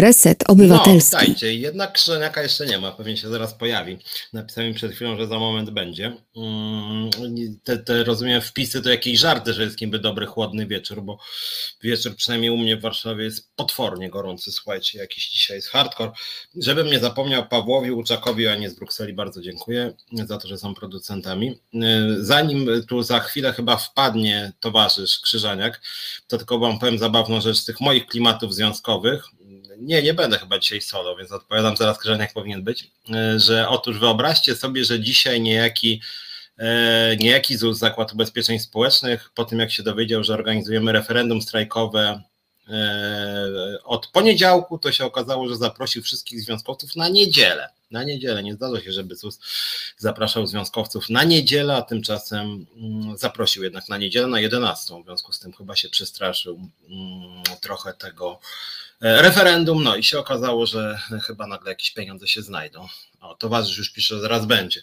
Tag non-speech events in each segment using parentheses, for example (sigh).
Reset Obywatelski. No, dajcie, jednak Krzyżeniaka jeszcze nie ma, pewnie się zaraz pojawi. Napisałem przed chwilą, że za moment będzie. Mm, te, te rozumiem wpisy to jakieś żarty, że jest niby dobry, chłodny wieczór, bo wieczór przynajmniej u mnie w Warszawie jest potwornie gorący, słuchajcie, jakiś dzisiaj jest hardcore. Żebym nie zapomniał Pawłowi, Łuczakowi, a nie z Brukseli, bardzo dziękuję za to, że są producentami. Zanim tu za chwilę chyba wpadnie towarzysz Krzyżaniak, to tylko wam powiem zabawną rzecz z tych moich klimatów związkowych, nie, nie będę chyba dzisiaj solo, więc odpowiadam zaraz, jak powinien być, e, że otóż wyobraźcie sobie, że dzisiaj niejaki e, niejaki ZUS, Zakład Ubezpieczeń Społecznych, po tym jak się dowiedział, że organizujemy referendum strajkowe e, od poniedziałku, to się okazało, że zaprosił wszystkich związkowców na niedzielę. Na niedzielę. Nie zdarza się, żeby ZUS zapraszał związkowców na niedzielę, a tymczasem mm, zaprosił jednak na niedzielę na 11. W związku z tym chyba się przestraszył mm, trochę tego referendum, no i się okazało, że chyba nagle jakieś pieniądze się znajdą. O, towarzysz już pisze, że zaraz będzie.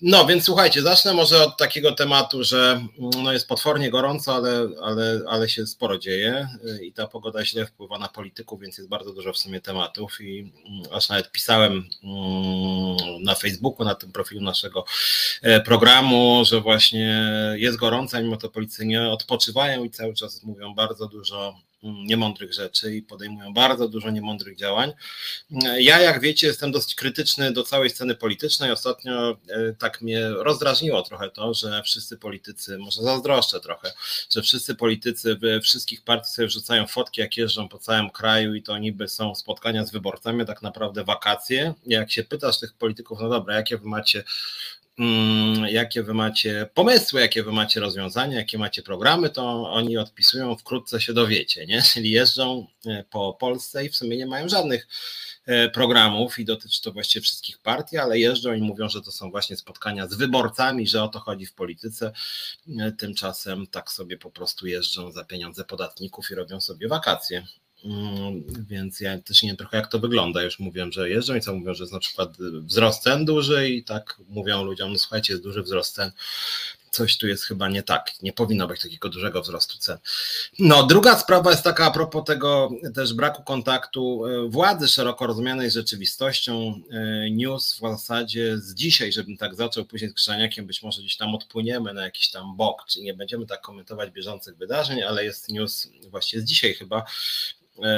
No więc słuchajcie, zacznę może od takiego tematu, że mm, no jest potwornie gorąco, ale, ale, ale się sporo dzieje e, i ta pogoda źle wpływa na polityków, więc jest bardzo dużo w sumie tematów i mm, aż nawet pisałem mm, na Facebooku, na tym profilu naszego e, programu, że właśnie jest gorąco, mimo to politycy nie odpoczywają i cały czas mówią bardzo dużo niemądrych rzeczy i podejmują bardzo dużo niemądrych działań. Ja, jak wiecie, jestem dosyć krytyczny do całej sceny politycznej. Ostatnio e, tak mnie rozdrażniło trochę to, że wszyscy politycy, może zazdroszczę trochę, że wszyscy politycy wszystkich partii sobie wrzucają fotki, jak jeżdżą po całym kraju i to niby są spotkania z wyborcami, tak naprawdę wakacje. Jak się pytasz tych polityków, no dobra, jakie wy macie jakie wy macie pomysły, jakie wy macie rozwiązania, jakie macie programy, to oni odpisują, wkrótce się dowiecie, nie? Czyli jeżdżą e, po Polsce i w sumie nie mają żadnych e, programów i dotyczy to właściwie wszystkich partii, ale jeżdżą i mówią, że to są właśnie spotkania z wyborcami, że o to chodzi w polityce. E, tymczasem tak sobie po prostu jeżdżą za pieniądze podatników i robią sobie wakacje. Mm, więc ja też nie wiem trochę jak to wygląda. Już mówiłem, że jeżdżą i co mówią, że jest na przykład wzrost cen duży i tak mówią ludziom, no słuchajcie, jest duży wzrost cen. Coś tu jest chyba nie tak. Nie powinno być takiego dużego wzrostu cen. No, druga sprawa jest taka a propos tego też braku kontaktu e, władzy szeroko rozumianej z rzeczywistością. E, news w zasadzie z dzisiaj, żebym tak zaczął, później z Krzaniakiem być może gdzieś tam odpłyniemy na jakiś tam bok, czyli nie będziemy tak komentować bieżących wydarzeń, ale jest news właśnie z dzisiaj chyba,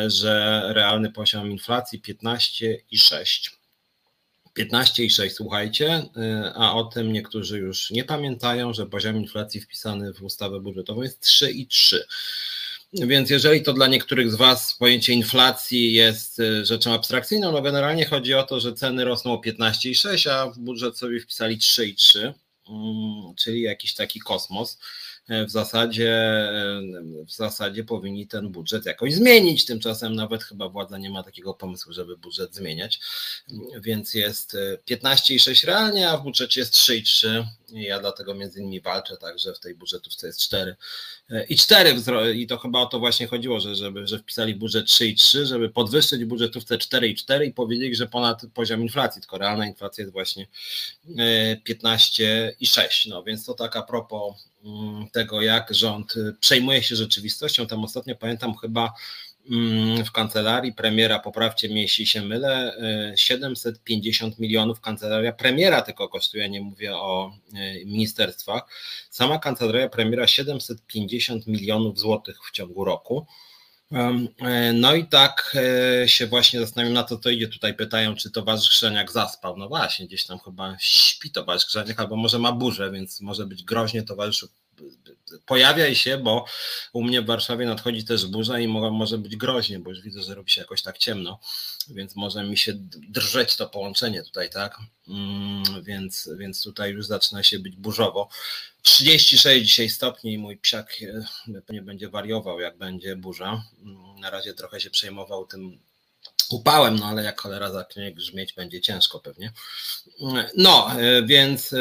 że realny poziom inflacji 15,6. 15,6 słuchajcie, e, a o tym niektórzy już nie pamiętają, że poziom inflacji wpisany w ustawę budżetową jest 3,3. Więc jeżeli to dla niektórych z Was pojęcie inflacji jest e, rzeczą abstrakcyjną, no generalnie chodzi o to, że ceny rosną o 15,6, a w budżet sobie wpisali 3,3, mm, czyli jakiś taki kosmos w zasadzie, w zasadzie powinni ten budżet jakoś zmienić. Tymczasem nawet chyba władza nie ma takiego pomysłu, żeby budżet zmieniać. Więc jest 15,6 realnie, a w budżecie jest 3,3. Ja dlatego między innymi walczę także w tej budżetówce jest 4 i 4 i to chyba o to właśnie chodziło, że, żeby, że wpisali budżet 3,3, żeby podwyższyć budżetówce 4,4 i powiedzieli, że ponad poziom inflacji, tylko realna inflacja jest właśnie 15,6. No więc to tak a propos tego, jak rząd y, przejmuje się rzeczywistością. Tam ostatnio pamiętam chyba mm, w kancelarii premiera, poprawcie mnie jeśli się mylę, 750 y, milionów kancelaria premiera tylko kosztuje, nie mówię o y, ministerstwach. Sama kancelaria premiera 750 milionów złotych w ciągu roku. E, no i tak e, się właśnie zastanawiam na to, co idzie. Tutaj pytają, czy towarzysz Krzeniak zaspał. No właśnie, gdzieś tam chyba śpi towarzysz Krzeniak, albo może ma burzę, więc może być groźnie towarzyszu pojawiaj się, bo u mnie w Warszawie nadchodzi też burza i może być groźnie, bo już widzę, że robi się jakoś tak ciemno, więc może mi się drżeć to połączenie tutaj, tak? Mm, więc, więc tutaj już zaczyna się być burzowo. 36 dzisiaj stopni i mój psiak e, nie będzie wariował, jak będzie burza. Mm, na razie trochę się przejmował tym upałem, no ale jak cholera zacznie grzmieć, będzie ciężko pewnie. No, e, więc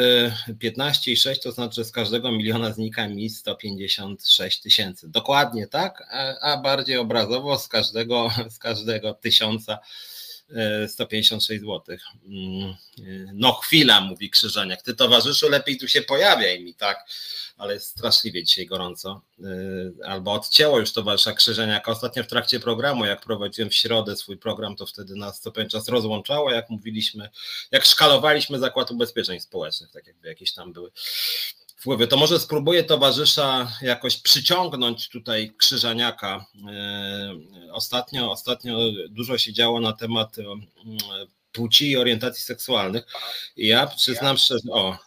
15,6 e, to znaczy, że z każdego miliona znika mi 156 tysięcy. Dokładnie tak, a, a bardziej obrazowo z każdego, z każdego tysiąca 156 zł. Mm, no chwila, mówi Krzyżaniak. Ty towarzyszu, lepiej tu się pojawiaj mi, tak? Ale jest straszliwie dzisiaj gorąco. Y, albo odcięło już towarzysza Krzyżaniaka. Ostatnio w trakcie programu, jak prowadziłem w środę swój program, to wtedy nas co pewien czas rozłączało, jak mówiliśmy, jak szkalowaliśmy Zakład Ubezpieczeń Społecznych, tak jakby jakieś tam były wpływy. To może spróbuję towarzysza jakoś przyciągnąć tutaj Krzyżaniaka. E, ostatnio, ostatnio dużo się działo na temat e, płci i orientacji seksualnych. I ja przyznam szczerze, o,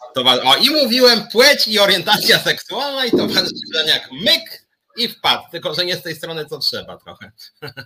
o i mówiłem płeć i orientacja seksualna i towarzysz Krzyżaniak myk i wpadł, tylko że nie z tej strony, co trzeba trochę.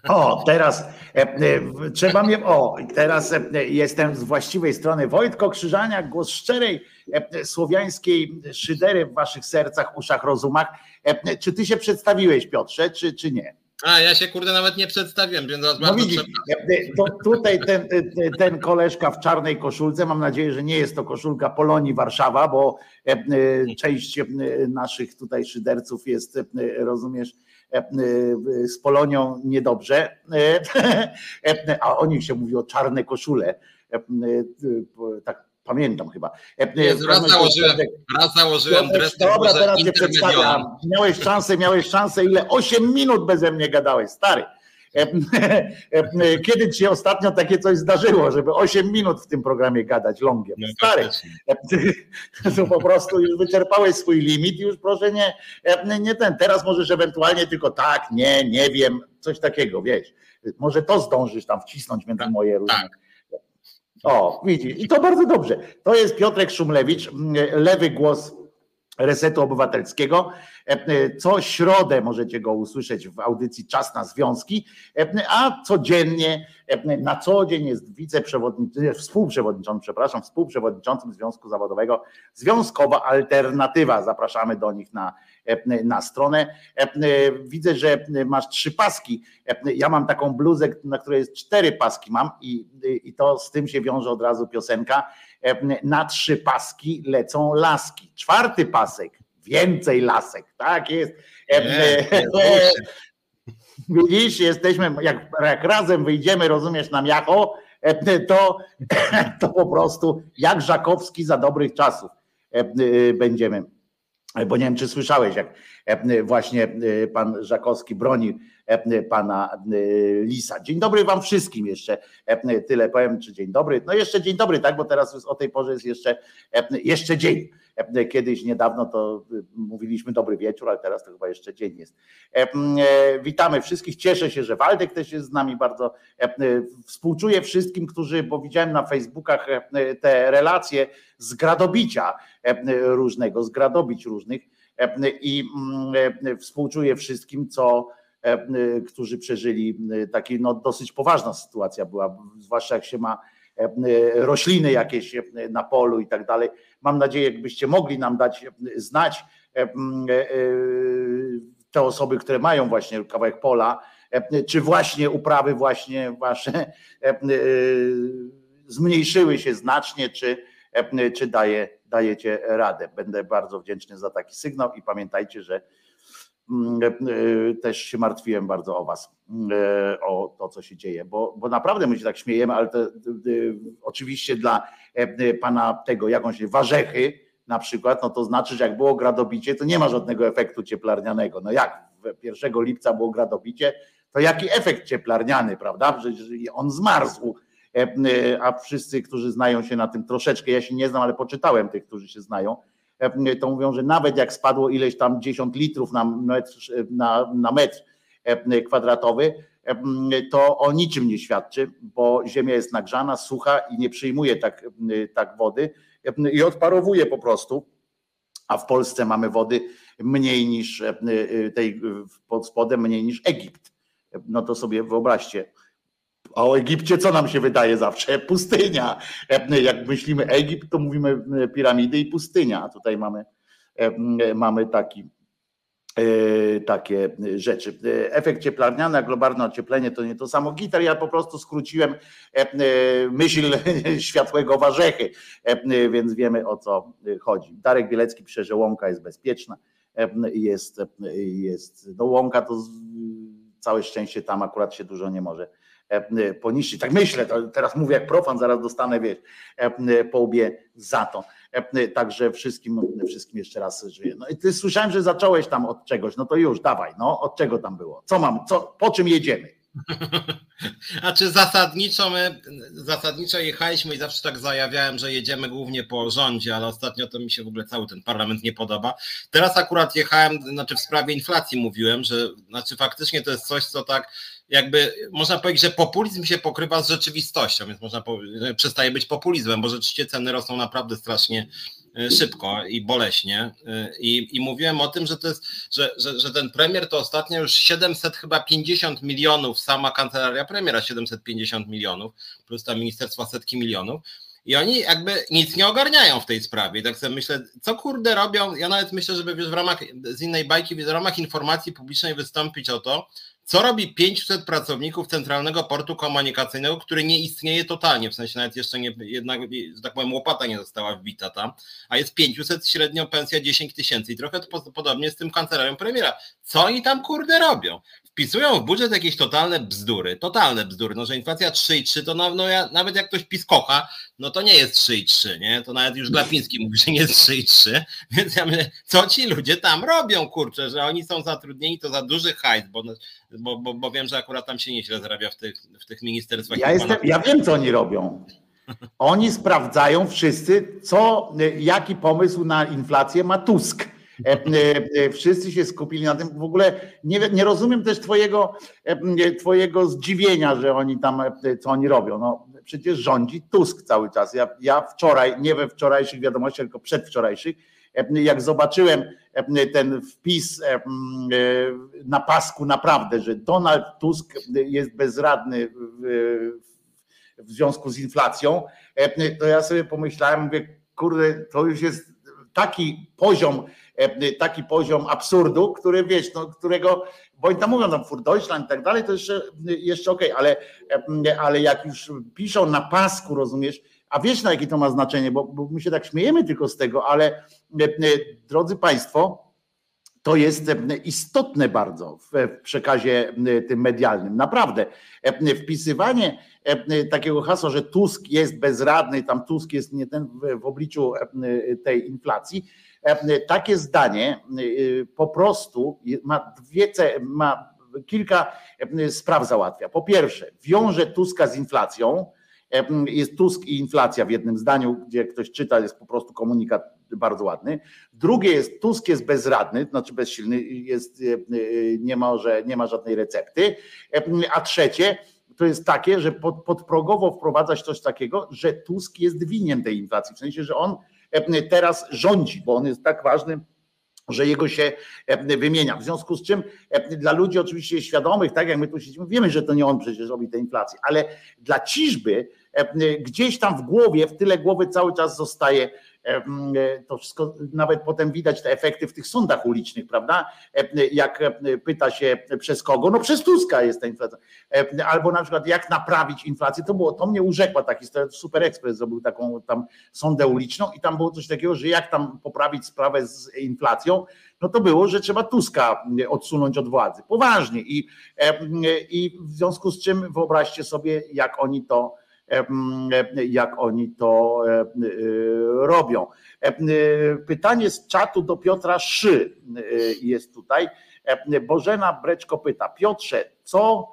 O, teraz e, e, trzeba mnie, o, teraz e, jestem z właściwej strony. Wojtko Krzyżaniak, głos szczerej e, słowiańskiej szydery w waszych sercach, uszach, rozumach. E, czy ty się przedstawiłeś, Piotrze, czy, czy nie? A ja się kurde nawet nie przedstawiłem, więc no widzisz, e, to tutaj ten, e, ten koleżka w czarnej koszulce, mam nadzieję, że nie jest to koszulka Polonii Warszawa, bo e, część naszych tutaj szyderców jest, rozumiesz, z Polonią niedobrze, (laughs) a o nich się mówi o czarne koszule. Tak Pamiętam chyba. Jezu, raz, założyłem, raz założyłem dres. Dobra, teraz cię przedstawiam. Miałeś szansę, miałeś szansę, ile? 8 minut beze mnie gadałeś, stary. (laughs) Kiedy ci się ostatnio takie coś zdarzyło, żeby 8 minut w tym programie gadać longiem? No, stary, (laughs) to po prostu już wyczerpałeś swój limit i już proszę nie, nie ten. Teraz możesz ewentualnie tylko tak, nie, nie wiem, coś takiego, wiesz. Może to zdążysz tam wcisnąć między tak, moje różne. Tak o, widzisz, i to bardzo dobrze. To jest Piotrek Szumlewicz, lewy głos Resetu Obywatelskiego. E, e, co środę możecie go usłyszeć w audycji Czas na Związki, e, a codziennie, na co dzień jest wiceprzewodniczącym, współprzewodniczącym, przepraszam, współprzewodniczącym Związku Zawodowego Związkowa Alternatywa. Zapraszamy do nich na, na stronę. Widzę, że masz trzy paski. Ja mam taką bluzę, na której jest cztery paski mam i, i to z tym się wiąże od razu piosenka. Na trzy paski lecą laski. Czwarty pasek więcej lasek, tak jest. Nie, nie, Widzisz, jesteśmy, jak, jak razem wyjdziemy, rozumiesz, na miacho, to, (laughs) to po prostu jak Żakowski za dobrych czasów będziemy. Bo nie wiem, czy słyszałeś, jak właśnie pan Żakowski broni pana Lisa. Dzień dobry wam wszystkim jeszcze. Tyle powiem, czy dzień dobry. No jeszcze dzień dobry, tak, bo teraz o tej porze jest jeszcze, jeszcze dzień. Kiedyś niedawno to mówiliśmy dobry wieczór, ale teraz to chyba jeszcze dzień jest. E, witamy wszystkich. Cieszę się, że Waldek też jest z nami bardzo. Współczuję wszystkim, którzy, bo widziałem na Facebookach te relacje z gradobicia różnego, z gradobić różnych i współczuję wszystkim, co którzy przeżyli taki no, dosyć poważna sytuacja była, zwłaszcza jak się ma rośliny jakieś na polu i tak dalej. Mam nadzieję, jakbyście mogli nam dać znać e, e, te osoby, które mają właśnie kawałek pola, e, czy właśnie uprawy właśnie wasze zmniejszyły się znacznie, czy, czy daje, dajecie radę. Będę bardzo wdzięczny za taki sygnał i pamiętajcie, że też się martwiłem bardzo o was, o to, co się dzieje, bo, bo naprawdę my się tak śmiejemy, ale to, oczywiście dla pana tego, jak on się, warzechy na przykład, no to znaczy, że jak było gradobicie, to nie ma żadnego efektu cieplarnianego. No jak 1 lipca było gradobicie, to jaki efekt cieplarniany, prawda? Że on zmarzł. A wszyscy, którzy znają się na tym troszeczkę, ja się nie znam, ale poczytałem tych, którzy się znają, to mówią, że nawet jak spadło ileś tam 10 litrów na metr, na, na metr kwadratowy, to o niczym nie świadczy, bo ziemia jest nagrzana, sucha i nie przyjmuje tak, tak wody i odparowuje po prostu. A w Polsce mamy wody mniej niż tej pod spodem, mniej niż Egipt. No to sobie wyobraźcie. A o Egipcie co nam się wydaje zawsze? Pustynia. Jak myślimy Egipt, to mówimy piramidy i pustynia. A tutaj mamy, mamy taki E, takie rzeczy. Efekt cieplarniany, a globalne ocieplenie to nie to samo. Gitar, ja po prostu skróciłem e, e, myśl (laughs) światłego warzechy, więc wiemy o co chodzi. Darek Bielecki pisze, że łąka jest bezpieczna. Jest, jest, no łąka to całe szczęście tam akurat się dużo nie może poniszczyć. Tak myślę, teraz mówię jak profan, zaraz dostanę wiesz, po łbie za to. E, także wszystkim, wszystkim jeszcze raz żyję. No i ty słyszałem, że zacząłeś tam od czegoś, no to już dawaj, no od czego tam było? Co mam, co, po czym jedziemy? (laughs) A czy zasadniczo my, zasadniczo jechaliśmy i zawsze tak zajawiałem, że jedziemy głównie po rządzie, ale ostatnio to mi się w ogóle cały ten parlament nie podoba. Teraz akurat jechałem, znaczy w sprawie inflacji mówiłem, że znaczy faktycznie to jest coś, co tak jakby można powiedzieć, że populizm się pokrywa z rzeczywistością, więc można przestaje być populizmem, bo rzeczywiście ceny rosną naprawdę strasznie e, szybko i boleśnie. E, I, i mówiłem o tym, że to jest, że, że, że ten premier to ostatnio już 700 chyba 50 milionów, sama kancelaria premiera 750 milionów, plus tam ministerstwa setki milionów. I oni jakby nic nie ogarniają w tej sprawie. Tak sobie myślę, co kurde robią. Ja nawet myślę, żeby w ramach z innej bajki, w ramach informacji publicznej wystąpić o to, co robi 500 pracowników Centralnego Portu Komunikacyjnego, który nie istnieje totalnie, w sensie nawet jeszcze nie, jednak, że tak powiem, łopata nie została wbita tam, a jest 500, średnio pensja 10 tysięcy i trochę to podobnie z tym kancelarią premiera. Co oni tam kurde robią? Wpisują w budżet jakieś totalne bzdury, totalne bzdury, no że inflacja 3,3 to no, no ja, nawet jak ktoś PiS kocha, no to nie jest 3,3, nie? To nawet już Glapiński mówi, że nie jest 3,3, (laughs) więc ja myślę, co ci ludzie tam robią, kurczę, że oni są zatrudnieni, to za duży hajs, bo bo, bo, bo wiem, że akurat tam się nieźle zarabia w tych, w tych ministerstwach. Ja, jestem, ja wiem, co oni robią. Oni sprawdzają wszyscy, co, jaki pomysł na inflację ma Tusk. E, e, e, wszyscy się skupili na tym. W ogóle nie, nie rozumiem też twojego, twojego zdziwienia, że oni tam, co oni robią. No, przecież rządzi Tusk cały czas. Ja, ja wczoraj, nie we wczorajszych wiadomościach, tylko przedwczorajszych, jak zobaczyłem ten wpis na pasku naprawdę, że Donald Tusk jest bezradny w związku z inflacją, to ja sobie pomyślałem, mówię, kurde, to już jest taki poziom, taki poziom absurdu, który wiesz, no, którego, bo oni tam mówią tam Fur Deutschland i tak dalej, to jeszcze, jeszcze okej, okay, ale, ale jak już piszą na pasku, rozumiesz, a wiesz na jakie to ma znaczenie, bo, bo my się tak śmiejemy tylko z tego, ale e, e, drodzy Państwo, to jest e, istotne bardzo w przekazie tym medialnym. Naprawdę. Wpisywanie takiego hasła, że Tusk jest bezradny, tam Tusk jest nie ten w obliczu tej inflacji, takie zdanie po prostu ma dwie, ma kilka spraw załatwia. Po pierwsze, wiąże Tuska z inflacją, jest Tusk i inflacja w jednym zdaniu, gdzie ktoś czyta, jest po prostu komunikat bardzo ładny. Drugie jest Tusk jest bezradny, znaczy bezsilny, jest, nie, ma, że nie ma żadnej recepty. A trzecie to jest takie, że pod, podprogowo wprowadzać coś takiego, że Tusk jest winien tej inflacji, w sensie, że on teraz rządzi, bo on jest tak ważny że jego się wymienia. W związku z czym dla ludzi oczywiście świadomych, tak jak my tu siedzimy, wiemy, że to nie on przecież robi tę inflację, ale dla ciżby E, gdzieś tam w głowie, w tyle głowy cały czas zostaje e, to wszystko, nawet potem widać te efekty w tych sądach ulicznych, prawda? E, jak pyta się przez kogo? No przez Tuska jest ta inflacja. Albo na przykład jak naprawić inflację, to było, to mnie urzekła ta historia, Super Express zrobił taką tam sondę uliczną i tam było coś takiego, że jak tam poprawić sprawę z inflacją, no to było, że trzeba Tuska odsunąć od władzy. Poważnie i, i w związku z czym wyobraźcie sobie, jak oni to jak oni to robią. Pytanie z czatu do Piotra Szy jest tutaj. Bożena Breczko pyta, Piotrze, co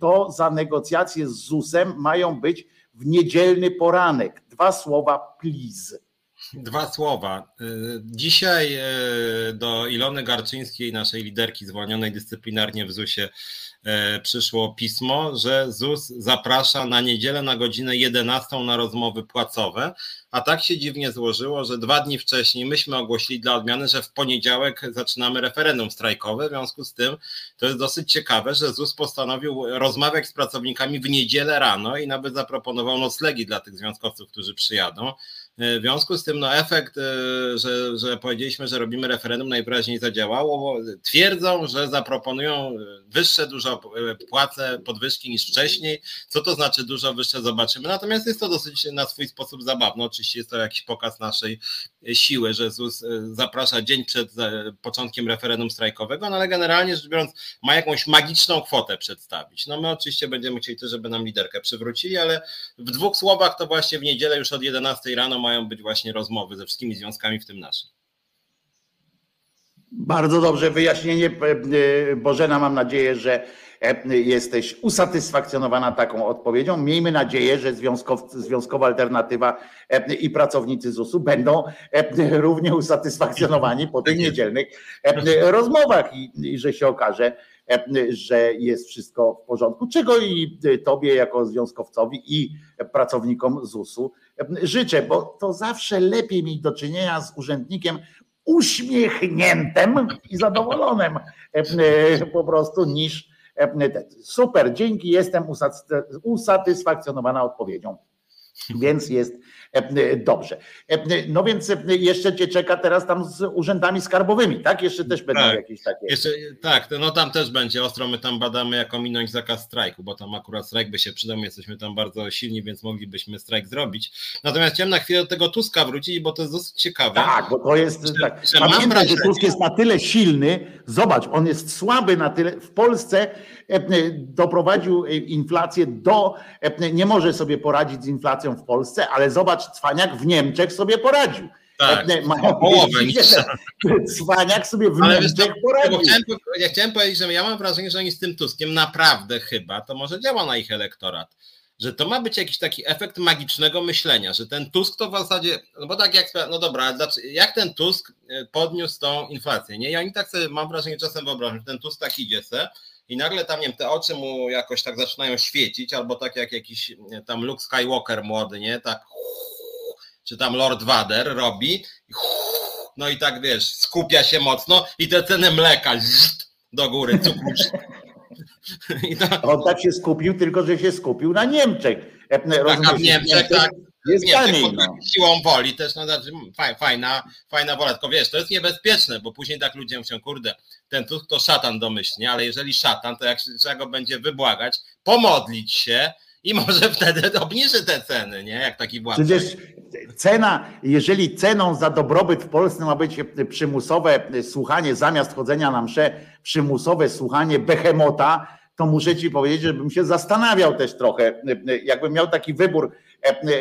to za negocjacje z ZUS-em mają być w niedzielny poranek? Dwa słowa, please. Dwa słowa. E, dzisiaj do Ilony Garczyńskiej, naszej liderki zwolnionej dyscyplinarnie w ZUS-ie, E, przyszło pismo, że ZUS zaprasza na niedzielę na godzinę 11 na rozmowy płacowe, a tak się dziwnie złożyło, że dwa dni wcześniej myśmy ogłosili dla odmiany, że w poniedziałek zaczynamy referendum strajkowe, w związku z tym to jest dosyć ciekawe, że ZUS postanowił rozmawiać z pracownikami w niedzielę rano i nawet zaproponował noclegi dla tych związkowców, którzy przyjadą. E, w związku z tym no efekt, e, że, że powiedzieliśmy, że robimy referendum najwyraźniej zadziałało, bo twierdzą, że zaproponują wyższe dużo płace, podwyżki niż wcześniej. Co to znaczy dużo wyższe zobaczymy. Natomiast jest to dosyć na swój sposób zabawne. Oczywiście jest to jakiś pokaz naszej siły, że ZUS e, zaprasza dzień przed początkiem referendum strajkowego, no ale generalnie rzecz biorąc ma jakąś magiczną kwotę przedstawić. No my oczywiście będziemy chcieli też, żeby nam liderkę przywrócili, ale w dwóch słowach to właśnie w niedzielę już od 11 rano mają być właśnie rozmowy ze wszystkimi związkami, w tym naszym. Bardzo dobrze wyjaśnienie. E, Bożena, mam nadzieję, że jesteś usatysfakcjonowana taką odpowiedzią. Miejmy nadzieję, że związkowa alternatywa i pracownicy ZUS-u będą równie usatysfakcjonowani po tych niedzielnych rozmowach i, i że się okaże, że jest wszystko w porządku, czego i tobie jako związkowcowi i pracownikom ZUS-u życzę, bo to zawsze lepiej mieć do czynienia z urzędnikiem uśmiechniętym i zadowolonym po prostu niż super, dzięki, jestem usatysfakcjonowana odpowiedzią. Więc jest e, dobrze. E, no więc e, jeszcze cię czeka teraz tam z urzędami skarbowymi, tak? Jeszcze też będą tak, jakieś takie. Jeszcze, tak, no tam też będzie ostro. My tam badamy, jak ominąć zakaz strajku, bo tam akurat strajk by się przydał. My jesteśmy tam bardzo silni, więc moglibyśmy strajk zrobić. Natomiast chciałem na chwilę do tego Tuska wrócić, bo to jest dosyć ciekawe. Tak, bo to jest. Że, tak. Że Pamiętaj, że Tusk jest na tyle silny. Zobacz, on jest słaby na tyle. W Polsce doprowadził inflację do. Nie może sobie poradzić z inflacją w Polsce, ale zobacz, Cwaniak w Niemczech sobie poradził. Tak, mają połowę (laughs) niż Cwaniak sobie w ale Niemczech wiesz, poradził. Chciałem, ja chciałem powiedzieć, że ja mam wrażenie, że oni z tym Tuskiem naprawdę chyba, to może działa na ich elektorat że to ma być jakiś taki efekt magicznego myślenia, że ten Tusk to w zasadzie, no bo tak jak, no dobra, jak ten Tusk e, podniósł tą inflację, nie? I oni tak sobie, mam wrażenie, czasem wyobrażam, że ten Tusk tak idzie se i nagle tam, nie wiem, te oczy mu jakoś tak zaczynają świecić, albo tak jak jakiś tam Luke Skywalker młody, nie, tak czy tam Lord Vader robi, no i tak wiesz, skupia się mocno i te ceny mleka do góry, cukru. To... (laughs) On tak się skupił, tylko że się skupił na Niemczech. Tak, a w Niemczech, tak, jest nie, taniej, no. siłą woli też, no, znaczy, fajna, fajna wola, tylko wiesz, to jest niebezpieczne, bo później tak ludzie mówią, kurde, ten Tusk to szatan domyślnie, ale jeżeli szatan, to jak trzeba go będzie wybłagać, pomodlić się i (laughs) może wtedy obniży te ceny, nie, jak taki władca. Przecież cena, jeżeli ceną za dobrobyt w Polsce ma być przymusowe słuchanie, zamiast chodzenia na msze, przymusowe słuchanie behemota, to muszę ci powiedzieć, żebym się zastanawiał też trochę, jakbym miał taki wybór,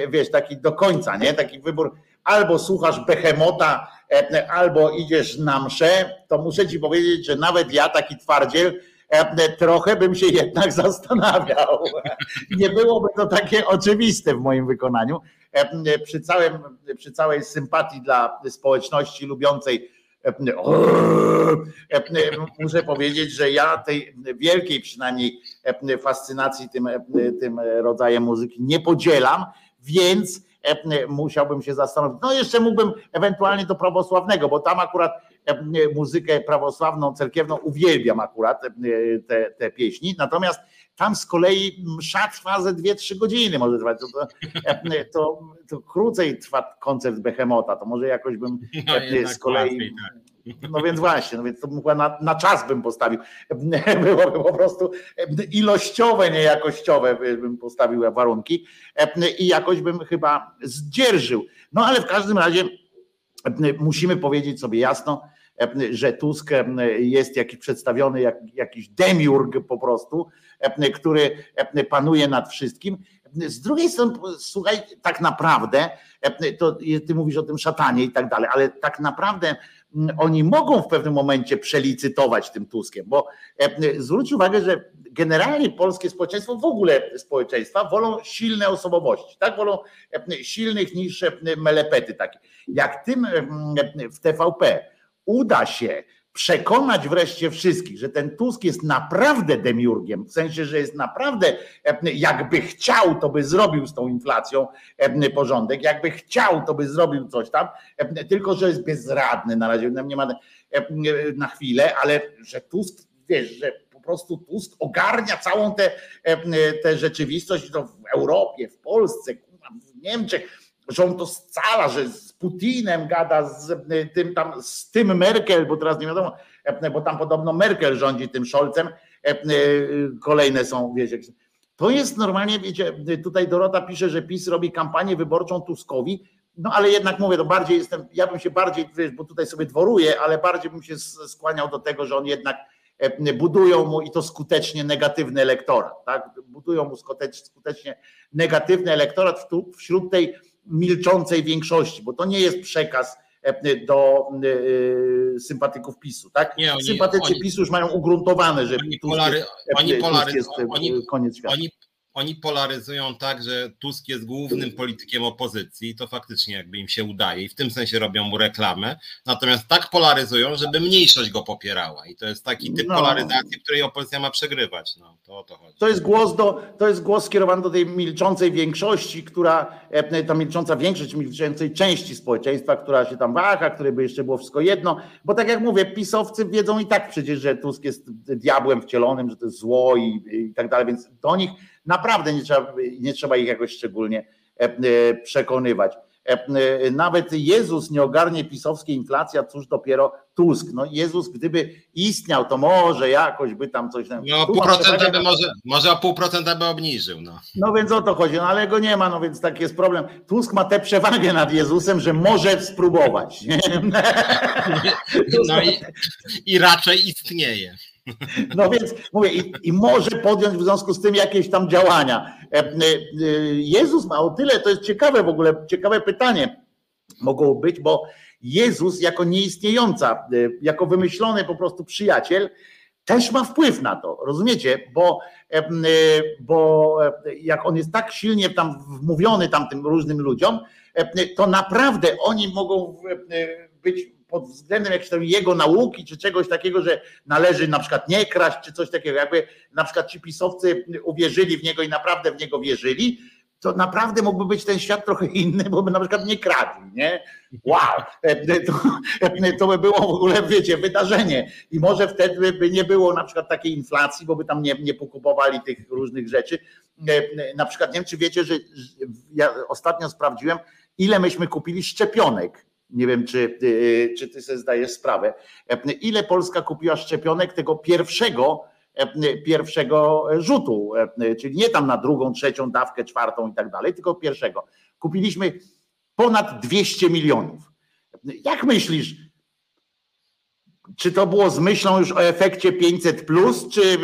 wiesz, taki do końca, nie? Taki wybór, albo słuchasz behemota, albo idziesz na mszę, to muszę ci powiedzieć, że nawet ja, taki twardziel, trochę bym się jednak (laughs) zastanawiał. Nie byłoby to takie oczywiste w moim wykonaniu. Przy, całym, przy całej sympatii dla społeczności lubiącej muszę powiedzieć, że ja tej wielkiej przynajmniej fascynacji tym, tym rodzajem muzyki nie podzielam, więc musiałbym się zastanowić. No jeszcze mógłbym ewentualnie do prawosławnego, bo tam akurat muzykę prawosławną, cerkiewną uwielbiam akurat te, te pieśni, natomiast tam z kolei msza trwa ze 2-3 godziny może trwać. To, to, to, krócej trwa koncert Behemota, to może jakoś bym no, z kolei. Łatwiej, tak. No więc właśnie, no więc to na, na czas bym postawił. (laughs) Byłoby po prostu ilościowe, nie jakościowe bym postawił warunki i jakoś bym chyba zdzierżył. No ale w każdym razie musimy powiedzieć sobie jasno, że Tusk jest jakiś przedstawiony jak jakiś demiurg po prostu, który panuje nad wszystkim. Z drugiej strony, słuchaj, tak naprawdę, to ty mówisz o tym szatanie i tak dalej, ale tak naprawdę mm, oni mogą w pewnym momencie przelicytować tym Tuskiem, bo zwróć uwagę, że generalnie polskie społeczeństwo, w ogóle społeczeństwa wolą silne osobowości, tak? Wolą silnych niż melepety takie. Jak tym w TVP uda się przekonać wreszcie wszystkich, że ten Tusk jest naprawdę demiurgiem, w sensie, że jest naprawdę, jakby chciał, to by zrobił z tą inflacją porządek, jakby chciał, to by zrobił coś tam, tylko że jest bezradny na razie, nie ma na chwilę, ale że Tusk, wiesz, że po prostu Tusk ogarnia całą tę rzeczywistość to w Europie, w Polsce, w Niemczech, że on to scala, że z Putinem gada, z tym tam, z tym Merkel, bo teraz nie wiadomo, bo tam podobno Merkel rządzi tym Scholzem, kolejne są, wiecie, to jest normalnie, wiecie, tutaj Dorota pisze, że PiS robi kampanię wyborczą Tuskowi, no ale jednak mówię, to bardziej jestem, ja bym się bardziej, bo tutaj sobie dworuję, ale bardziej bym się skłaniał do tego, że on jednak budują mu i to skutecznie negatywny elektorat, tak? Budują mu skutecznie negatywny elektorat wśród tej milczącej większości, bo to nie jest przekaz do sympatyków PiSu, tak? Nie, oni, Sympatycy oni, PiSu już mają ugruntowane, że oni, polary, oni, polary, jest oni, koniec świata. Oni, oni polaryzują tak, że Tusk jest głównym politykiem opozycji i to faktycznie jakby im się udaje i w tym sensie robią mu reklamę, natomiast tak polaryzują, żeby mniejszość go popierała i to jest taki typ no. polaryzacji, której opozycja ma przegrywać. No, to o to chodzi. To jest głos, do, to jest głos skierowany do tej milczącej większości, która, e, ta milcząca większość, milczącej części społeczeństwa, która się tam waha, które by jeszcze było wszystko jedno, bo tak jak mówię, pisowcy wiedzą i tak przecież, że Tusk jest diabłem wcielonym, że to jest zło i, i tak dalej, więc do nich Naprawdę nie trzeba, nie trzeba ich jakoś szczególnie e, e, przekonywać. E, nawet Jezus nie ogarnie pisowskiej inflacji, cóż dopiero Tusk. No Jezus, gdyby istniał, to może jakoś by tam coś... No pół procenta by może, może o pół procenta by obniżył. No. no więc o to chodzi, no ale go nie ma, no więc taki jest problem. Tusk ma tę przewagę nad Jezusem, że może spróbować. Nie? (laughs) No i, i raczej istnieje. No więc mówię, i, i, może podjąć w związku z tym jakieś tam działania. E, e, Jezus ma o tyle, to jest ciekawe w ogóle, ciekawe pytanie mogło być, bo Jezus jako nieistniejąca, e, jako wymyślony po prostu przyjaciel, też ma wpływ na to, rozumiecie? Bo, bo jak on jest tak silnie tam wmówiony tamtym różnym ludziom, to naprawdę oni mogą być pod względem jakiejś tam jego nauki, czy czegoś takiego, że należy na przykład nie kraść, czy coś takiego, jakby na przykład ci pisowcy uwierzyli w niego i naprawdę w niego wierzyli, to naprawdę mógłby być ten świat trochę inny, bo by na przykład nie kradli, nie? Wow! To, to by było w ogóle, wiecie, wydarzenie. I może wtedy by nie było na przykład takiej inflacji, bo by tam nie, nie pokupowali tych różnych rzeczy. Na przykład nie wiem, czy wiecie, że ja ostatnio sprawdziłem, ile myśmy kupili szczepionek nie wiem, czy, y, czy ty sobie zdajesz sprawę. Ile Polska kupiła szczepionek tego pierwszego, pierwszego rzutu, czyli nie tam na drugą, trzecią dawkę, czwartą i tak dalej, tylko pierwszego. Kupiliśmy ponad 200 milionów. Jak myślisz, czy to było z myślą już o efekcie 500 plus, czy,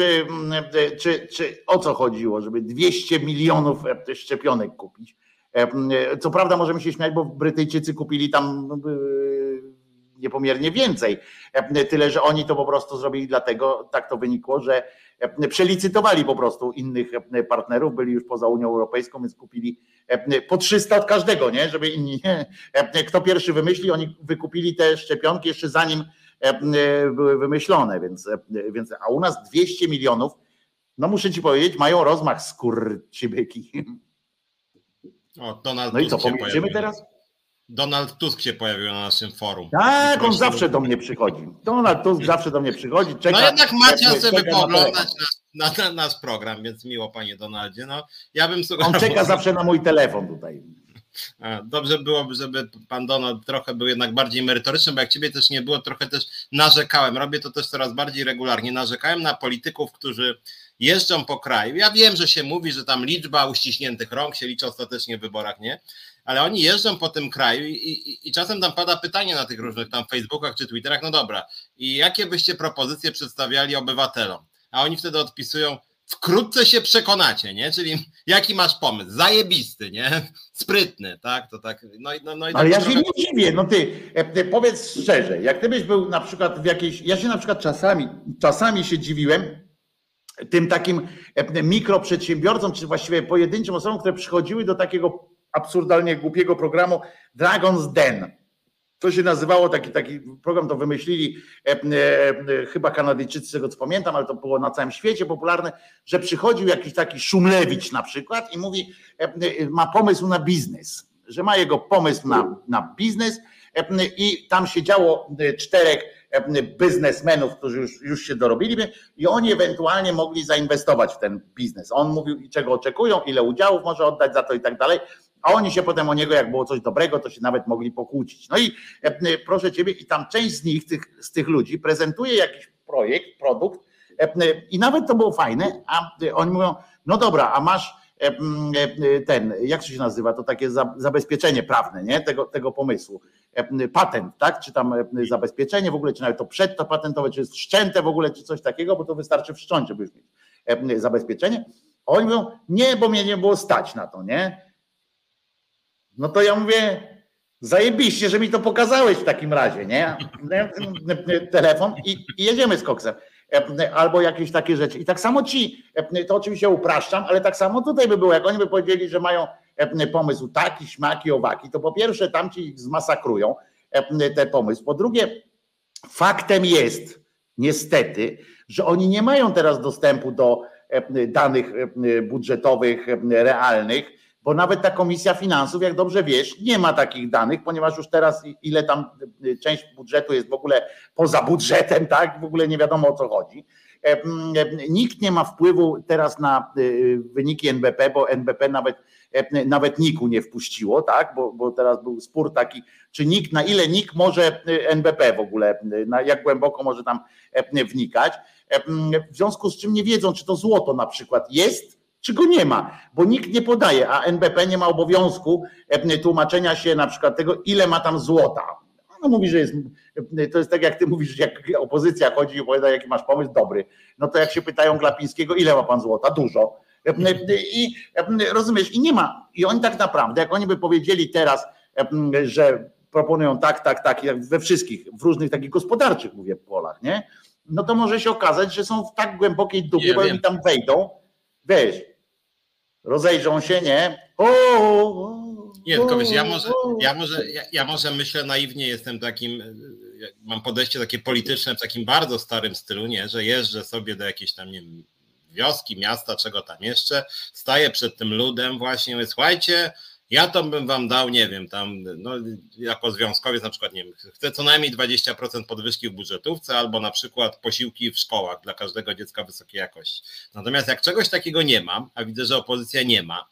czy, czy o co chodziło, żeby 200 milionów szczepionek kupić? E, co prawda możemy się śmiać, bo Brytyjczycy kupili tam e, niepomiernie więcej. E, tyle, że oni to po prostu zrobili dlatego, tak to wynikło, że przelicytowali po prostu innych partnerów, byli już poza Unią Europejską, więc kupili po 300 od każdego, nie? Żeby inni, kto pierwszy wymyśli, oni wykupili te szczepionki jeszcze zanim były wymyślone, więc, więc a u nas 200 milionów, no muszę ci powiedzieć, mają rozmach skurczybyki. O, Donald no i co, powiedziemy teraz? Donald Tusk się pojawił na naszym forum. Tak, on zawsze do mnie przychodzi. Donald Tusk zawsze do mnie przychodzi. Czeka, no jednak macie sobie pooglądać na, na, na, nasz program, więc miło panie Donaldzie. No, ja bym On czeka zawsze na mój telefon tutaj. Dobrze byłoby, żeby pan Donald trochę był jednak bardziej merytoryczny, bo jak ciebie też nie było, trochę też narzekałem. Robię to też coraz bardziej regularnie. Narzekałem na polityków, którzy jeżdżą po kraju. Ja wiem, że się mówi, że tam liczba uściśniętych rąk się liczy ostatecznie w wyborach, nie? Ale oni jeżdżą po tym kraju i, i, i czasem tam pada pytanie na tych różnych tam Facebookach czy Twitterach, no dobra, i jakie byście propozycje przedstawiali obywatelom? A oni wtedy odpisują, wkrótce się przekonacie, nie? Czyli jaki masz pomysł? Zajebisty, nie? Sprytny, tak? To tak. No, no, no i Ale tak ja się nie dziwię, no ty, e, ty powiedz szczerze, jak ty byś był na przykład w jakiejś, ja się na przykład czasami, czasami się dziwiłem, tym takim e, mikroprzedsiębiorcom, czy właściwie pojedynczym osobom, które przychodziły do takiego absurdalnie głupiego programu Dragon's Den. To się nazywało, taki, taki program to wymyślili e, e, chyba Kanadyjczycy, z tego co pamiętam, ale to było na całym świecie popularne, że przychodził jakiś taki Szumlewicz na przykład i mówi, e, ma pomysł na biznes, że ma jego pomysł na, na biznes e, i tam się działo czterech E, biznesmenów, którzy już, już się dorobili i oni ewentualnie mogli zainwestować w ten biznes. On mówił, czego oczekują, ile udziałów może oddać za to i tak dalej. A oni się potem o niego, jak było coś dobrego, to się nawet mogli pokłócić. No i e, proszę ciebie, i tam część z nich, tych, z tych ludzi, prezentuje jakiś projekt, produkt, e, i nawet to było fajne, a oni mówią: No dobra, a masz ten, jak się nazywa, to takie zabezpieczenie prawne, nie? Tego, tego pomysłu. E, patent, tak? Czy tam e, zabezpieczenie w ogóle, czy nawet to przed to patentowe, czy jest wszczęte w ogóle, czy coś takiego, bo to wystarczy wszcząć, żeby już mieć e, zabezpieczenie. Oni mówią, nie, bo mnie nie było stać na to, nie? No to ja mówię, Zajebiście, że mi to pokazałeś w takim razie, nie? Telefon i, i jedziemy z koksem. Albo jakieś takie rzeczy. I tak samo ci, to oczywiście upraszczam, ale tak samo tutaj by było, jak oni by powiedzieli, że mają pomysł taki, śmaki, owaki, to po pierwsze tamci ich zmasakrują, ten pomysł. Po drugie, faktem jest, niestety, że oni nie mają teraz dostępu do danych budżetowych realnych, bo nawet ta Komisja Finansów, jak dobrze wiesz, nie ma takich danych, ponieważ już teraz ile tam część budżetu jest w ogóle poza budżetem, tak? W ogóle nie wiadomo o co chodzi. Nikt nie ma wpływu teraz na wyniki NBP, bo NBP nawet nawet NIK-u nie wpuściło, tak? Bo, bo teraz był spór taki, czy NIK, na ile NIK może y, NBP w ogóle, na jak głęboko może tam wnikać. W związku z czym nie wiedzą, czy to złoto na przykład jest czy go nie ma, bo nikt nie podaje, a NBP nie ma obowiązku e, tłumaczenia się na przykład tego, ile ma tam złota. No mówi, że jest, e, to jest tak jak ty mówisz, jak opozycja chodzi i opowiada, jaki masz pomysł, dobry. No to jak się pytają Glapińskiego, ile ma pan złota? Dużo. E, I rozumiesz, i nie ma. I oni tak naprawdę, jak oni by powiedzieli teraz, że proponują tak, tak, tak, jak we wszystkich, w różnych takich gospodarczych, mówię, polach, nie? No to może się okazać, że są w tak głębokiej dupie, bo oni tam wejdą, wiesz, rozejrzą się, nie? O, nie, tylko wiesz, ja może, ja może, ja, ja może myślę naiwnie, jestem takim, mam podejście takie polityczne w takim bardzo starym stylu, nie, że jeżdżę sobie do jakiejś tam, nie wiem, wioski, miasta, czego tam jeszcze, staję przed tym ludem właśnie, mówię, słuchajcie, ja to bym wam dał, nie wiem, tam, no, jako związkowiec na przykład, nie wiem, chcę co najmniej 20% podwyżki w budżetówce albo na przykład posiłki w szkołach dla każdego dziecka wysokiej jakości. Natomiast jak czegoś takiego nie mam, a widzę, że opozycja nie ma,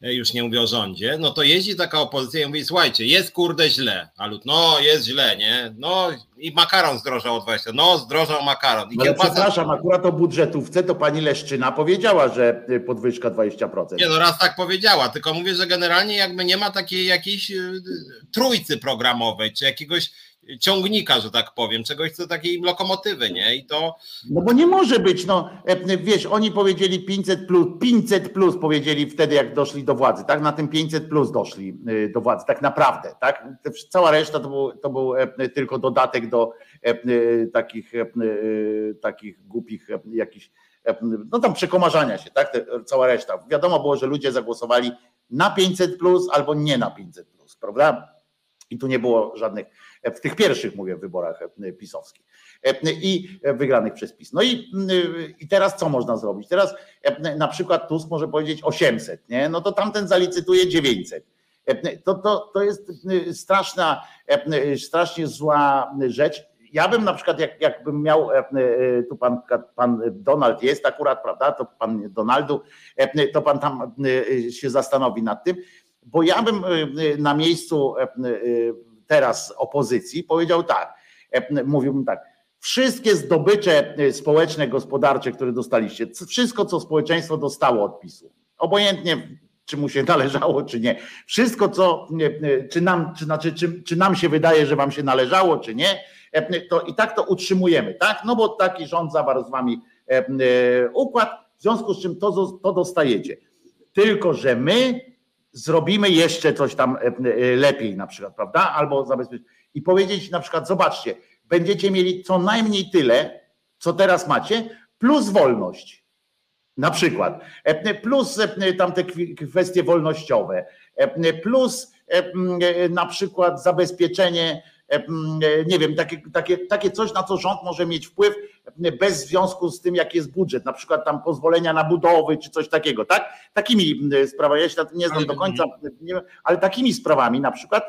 już nie mówię o rządzie, no to jeździ taka opozycja i mówi, słuchajcie, jest kurde źle, a lud, no jest źle, nie? No i makaron zdrożał o 20, no zdrożał makaron. I Ale kiełbasa... przepraszam, akurat o budżetówce to pani Leszczyna powiedziała, że y, podwyżka 20%. Nie, no raz tak powiedziała, tylko mówię, że generalnie jakby nie ma takiej jakiejś y, trójcy programowej, czy jakiegoś ciągnika, że tak powiem, czegoś co takiej lokomotywy, nie? I to. No bo nie może być, no e, wiesz, oni powiedzieli 500 plus, 500 plus powiedzieli wtedy, jak doszli do władzy, tak? Na tym 500 plus doszli y, do władzy, tak naprawdę, tak? Cała reszta to był, to był e, tylko dodatek do e, takich, takich głupich jakichś, no tam przekomarzania się, tak? Cała reszta. Wiadomo było, że ludzie zagłosowali na 500 plus albo nie na 500 plus, prawda? I tu nie było żadnych w tych pierwszych, mówię, wyborach e, pisowskich e, i wygranych przez PiS. No i, i teraz co można zrobić? Teraz e, na przykład Tusk może powiedzieć 800, nie? no to tamten zalicytuje 900. To, to, to jest straszna, strasznie zła rzecz. Ja bym na przykład, jak, jakbym miał, tu pan, pan Donald jest akurat, prawda, to pan Donaldu, to pan tam się zastanowi nad tym, bo ja bym na miejscu teraz opozycji, powiedział tak, e, mówiłbym tak, wszystkie zdobycze e, społeczne, gospodarcze, które dostaliście, wszystko, co społeczeństwo dostało od PiSu, obojętnie czy mu się (laughs) należało, czy nie, wszystko, co, e, czy nam, czy, znaczy, czy, czy nam się wydaje, że wam się należało, czy nie, to i tak to utrzymujemy, tak? No bo taki rząd zawarł z wami układ, w związku z czym to, to dostajecie. Tylko, że my zrobimy jeszcze coś tam e, e, lepiej na przykład, prawda? Albo zabezpieczyć. I powiedzieć na przykład, zobaczcie, będziecie mieli co najmniej tyle, co teraz macie, plus wolność. Na przykład. E, plus tamte kwestie wolnościowe, plus na przykład zabezpieczenie nie wiem, takie, takie, takie coś, na co rząd może mieć wpływ bez związku z tym, jaki jest budżet, na przykład tam pozwolenia na budowy czy coś takiego, tak? Takimi sprawami, ja się nie znam do końca, nie ale takimi sprawami na przykład,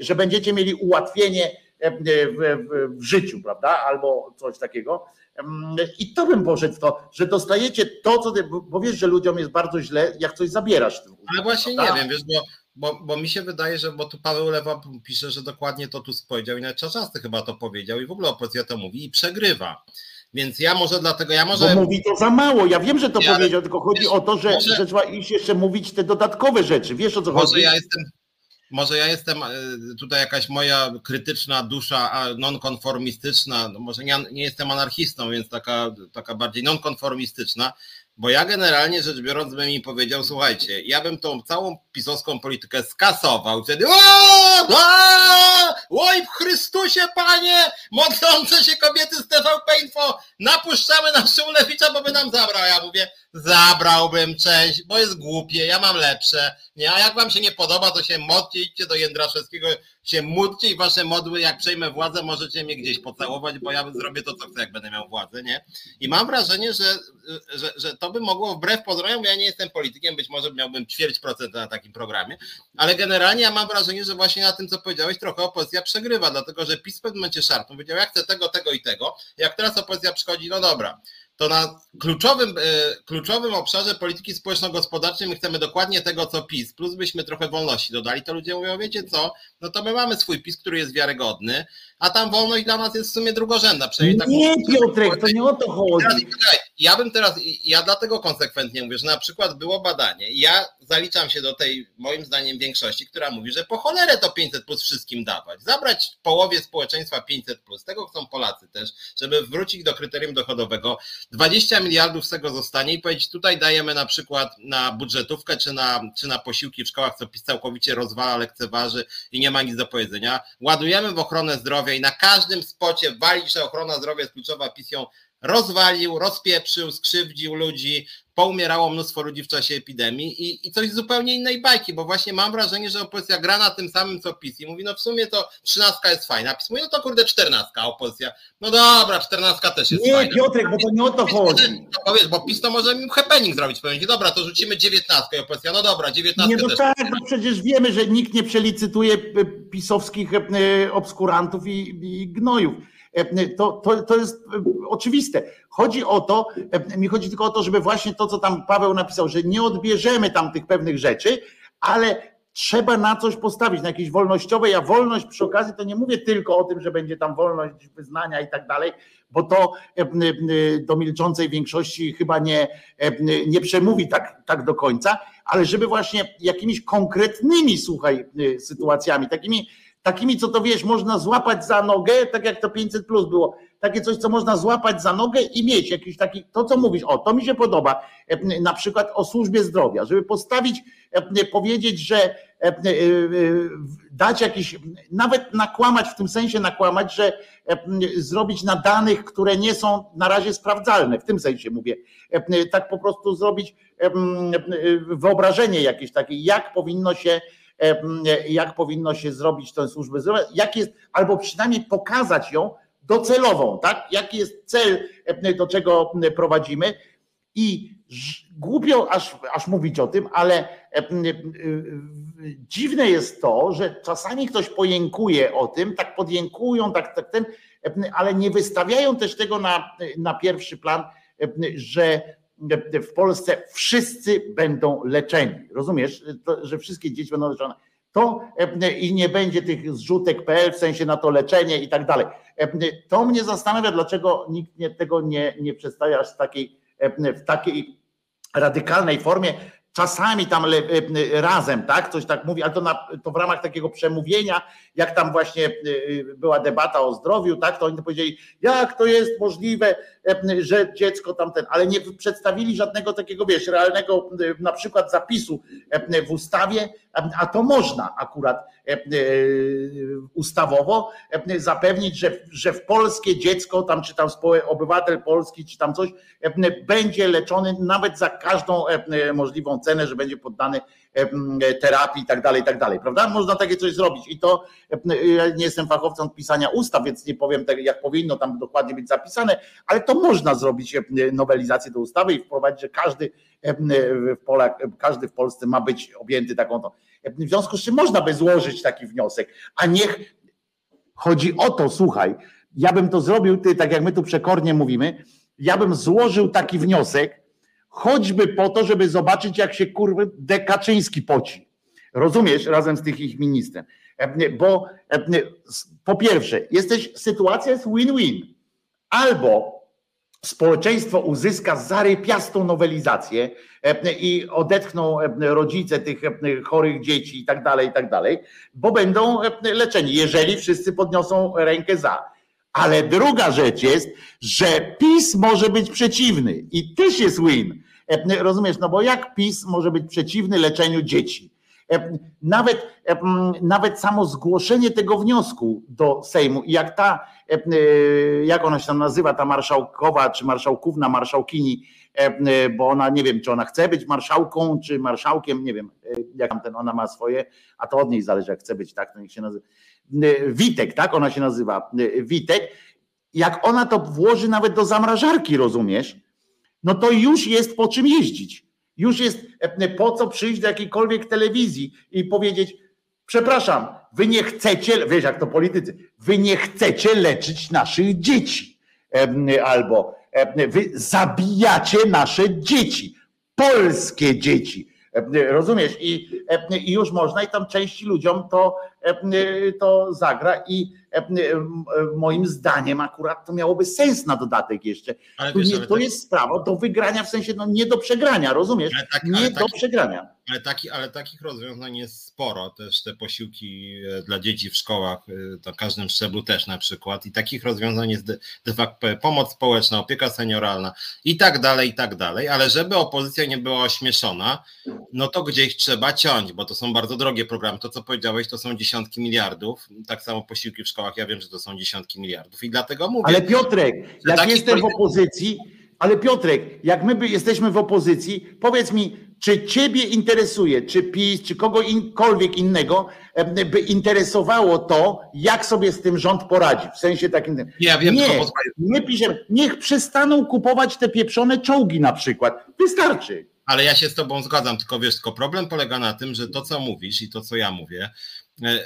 że będziecie mieli ułatwienie w, w, w życiu, prawda? Albo coś takiego. I to bym poszedł w to, że dostajecie to, co ty, bo wiesz, że ludziom jest bardzo źle, jak coś zabierasz. Ale właśnie prawda? nie wiem, wiesz, bo bo, bo mi się wydaje, że bo tu Paweł Lewa pisze, że dokładnie to tu powiedział i nawet Czarzasty chyba to powiedział i w ogóle opozycja to mówi i przegrywa. Więc ja może dlatego, ja może... Bo mówi to za mało, ja wiem, że to ja, powiedział, tylko chodzi wiesz, o to, że, może... że trzeba iść jeszcze mówić te dodatkowe rzeczy, wiesz o co może chodzi? Ja jestem, może ja jestem e, tutaj jakaś moja krytyczna dusza nonkonformistyczna, no może nie, nie jestem anarchistą, więc taka, taka bardziej nonkonformistyczna, Bo ja generalnie rzecz biorąc bym im powiedział, słuchajcie, ja bym tą całą pisowską politykę skasował. Wtedy oj w Chrystusie Panie, modlące się kobiety z TVP Info, napuszczamy na Szymlewicza, bo by nam zabrał. Ja mówię, zabrałbym część, bo jest głupie, ja mam lepsze. Nie, a jak wam się nie podoba, to się modlcie, idźcie do Jędraszewskiego, się módlcie i wasze modły, jak przejmę władzę, możecie mnie gdzieś pocałować, bo ja zrobię to, co chcę, jak będę miał władzę, nie? I mam wrażenie, że, że, że to by mogło wbrew pozorom, ja nie jestem politykiem, być może miałbym ćwierć procenta na takim programie, ale generalnie ja mam wrażenie, że właśnie na tym, co powiedziałeś, trochę opozycja przegrywa, dlatego że PiS w pewnym momencie szarpnął, powiedział, ja chcę tego, tego i tego, jak teraz opozycja przychodzi, no dobra, to na kluczowym, e, kluczowym obszarze polityki społeczno-gospodarczej my chcemy dokładnie tego, co PiS, plus byśmy trochę wolności dodali, to ludzie mówią, wiecie co, no to my mamy swój PiS, który jest wiarygodny, a tam wolność dla nas jest w sumie drugorzędna. Przynajmniej tak nie, Piotrek, to nie o to chodzi. Ja bym teraz, ja dlatego konsekwentnie mówię, że na przykład było badanie, ja zaliczam się do tej, moim zdaniem, większości, która mówi, że po cholerę to 500 plus wszystkim dawać, zabrać połowie społeczeństwa 500 plus, tego chcą Polacy też, żeby wrócić do kryterium dochodowego, 20 miliardów z tego zostanie i powiedzieć, tutaj dajemy na przykład na budżetówkę czy na, czy na posiłki w szkołach, co PiS całkowicie rozwala, lekceważy i nie ma nic do powiedzenia, ładujemy w ochronę zdrowia i na każdym spocie walić, że ochrona zdrowia jest kluczowa, PiS ją rozwalił, rozpieprzył, skrzywdził ludzi, poumierało mnóstwo ludzi w czasie epidemii i, i coś zupełnie innej bajki, bo właśnie mam wrażenie, że opozycja gra na tym samym co PiS i mówi, no w sumie to trzynastka jest fajna, PiS mówi, no to kurde czternastka, opozycja, no dobra, czternastka też jest nie, fajna. Nie, Piotrek, bo to nie o to chodzi. No, wiesz, bo PiS to może im happening zrobić, powiedzieć, dobra, to rzucimy dziewiętnastkę opozycja, no dobra, dziewiętnastkę Nie, no też. tak, no przecież wiemy, że nikt nie przelicytuje pisowskich e, obskurantów i, i gnojów E, to, to, to jest e, oczywiste. Chodzi o to, e, mi chodzi tylko o to, żeby właśnie to, co tam Paweł napisał, że nie odbierzemy tam tych pewnych rzeczy, ale trzeba na coś postawić, na jakieś wolnościowe. Ja wolność przy okazji to nie mówię tylko o tym, że będzie tam wolność wyznania i tak dalej, bo to do milczącej większości chyba nie, nie przemówi tak, tak do końca, ale żeby właśnie jakimiś konkretnymi, słuchaj, sytuacjami, takimi takimi, co to wiesz, można złapać za nogę, tak jak to 500 plus było, takie coś, co można złapać za nogę i mieć jakiś taki, to co mówisz, o, to mi się podoba, e, na przykład o służbie zdrowia, żeby postawić, e, powiedzieć, że e, dać jakiś, nawet nakłamać, w tym sensie nakłamać, że zrobić na danych, które nie są na razie sprawdzalne, w tym sensie mówię, tak po prostu zrobić wyobrażenie jakieś takie, jak powinno się jak powinno się zrobić tę służbę zdrowia, jak jest, albo przynajmniej pokazać ją docelową, tak? Jaki jest cel, do czego prowadzimy. I głupio aż, aż mówić o tym, ale dziwne jest to, że czasami ktoś pojękuje o tym, tak podjękują, tak, tak ten, ale nie wystawiają też tego na, na pierwszy plan, że w Polsce wszyscy będą leczeni. Rozumiesz, że wszystkie dzieci będą leczone. To i nie będzie tych zrzutek.pl w sensie na to leczenie i tak dalej. To mnie zastanawia, dlaczego nikt nie, tego nie, nie przedstawia aż w takiej, w takiej radykalnej formie czasami tam razem, tak, coś tak mówi, ale to, na, to w ramach takiego przemówienia, jak tam właśnie była debata o zdrowiu, tak, to oni powiedzieli, jak to jest możliwe, że dziecko tamten, ale nie przedstawili żadnego takiego, wiesz, realnego y, na przykład zapisu w ustawie, a to można akurat ustawowo zapewnić, że, że w polskie dziecko, tam czy tam obywatel polski, czy tam coś, będzie leczony nawet za każdą możliwą cenę, że będzie poddany terapii i tak dalej, i tak dalej, prawda? Można takie coś zrobić i to ja nie jestem fachowcem od pisania ustaw, więc nie powiem tak, jak powinno tam dokładnie być zapisane, ale to można zrobić nowelizację do ustawy i wprowadzić, że każdy w Polak, każdy w Polsce ma być objęty taką to. W związku z czym można by złożyć taki wniosek, a niech chodzi o to, słuchaj, ja bym to zrobił, ty, tak jak my tu przekornie mówimy, ja bym złożył taki wniosek, choćby po to, żeby zobaczyć, jak się kurwy Dekaczyński poci. Rozumiesz, razem z tych ich ministrem. E, bo e, po pierwsze, jesteś, sytuacja jest win-win. Albo społeczeństwo uzyska zarypiastą nowelizację e, i odetchną rodzice tych chorych dzieci i tak dalej, i tak dalej, bo będą leczeni, jeżeli wszyscy podniosą rękę za. Ale druga rzecz jest, że PiS może być przeciwny i też jest win Rozumiesz, no bo jak PiS może być przeciwny leczeniu dzieci? Nawet, nawet samo zgłoszenie tego wniosku do Sejmu, jak ta, jak ona się tam nazywa, ta marszałkowa czy marszałkówna, marszałkini, bo ona nie wiem, czy ona chce być marszałką, czy marszałkiem, nie wiem, jak tam ten ona ma swoje, a to od niej zależy, jak chce być, tak, to niech się nazywa. Witek, tak, ona się nazywa, Witek. Jak ona to włoży nawet do zamrażarki, rozumiesz, no to już jest po czym jeździć już jest e, po co przyjść do jakiejkolwiek telewizji i powiedzieć, przepraszam, wy nie chcecie, wiesz jak to politycy, wy nie chcecie leczyć naszych dzieci. Albo wy zabijacie nasze dzieci, polskie dzieci. Rozumiesz? I, I już można, i tam części ludziom to, to zagra. I moim zdaniem akurat to miałoby sens na dodatek jeszcze. Ale wiesz, nie, to jest sprawa do wygrania, w sensie no, nie do przegrania, rozumiesz? Tak, nie do taki, przegrania. Ale, taki, ale takich rozwiązań jest sporo. Też te posiłki e, dla dzieci w szkołach, na e, każdym szczeblu też na przykład. I takich rozwiązań jest de, de facto pomoc społeczna, opieka senioralna i tak dalej, i tak dalej. Ale żeby opozycja nie była ośmieszona, no to gdzieś trzeba ciąć, bo to są bardzo drogie programy. To, co powiedziałeś, to są dziesiątki miliardów. Tak samo posiłki w szkołach, ja wiem, że to są dziesiątki miliardów i dlatego mówię. Ale Piotrek, jak jestem w opozycji, ale Piotrek, jak my jesteśmy w opozycji, powiedz mi, czy ciebie interesuje, czy PiS, czy kogokolwiek innego by interesowało to, jak sobie z tym rząd poradzi, w sensie takim. Ja wiem, nie, nie piszemy, niech przestaną kupować te pieprzone czołgi na przykład. Wystarczy. Ale ja się z tobą zgadzam, tylko wiesz, tylko problem polega na tym, że to, co mówisz i to, co ja mówię,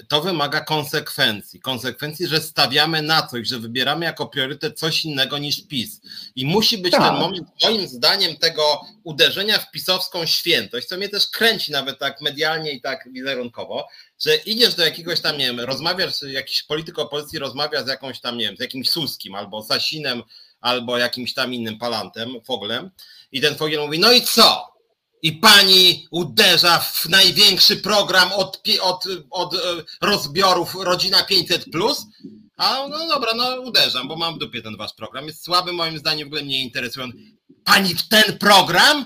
to wymaga konsekwencji. Konsekwencji, że stawiamy na coś, że wybieramy jako priorytet coś innego niż PiS. I musi być tak. ten moment, moim zdaniem, tego uderzenia w pisowską świętość, co mnie też kręci nawet tak medialnie i tak wizerunkowo, że idziesz do jakiegoś tam, nie wiem, rozmawiasz, jakiś polityk opozycji rozmawia z jakąś tam, nie wiem, z jakimś Suskim albo Sasinem, albo jakimś tam innym palantem, foglem i ten fogiel mówi, no i co? I pani uderza w największy program od, od, od e, rozbiorów Rodzina 500 plus, a no dobra, no uderzam, bo mam w dupie ten wasz program. Jest słaby, moim zdaniem w ogóle mnie interesują. Pani w ten program?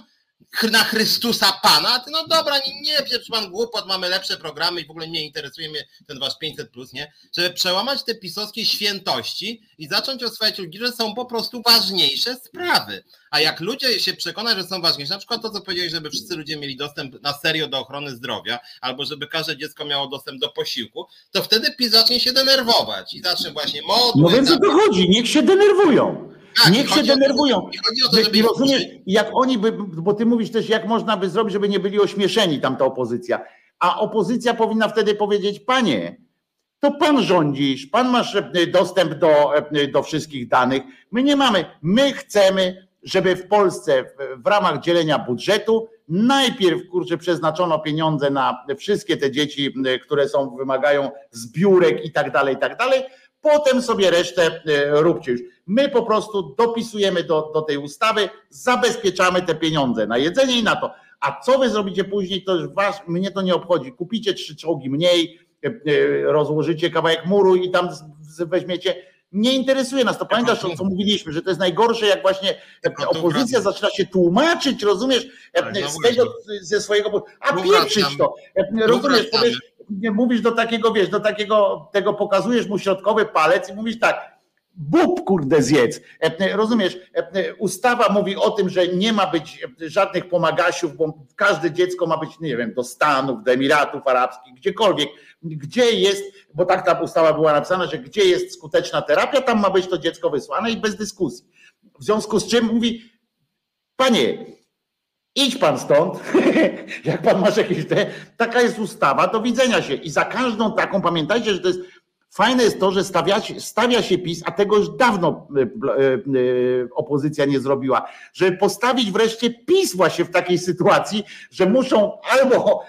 Na Chrystusa Pana, no dobra, nie, nie pieprz pan głupot, mamy lepsze programy i w ogóle nie interesuje mnie ten wasz 500 plus, nie? Żeby przełamać te pisowskie świętości i zacząć oswajać ludzi, że są po prostu ważniejsze sprawy. A jak ludzie się przekonają, że są ważniejsze, na przykład to, co powiedziałeś, żeby wszyscy ludzie mieli dostęp na serio do ochrony zdrowia, albo żeby każde dziecko miało dostęp do posiłku, to wtedy PiS zacznie się denerwować i zacznie właśnie modły... No więc o to chodzi, niech się denerwują. Tak, Niech się denerwują. To, żeby rozumiesz, jak oni by, bo ty mówisz też, jak można by zrobić, żeby nie byli ośmieszeni tamta opozycja. A opozycja powinna wtedy powiedzieć, panie, to pan rządzisz, pan masz e, dostęp do, e, do wszystkich danych. My nie mamy. My chcemy, żeby w Polsce w ramach dzielenia budżetu najpierw kurczę przeznaczono pieniądze na wszystkie te dzieci, które są, wymagają zbiórek i tak dalej, i tak dalej, potem sobie resztę e, róbcie już. My po prostu dopisujemy do, do tej ustawy, zabezpieczamy te pieniądze na jedzenie i na to. A co wy zrobicie później, to już was, mnie to nie obchodzi. Kupicie trzy czołgi mniej, e, e, rozłożycie kawałek muru i tam weźmiecie. Nie interesuje nas to. Pamiętasz, co mówiliśmy, że to jest najgorsze, jak właśnie opozycja zaczyna się tłumaczyć, rozumiesz, z tego, ze swojego. A pieprzyć to. Rozumiesz, powiesz, mówisz do takiego, wiesz, do takiego, tego pokazujesz mu środkowy palec i mówisz tak, bób kurde zjedz. E, rozumiesz, e, ustawa mówi o tym, że nie ma być żadnych pomagasiów, bo każde dziecko ma być, nie wiem, do Stanów, do Emiratów Arabskich, gdziekolwiek, gdzie jest, bo tak ta ustawa była napisana, że gdzie jest skuteczna terapia, tam ma być to dziecko wysłane i bez dyskusji. W związku z czym mówi, panie, Idź pan stąd, (laughs) jak pan masz jakieś te, taka jest ustawa, do widzenia się. I za każdą taką, pamiętajcie, że to jest Fajne jest to, że stawia, stawia się PiS, a tego już dawno e, e, e, opozycja nie zrobiła, żeby postawić wreszcie PiS właśnie w takiej sytuacji, że muszą albo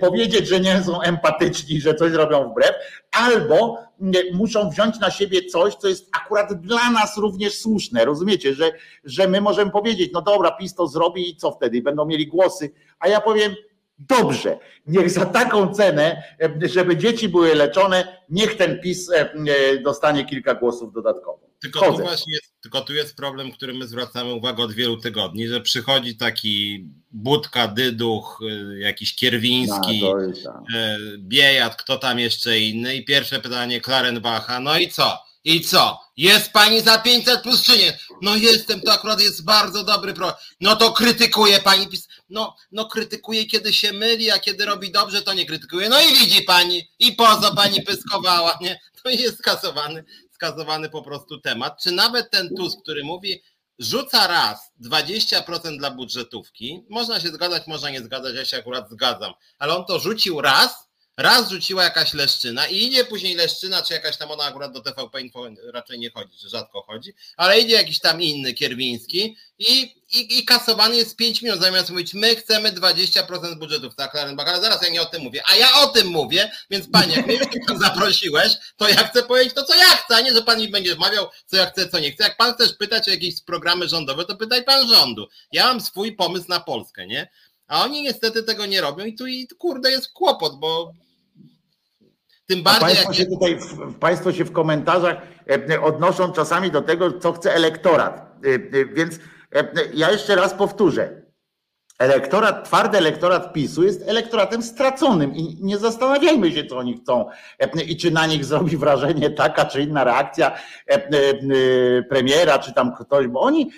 powiedzieć, że nie są empatyczni, że coś robią wbrew, albo muszą wziąć na siebie coś, co jest akurat dla nas również słuszne. Rozumiecie, że, że my możemy powiedzieć, no dobra, PiS to zrobi i co wtedy? Będą mieli głosy, a ja powiem, Dobrze, niech za taką cenę, żeby dzieci były leczone, niech ten PiS dostanie kilka głosów dodatkowo. Tylko tu właśnie jest, tylko tu jest problem, który my zwracamy uwagę od wielu tygodni, że przychodzi taki Budka, Dyduch, jakiś Kierwiński, no, Biejat, kto tam jeszcze inny i pierwsze pytanie Klarenbacha, no i co? I co? Jest pani za 500 plus czy nie? No jestem, to akurat jest bardzo dobry projekt. No to krytykuje pani PiS. No, no krytykuje, kiedy się myli, a kiedy robi dobrze, to nie krytykuje. No i widzi pani, i poza pani pyskowała, nie? To jest skasowany, skasowany po prostu temat. Czy nawet ten Tusk, który mówi, rzuca raz 20% dla budżetówki, można się zgadzać, można nie zgadzać, ja się akurat zgadzam, ale on to rzucił raz, raz rzuciła jakaś leszczyna i idzie później leszczyna, czy jakaś tam ona akurat do TVP Info raczej nie chodzi, czy rzadko chodzi, ale idzie jakiś tam inny Kierwiński i, i, i kasowany jest 5 minut, zamiast mówić my chcemy 20% budżetów, tak Klarenbach, ale zaraz ja nie o tym mówię, a ja o tym mówię, więc panie, jak mnie tam (laughs) zaprosiłeś, to ja chcę powiedzieć to, co ja chcę, a nie, że pan mi będzie wmawiał, co ja chcę, co nie chcę. Jak pan chcesz pytać o jakieś programy rządowe, to pytaj pan rządu. Ja mam swój pomysł na Polskę, nie? A oni niestety tego nie robią i tu i kurde jest kłopot, bo tym bardziej. A państwo, jak... się tutaj, państwo się w komentarzach e, odnoszą czasami do tego, co chce elektorat. E, e, więc ja jeszcze raz powtórzę elektorat, twardy elektorat PiSu jest elektoratem straconym i nie zastanawiajmy się, co oni chcą i czy na nich zrobi wrażenie taka czy inna reakcja premiera, czy tam ktoś, bo oni,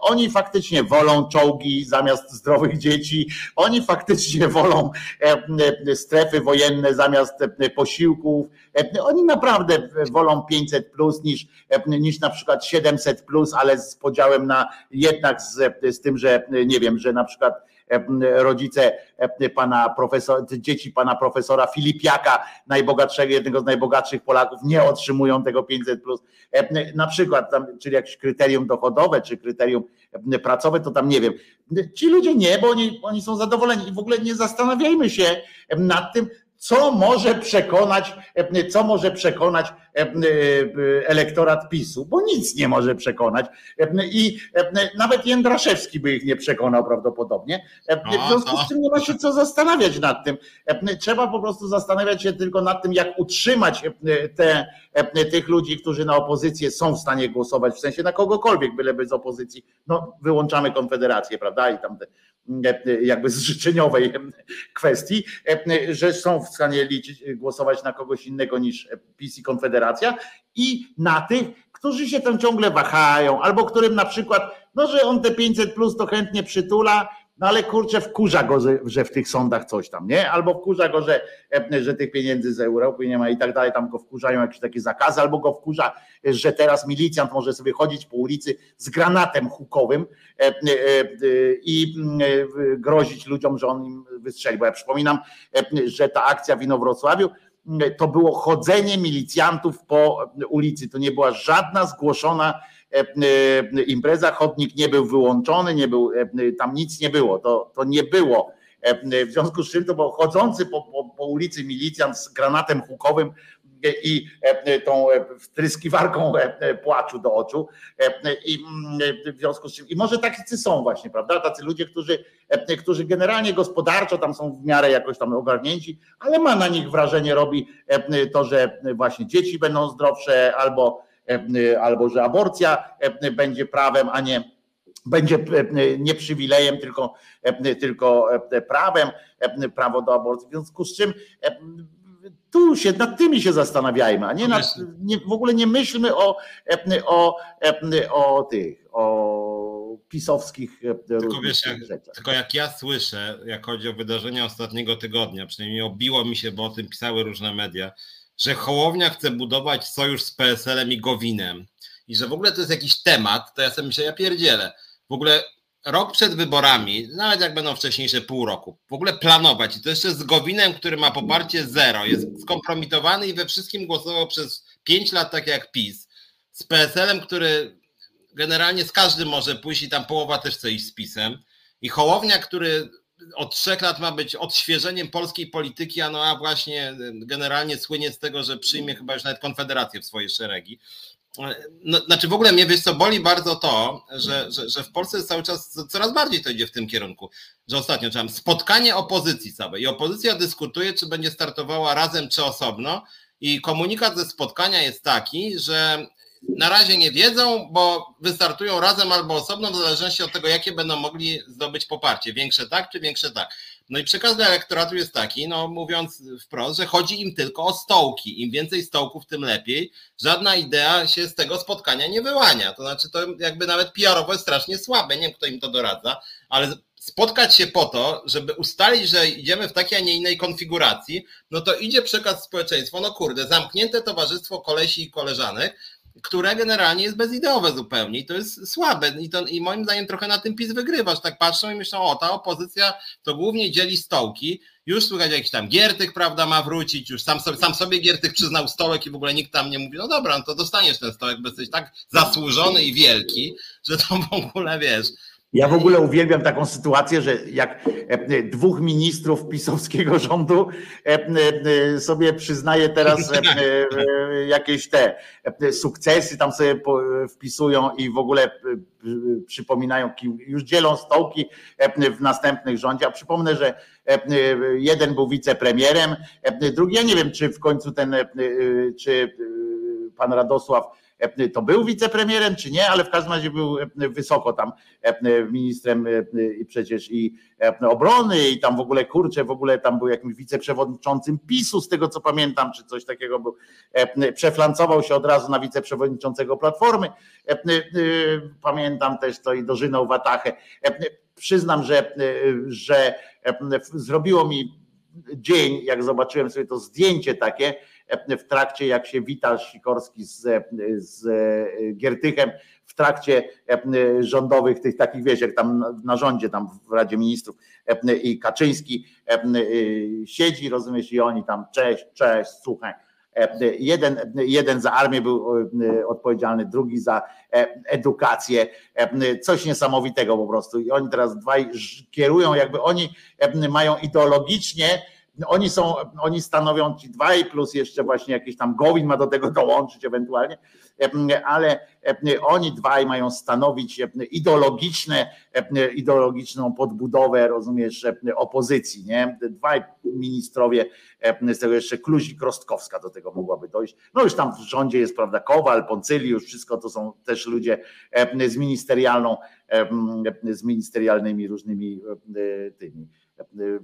oni faktycznie wolą czołgi zamiast zdrowych dzieci, oni faktycznie (laughs) wolą strefy wojenne zamiast posiłków, oni naprawdę wolą 500 plus niż, niż na przykład 700 plus, ale z podziałem na jednak z, z tym, że nie wiem, że na przykład rodzice pana profesora, dzieci pana profesora Filipiaka, najbogatszego, jednego z najbogatszych Polaków, nie otrzymują tego 500 plus. Na przykład, tam, czyli jakieś kryterium dochodowe, czy kryterium pracowe, to tam nie wiem. Ci ludzie nie, bo oni, oni są zadowoleni i w ogóle nie zastanawiajmy się nad tym, co może przekonać, co może przekonać e, e, elektorat PiSu, bo nic nie może przekonać. I nawet Jędraszewski by ich nie przekonał prawdopodobnie. W związku z czym nie ma się co zastanawiać nad tym. Trzeba po prostu zastanawiać się tylko nad tym, jak utrzymać te, tych ludzi, którzy na opozycję są w stanie głosować, w sensie na kogokolwiek, byleby z opozycji. No, wyłączamy Konfederację, prawda? I tam te jakby z życzeniowej kwestii, że są w stanie liczyć, głosować na kogoś innego niż PiS i Konfederacja i na tych, którzy się tam ciągle wahają, albo którym na przykład, no że on te 500 plus to chętnie przytula, no ale kurczę, wkurza go, że w tych sądach coś tam, nie? Albo wkurza go, że, e, że tych pieniędzy z Europy nie ma i tak dalej, tam go wkurzają jakieś takie zakazy, albo go wkurza, że teraz milicjant może sobie chodzić po ulicy z granatem hukowym e, e, i grozić ludziom, że on im wystrzeli. Bo ja przypominam, że ta akcja w Inowrocławiu to było chodzenie milicjantów po ulicy, to nie była żadna zgłoszona impreza, chodnik nie był wyłączony, nie był, e, tam nic nie było, to, to nie było. W związku z czym to był chodzący po, po, po ulicy milicjant z granatem hukowym i tą wtryskiwarką płaczu do oczu. I w związku z czym, i może tacy są właśnie, prawda? Tacy ludzie, którzy, którzy generalnie gospodarczo tam są w miarę jakoś tam ogarnięci, ale ma na nich wrażenie, robi to, że właśnie dzieci będą zdrowsze albo E, albo że aborcja e, będzie prawem, a nie będzie e, nie przywilejem, tylko, tylko prawem, prawo do aborcji. W związku z czym tu się nad tymi się zastanawiajmy, a nie, nad, nie w ogóle nie myślmy o, o, o tych, o pisowskich tylko, wiesz, jak, rzeczach. Tylko jak ja słyszę, jak chodzi o wydarzenia ostatniego tygodnia, przynajmniej obiło mi się, bo o tym pisały różne media, że Hołownia chce budować sojusz z PSL-em i Gowinem. I że w ogóle to jest jakiś temat, to ja sobie myślę, ja pierdzielę. W ogóle rok przed wyborami, nawet jak będą wcześniejsze pół roku, w ogóle planować. I to jeszcze z Gowinem, który ma poparcie zero, jest skompromitowany i we wszystkim głosował przez pięć lat tak jak PiS, z PSL-em, który generalnie z każdym może pójść i tam połowa też chce iść z PiSem. I Hołownia, który od trzech lat ma być odświeżeniem polskiej polityki, a no a właśnie generalnie słynie z tego, że przyjmie chyba już nawet Konfederację w swoje szeregi. No, znaczy w ogóle mnie wiesz co, boli bardzo to, że, że, że w Polsce cały czas coraz bardziej to idzie w tym kierunku, że ostatnio czytam spotkanie opozycji całej. I opozycja dyskutuje, czy będzie startowała razem, czy osobno. I komunikat ze spotkania jest taki, że na razie nie wiedzą, bo wystartują razem albo osobno, w zależności od tego, jakie będą mogli zdobyć poparcie. Większe tak, czy większe tak. No i przekaz dla elektoratu jest taki, no mówiąc wprost, że chodzi im tylko o stołki. Im więcej stołków, tym lepiej. Żadna idea się z tego spotkania nie wyłania. To znaczy, to jakby nawet PR-owo jest strasznie słabe. Nie wiem, kto im to doradza, ale spotkać się po to, żeby ustalić, że idziemy w takiej, a nie innej konfiguracji, no to idzie przekaz społeczeństwu, no kurde, zamknięte towarzystwo kolesi i koleżanek, które generalnie jest bezideowe zupełnie i to jest słabe. I, to, i moim zdaniem trochę na tym PiS wygrywasz, tak patrzą i myślą, o ta opozycja to głównie dzieli stołki, już słychać jakiś tam Giertych, prawda, ma wrócić, już sam sobie, sam sobie Giertych przyznał stołek i w ogóle nikt tam nie mówi, no dobra, no to dostaniesz ten stołek, bo jesteś tak zasłużony i wielki, że to w ogóle, wiesz, ja w ogóle uwielbiam taką sytuację, że jak e, dwóch ministrów pisowskiego (laughs) rządu e, sobie przyznaje teraz e, jakieś te sukcesy, tam sobie wpisują i w ogóle przypominają, już dzielą stołki w następnych rządzie. A przypomnę, że jeden był wicepremierem, drugi, ja nie wiem, czy w końcu ten, czy pan Radosław E, to był wicepremierem, czy nie, ale w każdym razie był e, wysoko tam e, ministrem i przecież i obrony i tam w ogóle kurczę, w ogóle tam był jakimś wiceprzewodniczącym PiSu, z tego co pamiętam, czy coś takiego był. Przeflancował się od razu na wiceprzewodniczącego Platformy. Pamiętam też to i dożynął Watachę. Przyznam, że, że zrobiło mi dzień, jak zobaczyłem sobie to zdjęcie takie, w trakcie, jak się wita Sikorski z, z Giertychem, w trakcie rządowych, tych takich, wiesz, jak tam na rządzie, tam w Radzie Ministrów i Kaczyński siedzi, rozumiesz, i oni tam, cześć, cześć, słuchaj, Jeden, jeden za armię był odpowiedzialny, drugi za edukację. Coś niesamowitego po prostu. I oni teraz dwaj kierują, jakby oni mają ideologicznie oni są, oni stanowią ci dwaj, plus jeszcze właśnie jakiś tam Gowin ma do tego dołączyć ewentualnie, ale oni dwaj mają stanowić ideologiczne, ideologiczną podbudowę, rozumiesz, opozycji, nie? Dwaj ministrowie, z tego jeszcze Kluzik Rostkowska do tego mogłaby dojść. No już tam w rządzie jest, prawda, Kowal, Poncyliusz, wszystko to są też ludzie z ministerialną, z ministerialnymi różnymi tymi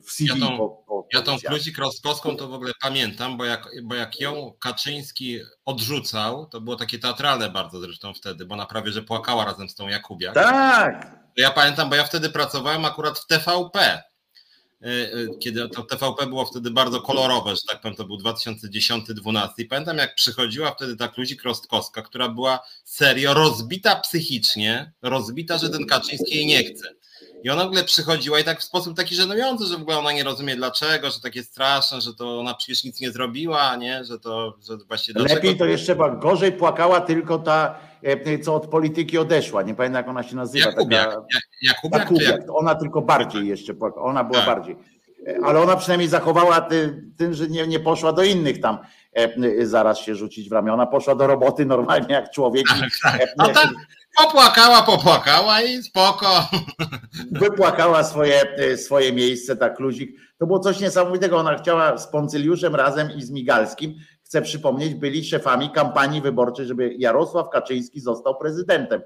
w CV. Ja tą, po, po, ja tą Kluzik Rostkowską to w ogóle pamiętam, bo jak, bo jak ją Kaczyński odrzucał, to było takie teatralne bardzo zresztą wtedy, bo ona prawie, że płakała razem z tą Jakubiak. Tak! Ja pamiętam, bo ja wtedy pracowałem akurat w TVP, y, y, kiedy to TVP było wtedy bardzo kolorowe, że tak powiem, to był 2010-2012 i pamiętam jak przychodziła wtedy ta Kluzik Rostkowska, która była serio rozbita psychicznie, rozbita, że ten Kaczyński jej nie chce. I ona w ogóle przychodziła i tak w sposób taki żenujący, że w ogóle ona nie rozumie dlaczego, że takie straszne, że to ona przecież nic nie zrobiła, nie? Że to że właśnie dlaczego... Lepiej to jeszcze gorzej płakała tylko ta, e, co od polityki odeszła. Nie pamiętam jak ona się nazywa. Jakubiak. Taka... Jakubiak, Jakubiak. Ona tylko bardziej jeszcze płakała. Ona była tak. bardziej. E, ale ona przynajmniej zachowała tym, że nie, nie poszła do innych tam e, zaraz się rzucić w ramiona. Poszła do roboty normalnie jak człowiek. Tak, tak. No tak, Popłakała, popłakała i spoko. (laughs) Wypłakała swoje, e, swoje miejsce, tak luzik. To było coś niesamowitego. Ona chciała z Poncyliuszem razem i z Migalskim chcę przypomnieć, byli szefami kampanii wyborczej, żeby Jarosław Kaczyński został prezydentem.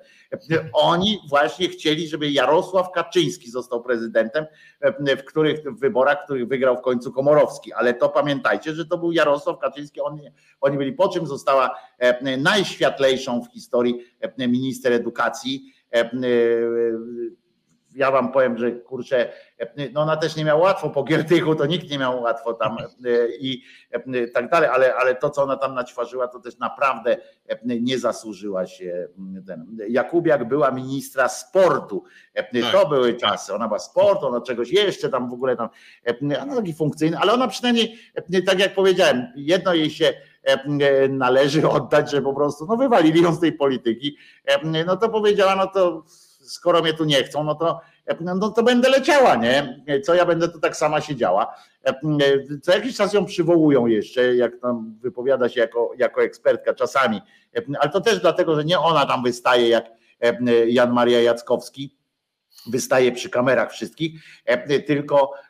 Oni właśnie chcieli, żeby Jarosław Kaczyński został prezydentem, w których w wyborach, których wygrał w końcu Komorowski. Ale to pamiętajcie, że to był Jarosław Kaczyński. Oni, oni byli po czym została najświetlejszą w historii minister edukacji ja wam powiem, że kurczę, no ona też nie miała łatwo po Giertychu, to nikt nie miał łatwo tam i tak dalej, ale, ale to, co ona tam naćwarzyła, to też naprawdę nie zasłużyła się. Ten. Jakubiak była ministra sportu. To tak. były czasy. Ona była sportu, ona czegoś jeszcze tam w ogóle tam, ona taki funkcyjny, ale ona przynajmniej, tak jak powiedziałem, jedno jej się należy oddać, że po prostu no wywalili ją z tej polityki, no to powiedziała, no to skoro mnie tu nie chcą, no to, no to będę leciała, nie? Co ja będę tu tak sama siedziała. Co jakiś czas ją przywołują jeszcze, jak tam wypowiada się jako, jako ekspertka czasami, ale to też dlatego, że nie ona tam wystaje jak Jan Maria Jackowski, wystaje przy kamerach wszystkich, tylko E,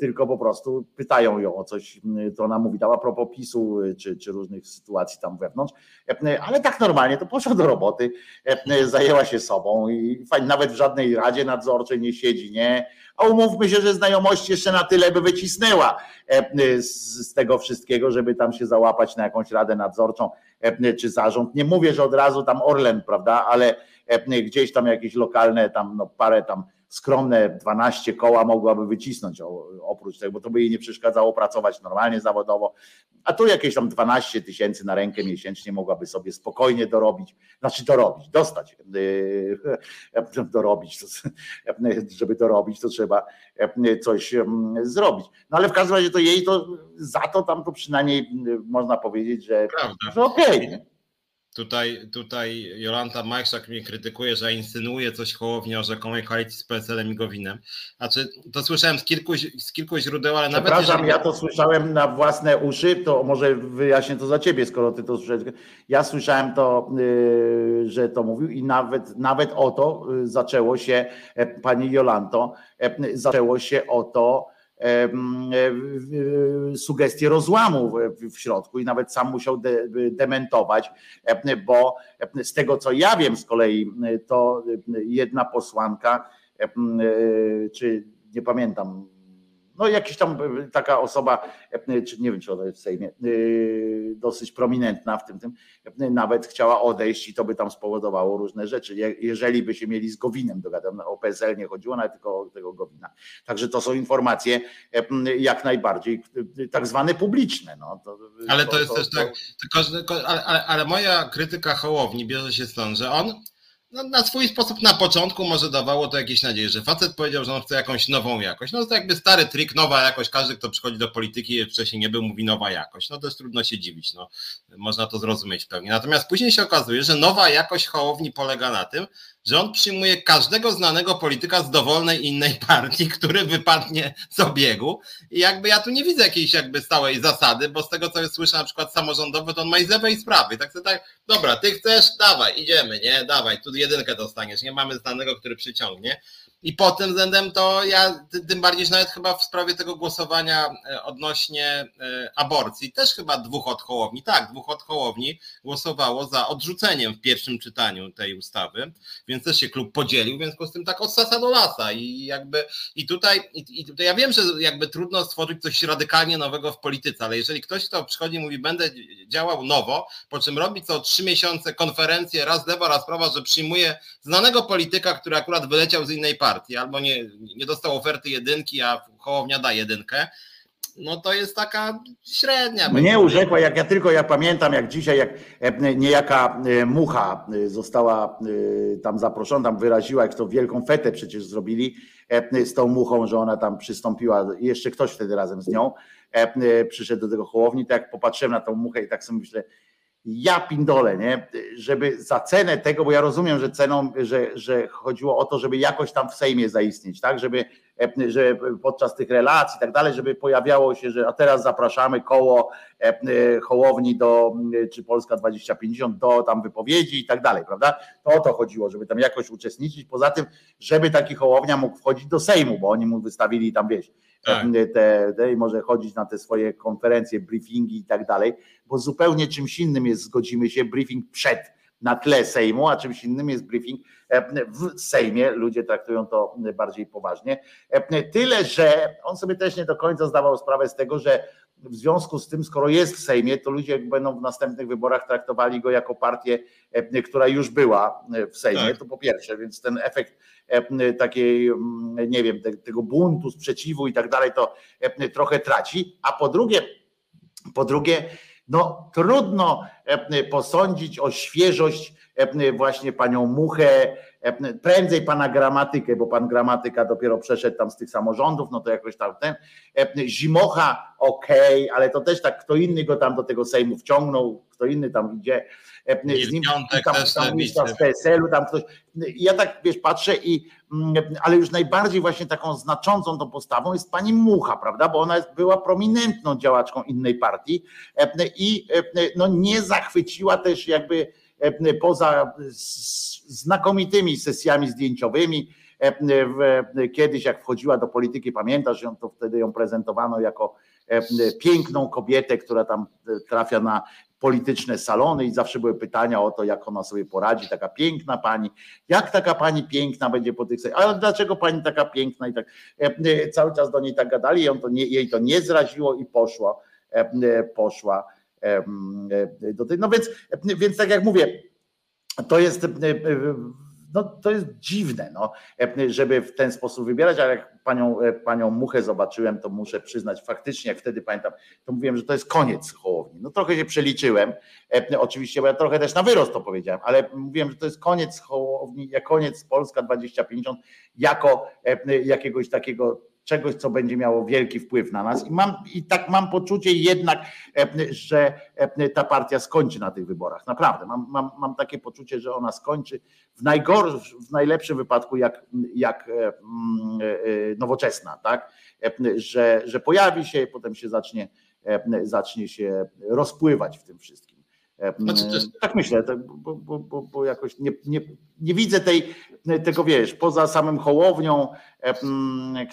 tylko po prostu pytają ją o coś, to ona mówi tam a propos PiSu czy, czy różnych sytuacji tam wewnątrz, e, ale tak normalnie to poszła do roboty, e, zajęła się sobą i fajnie, nawet w żadnej radzie nadzorczej nie siedzi, nie? A umówmy się, że znajomość jeszcze na tyle by wycisnęła z tego wszystkiego, żeby tam się załapać na jakąś radę nadzorczą czy zarząd. Nie mówię, że od razu tam Orlen, prawda, ale gdzieś tam jakieś lokalne, tam no parę tam skromne 12 koła mogłaby wycisnąć oprócz tego, bo to by jej nie przeszkadzało pracować normalnie zawodowo, a tu jakieś tam 12 tysięcy na rękę miesięcznie mogłaby sobie spokojnie dorobić, znaczy dorobić, dostać, yy, (laughs) dorobić, żeby dorobić, to trzeba yy, coś yy, zrobić. No ale w każdym razie to jej to za to tam to przynajmniej można powiedzieć, że, że okej. Okay, Tutaj, tutaj Jolanta Majszak mnie krytykuje, że insynuuje coś Hołowni o rzekomej koalicji z PSL-em i Gowinem. Znaczy, to słyszałem z kilku, z kilku źródeł, ale nawet... Przepraszam, jeżeli... ja to słyszałem na własne uszy, to może wyjaśnię to za ciebie, skoro ty to słyszałeś. Ja słyszałem to, yy, że to mówił i nawet, nawet o to yy, zaczęło się, e, pani Jolanto, e, zaczęło się o to, sugestie rozłamu w środku i nawet sam musiał de, dementować, e, bo z tego co ja wiem z kolei, to jedna posłanka, e, czy nie pamiętam, no jakiś tam e, taka osoba, e, czy nie wiem, czy ona jest w Sejmie, e, dosyć prominentna w tym, tym, nawet chciała odejść i to by tam spowodowało różne rzeczy. Jeżeli by się mieli z Gowinem dogadać, no, o PSL nie chodziło, nawet tylko o tego Gowina. Także to są informacje jak najbardziej tak zwane publiczne. No, to, ale to, to jest to, też tak, tylko, ale, ale, ale moja krytyka Hołowni bierze się stąd, że on no, na swój sposób na początku może dawało to jakieś nadzieję, że facet powiedział, że on chce jakąś nową jakość. No to jakby stary trik, nowa jakość. Każdy, kto przychodzi do polityki wcześniej nie był, mówi nowa jakość. No jest trudno się dziwić. No, można to zrozumieć pełni. Natomiast później się okazuje, że nowa jakość Hołowni polega na tym, on przyjmuje każdego znanego polityka z dowolnej innej (laughs) partii, który wypadnie z obiegu. I jakby ja tu nie widzę jakiejś jakby stałej zasady, bo z tego co słyszę na przykład samorządowy, to on ma i z lewej sprawy. Tak sobie tak, dobra, ty chcesz, dawaj, idziemy, nie, dawaj, tu jedynkę dostaniesz, nie mamy znanego, który przyciągnie. I pod tym względem to ja, tym bardziej, że nawet chyba w sprawie tego głosowania e, odnośnie e, aborcji, też chyba dwóch od Hołowni, tak, dwóch od Hołowni głosowało za odrzuceniem w pierwszym czytaniu tej ustawy, więc też się klub podzielił, w związku z tym tak od sasa do lasa. I jakby i tutaj, i, i tutaj ja wiem, że jakby trudno stworzyć coś radykalnie nowego w polityce, ale jeżeli ktoś, kto przychodzi i mówi, będę działał nowo, po czym robi co trzy miesiące konferencję, raz lewa, raz prawa, że przyjmuje znanego polityka, który akurat wyleciał z innej partii, partii, albo nie, nie dostał oferty jedynki, a Hołownia da jedynkę, no to jest taka średnia. Mnie urzekła, jak ja tylko ja pamiętam, jak dzisiaj, jak e, niejaka e, mucha e, została tam zaproszona, tam wyraziła, jak to wielką fetę przecież zrobili z tą muchą, że ona tam przystąpiła, jeszcze ktoś wtedy razem z nią przyszedł do tego Hołowni, to jak popatrzyłem na tą muchę i tak sobie myślę, ja pindole, nie? Żeby za cenę tego, bo ja rozumiem, że ceną, że, że chodziło o to, żeby jakoś tam w Sejmie zaistnieć, tak? Żeby, że podczas tych relacji i tak dalej, żeby pojawiało się, że a teraz zapraszamy koło Hołowni do, czy Polska 2050 do tam wypowiedzi i tak dalej, prawda? To o to chodziło, żeby tam jakoś uczestniczyć. Poza tym, żeby taki Hołownia mógł wchodzić do Sejmu, bo oni mu wystawili tam, wieś, tak. te, te, i może chodzić na te swoje konferencje, briefingi i tak dalej, bo zupełnie czymś innym jest, zgodzimy się, briefing przed na tle Sejmu, a czymś innym jest briefing w Sejmie. Ludzie traktują to bardziej poważnie. Tyle, że on sobie też nie do końca zdawał sprawę z tego, że w związku z tym, skoro jest w Sejmie, to ludzie będą w następnych wyborach traktowali go jako partię, która już była w Sejmie. Tak. To po pierwsze, więc ten efekt takiej, nie wiem, tego buntu, sprzeciwu i tak dalej, to trochę traci. A po drugie, po drugie, no trudno posądzić o świeżość właśnie panią Muchę, prędzej pana gramatykę, bo pan gramatyka dopiero przeszedł tam z tych samorządów, no to jakoś tam ten. Zimocha, okej, okay, ale to też tak kto inny go tam do tego Sejmu wciągnął, kto inny tam idzie. Z nim tam, tam z PSL-u, tam ktoś. Ja tak wiesz, patrzę i mm, ale już najbardziej właśnie taką znaczącą tą postawą jest pani Mucha, prawda? Bo ona była prominentną działaczką innej partii i no nie zachwyciła też jakby poza znakomitymi sesjami zdjęciowymi, kiedyś jak wchodziła do polityki, pamiętasz, ją to wtedy ją prezentowano jako piękną kobietę, która tam trafia na polityczne salony i zawsze były pytania o to, jak ona sobie poradzi, taka piękna pani, jak taka pani piękna będzie po tych ale dlaczego pani taka piękna i tak cały czas do niej tak gadali, ją to nie, jej to nie zraziło i poszła, poszła do tej, no więc, więc tak jak mówię, to jest no to jest dziwne, no, żeby w ten sposób wybierać, ale jak panią, panią Muchę zobaczyłem, to muszę przyznać, faktycznie jak wtedy pamiętam, to mówiłem, że to jest koniec Hołowni. No trochę się przeliczyłem, oczywiście, bo ja trochę też na wyrost to powiedziałem, ale mówiłem, że to jest koniec Hołowni, koniec Polska 2050 jako jakiegoś takiego czegoś, co będzie miało wielki wpływ na nas. I mam i tak mam poczucie jednak, że ta partia skończy na tych wyborach. Naprawdę. Mam, mam, mam takie poczucie, że ona skończy w w najlepszym wypadku jak, jak mm, e, nowoczesna, tak? Że, że pojawi się, potem się zacznie, zacznie się rozpływać w tym wszystkim. Znaczy, tak myślę, bo, bo, bo, bo jakoś nie, nie, nie, widzę tej, tego, wiesz, poza samym Hołownią,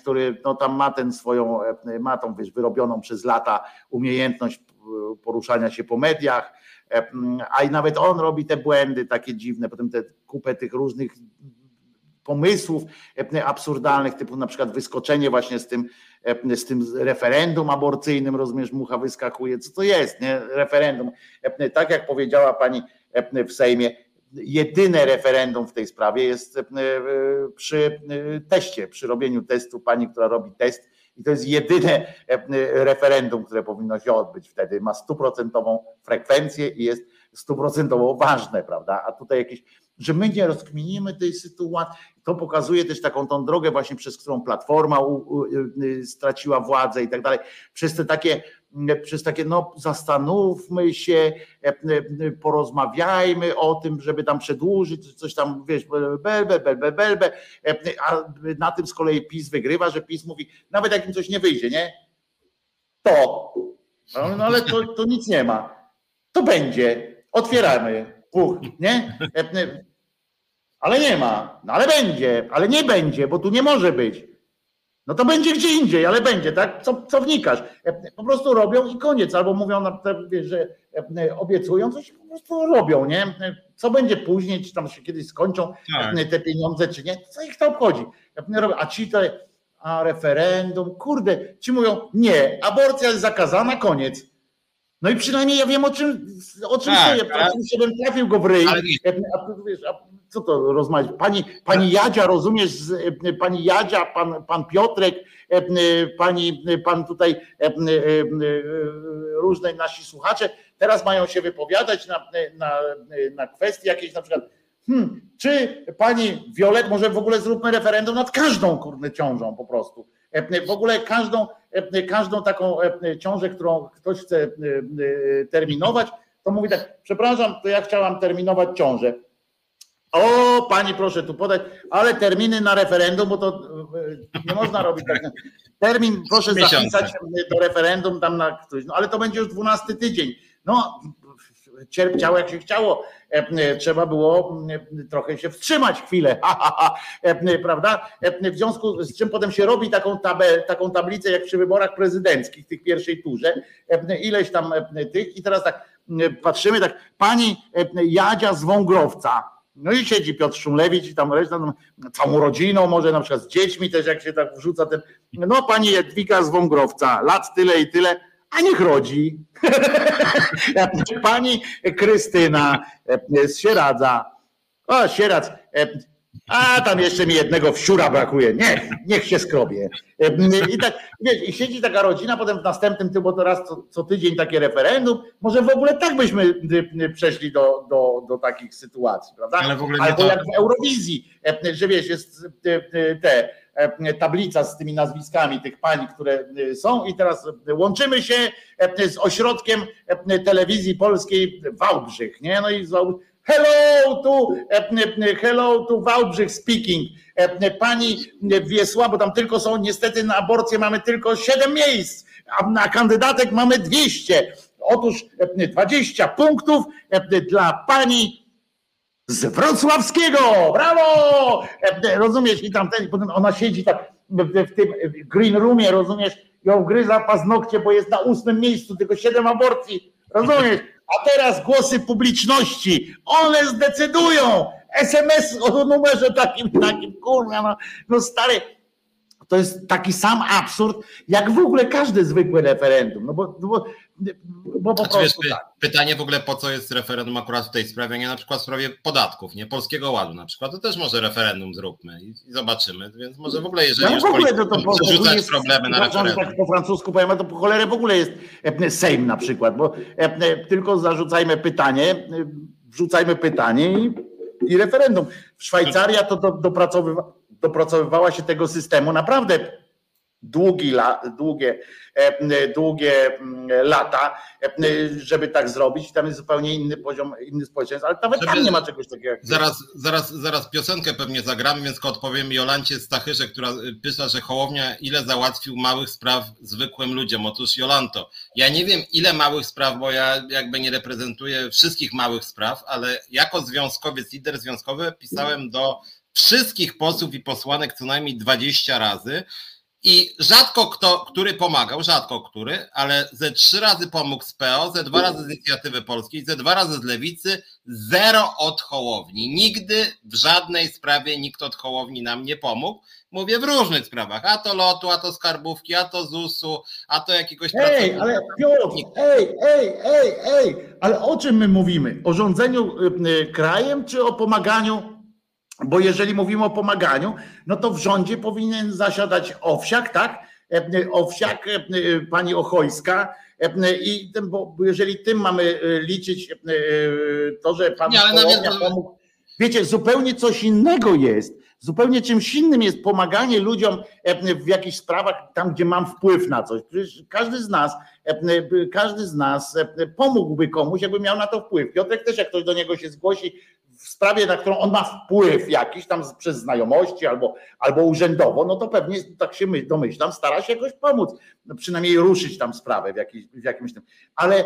który no, tam ma ten swoją, ma tą wiesz, wyrobioną przez lata umiejętność poruszania się po mediach, a i nawet on robi te błędy takie dziwne, potem te kupę tych różnych pomysłów absurdalnych, typu na przykład wyskoczenie właśnie z tym, z tym referendum aborcyjnym, rozumiesz, mucha wyskakuje, co to jest, nie? Referendum. Tak jak powiedziała pani w Sejmie, jedyne referendum w tej sprawie jest przy teście, przy robieniu testu, pani, która robi test i to jest jedyne referendum, które powinno się odbyć wtedy. Ma stuprocentową frekwencję i jest stuprocentowo ważne, prawda? A tutaj jakieś że my nie rozkminimy tej sytuacji. To pokazuje też taką tą drogę właśnie, przez którą Platforma u, u, y, straciła władzę i tak dalej. Przez te takie, przez takie, no zastanówmy się, e, e, porozmawiajmy o tym, żeby tam przedłużyć, coś tam, wiesz, belbe, belbe, belbe, e, a na tym z kolei PiS wygrywa, że PiS mówi, nawet jak im coś nie wyjdzie, nie? To. No, no ale to, to nic nie ma. To będzie. Otwieramy puch, nie? Ale nie ma, no ale będzie, ale nie będzie, bo tu nie może być. No to będzie gdzie indziej, ale będzie, tak? Co, co wnikasz? Po prostu robią i koniec. Albo mówią, że obiecują, coś po prostu robią, nie? Co będzie później, czy tam się kiedyś skończą tak. te pieniądze, czy nie? Co ich to obchodzi? A ci to, a referendum, kurde, ci mówią, nie, aborcja jest zakazana, koniec. No i przynajmniej ja wiem o czym, o czym tak, się, ale... oczywiście bym trafił go w ryj. A, wiesz, a co to rozmawiać? Pani, pani Jadzia, rozumiesz, pani Jadzia, pan, pan Piotrek, pani, pan tutaj, różne nasi słuchacze, teraz mają się wypowiadać na, na, na kwestie jakieś na przykład Hmm, czy pani Wiolet, może w ogóle zróbmy referendum nad każdą kurde ciążą po prostu. W ogóle każdą, każdą taką ciążę, którą ktoś chce terminować, to mówi tak, przepraszam, to ja chciałam terminować ciążę. O, pani proszę tu podać, ale terminy na referendum, bo to nie można robić tak. Termin proszę zapisać do referendum tam na ktoś, no ale to będzie już dwunasty tydzień. No, cierpiało jak się chciało. E, e, trzeba było e, trochę się wstrzymać chwilę, prawda? W związku z czym potem się robi taką, tabel, taką tablicę jak przy wyborach prezydenckich, tych pierwszej turze, ileś tam tych i teraz tak patrzymy tak, pani Jadzia z Wągrowca, no i siedzi Piotr Szumlewicz i tam reszta, no, całą rodziną, może na przykład z dziećmi też, jak się tak wrzuca ten, no pani Jadwiga z Wągrowca, lat tyle i tyle, a niech rodzi. (laughs) Pani Krystyna e, z Sieradza. O, Sierac. A tam jeszcze mi jednego wsiura brakuje. Niech, niech się skrobie. I tak, wiesz, i siedzi taka rodzina, potem w następnym tygodniu, bo teraz co, co, tydzień takie referendum. Może w ogóle tak byśmy przeszli do, do, do takich sytuacji, prawda? Ale w ogóle Albo jak w Eurowizji, że wiesz, jest te E, tablica z tymi nazwiskami tych pań, które są i teraz łączymy się z ośrodkiem telewizji polskiej Wałbrzych, nie? No i hello to, hello to Wałbrzych speaking. Pani Wiesła, bo tam tylko są, niestety na aborcję mamy tylko 7 miejsc, a na kandydatek mamy 200. Otóż 20 punktów dla pani z wrocławskiego, brawo! Rozumiesz? I tamten, potem ona siedzi tak w tym green roomie, rozumiesz? Ją gryza paznokcie, bo jest na ósmym miejscu, tylko siedem aborcji, rozumiesz? A teraz głosy publiczności, one zdecydują. SMS o numerze takim, takim, kurwa, no, no stary, to jest taki sam absurd, jak w ogóle każde zwykłe referendum. No bo, no bo, bo po prostu wiesz, tak. Pytanie w ogóle, po co jest referendum akurat w tej sprawie, nie na przykład w sprawie podatków, nie Polskiego Ładu na przykład, to też może referendum zróbmy i, i zobaczymy. Więc może w ogóle, jeżeli no, w ogóle to, to po, jest, problemy na referendum. Tak po francusku powiem, to po cholerę w ogóle jest e, Sejm na przykład, bo e, e, tylko zarzucajmy pytanie, wrzucajmy pytanie i, i referendum. Szwajcaria to do, dopracowywa dopracowywała się tego systemu naprawdę długi, długie, e, długie lata, e, żeby tak zrobić. Tam jest zupełnie inny poziom, inny społeczeństwo, ale nawet żeby, tam nie ma czegoś takiego. Zaraz, zaraz, zaraz piosenkę pewnie zagramy, więc odpowiem Jolancie Stachyrze, która pyta, że Hołownia ile załatwił małych spraw zwykłym ludziom. Otóż Jolanto, ja nie wiem ile małych spraw, bo ja jakby nie reprezentuję wszystkich małych spraw, ale jako związkowiec, lider związkowy pisałem do wszystkich posłów i posłanek co najmniej 20 razy i rzadko kto, który pomagał, rzadko który, ale ze trzy razy pomógł z PO, ze dwa razy z Inicjatywy Polskiej, ze dwa razy z Lewicy, zero od Hołowni. Nigdy w żadnej sprawie nikt od Hołowni nam nie pomógł. Mówię w różnych sprawach, a to lotu, a to skarbówki, a to ZUS-u, a to jakiegoś Ej, ale Piotr, ej, ej, ej, ej, ale o czym my mówimy? O rządzeniu y, y, krajem, czy o pomaganiu bo jeżeli mówimy o pomaganiu, no to w rządzie powinien zasiadać Owsiak, tak? E, Owsiak, e, pani Ochojska, e, i bo jeżeli tym mamy liczyć to, że pan Nie, pomógł. Wiecie, zupełnie coś innego jest. Zupełnie czymś innym jest pomaganie ludziom w jakichś sprawach, tam gdzie mam wpływ na coś. Przecież każdy z nas, każdy z nas pomógłby komuś, jakby miał na to wpływ. Piotrek też, jak ktoś do niego się zgłosi w sprawie, na którą on ma wpływ jakiś tam przez znajomości albo, albo urzędowo, no to pewnie tak się domyślam, stara się jakoś pomóc, no przynajmniej ruszyć tam sprawę w, jakiś, w jakimś tym. Ale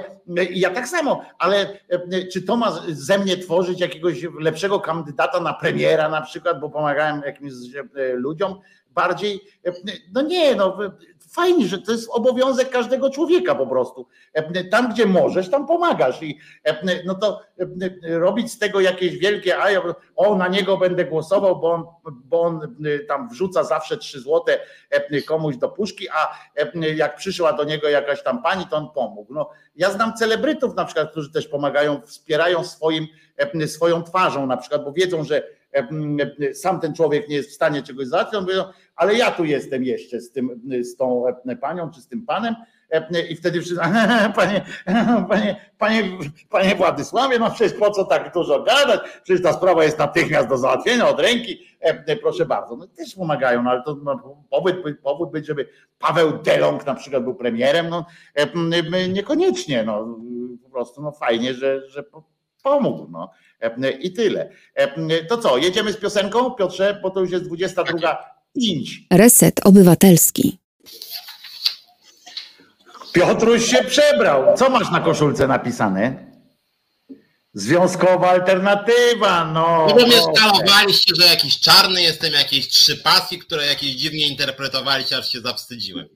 ja tak samo, ale czy to ma ze mnie tworzyć jakiegoś lepszego kandydata na premiera na przykład, bo pomagałem jakimś ludziom bardziej, no nie, no fajnie, że to jest obowiązek każdego człowieka po prostu. Tam, gdzie możesz, tam pomagasz. I no to robić z tego jakieś wielkie, a ja, o, na niego będę głosował, bo on, bo on tam wrzuca zawsze trzy złote komuś do puszki, a jak przyszła do niego jakaś tam pani, to on pomógł. No, ja znam celebrytów na przykład, którzy też pomagają, wspierają swoim, swoją twarzą na przykład, bo wiedzą, że sam ten człowiek nie jest w stanie czegoś załatwić, on mówi, ale ja tu jestem jeszcze z, tym, z tą panią czy z tym panem i wtedy wszyscy, (laughs) panie, panie, panie, panie Władysławie, no przecież po co tak dużo gadać, przecież ta sprawa jest natychmiast do załatwienia od ręki, proszę bardzo, no też pomagają, no ale to no, powód, powód być, żeby Paweł Delong na przykład był premierem, no niekoniecznie, no po prostu no fajnie, że, że pomógł, no. I tyle. To co, jedziemy z piosenką, Piotrze, bo to już jest 22.05. Reset Obywatelski. Piotruś się przebrał. Co masz na koszulce napisane? Związkowa alternatywa, no. Bo mnie skalowaliście, że jakiś czarny jestem, jakieś trzy pasy, które jakieś dziwnie interpretowaliście, aż się zawstydziłem.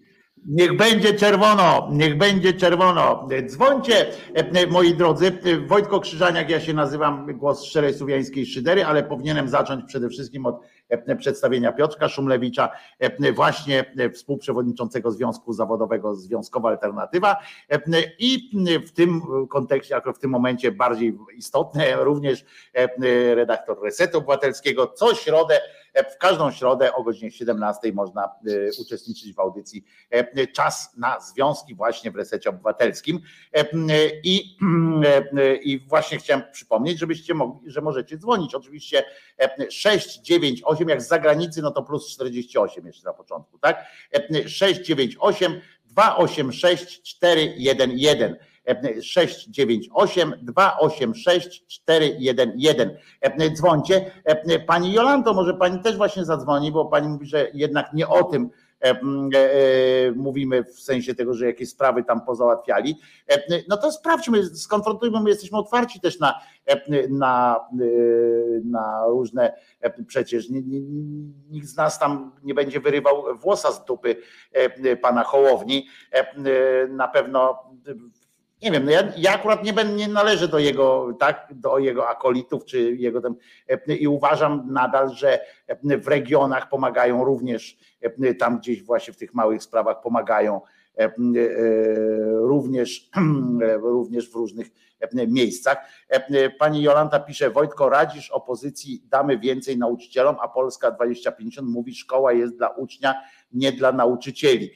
Niech będzie czerwono, niech będzie czerwono. Dzwońcie, e, moi drodzy. Wojtko Krzyżaniak, ja się nazywam głos szczerej słowiańskiej szydery, ale powinienem zacząć przede wszystkim od e, przedstawienia Piotrka Szumlewicza, e, właśnie współprzewodniczącego Związku Zawodowego Związkowa Alternatywa. I w tym kontekście, jako w tym momencie bardziej istotne, również redaktor Resetu Obywatelskiego. Co środę w każdą środę o godzinie 17 można e, uczestniczyć w audycji e, Czas na Związki właśnie w Resecie Obywatelskim. E, I, i właśnie chciałem przypomnieć, żebyście mogli, że możecie dzwonić. Oczywiście 698, jak z zagranicy, no to plus 48 jeszcze na początku, tak? 698 286 411. 698 286 411. Dzwońcie. Pani Jolanto, może pani też właśnie zadzwoni, bo pani mówi, że jednak nie o tym mówimy w sensie tego, że jakieś sprawy tam pozałatwiali, no to sprawdźmy, skonfrontujmy, my jesteśmy otwarci też na, na, na różne, przecież nikt z nas tam nie będzie wyrywał włosa z dupy pana Hołowni, na pewno nie wiem, no ja, ja akurat nie, będę, nie należę do jego, tak, do jego akolitów, czy jego tam, i uważam nadal, że w regionach pomagają również, tam gdzieś właśnie w tych małych sprawach pomagają również, (clears throat) również w różnych miejscach. Pani Jolanta pisze, Wojtko, radzisz opozycji, damy więcej nauczycielom, a Polska 2050 mówi, szkoła jest dla ucznia, nie dla nauczycieli.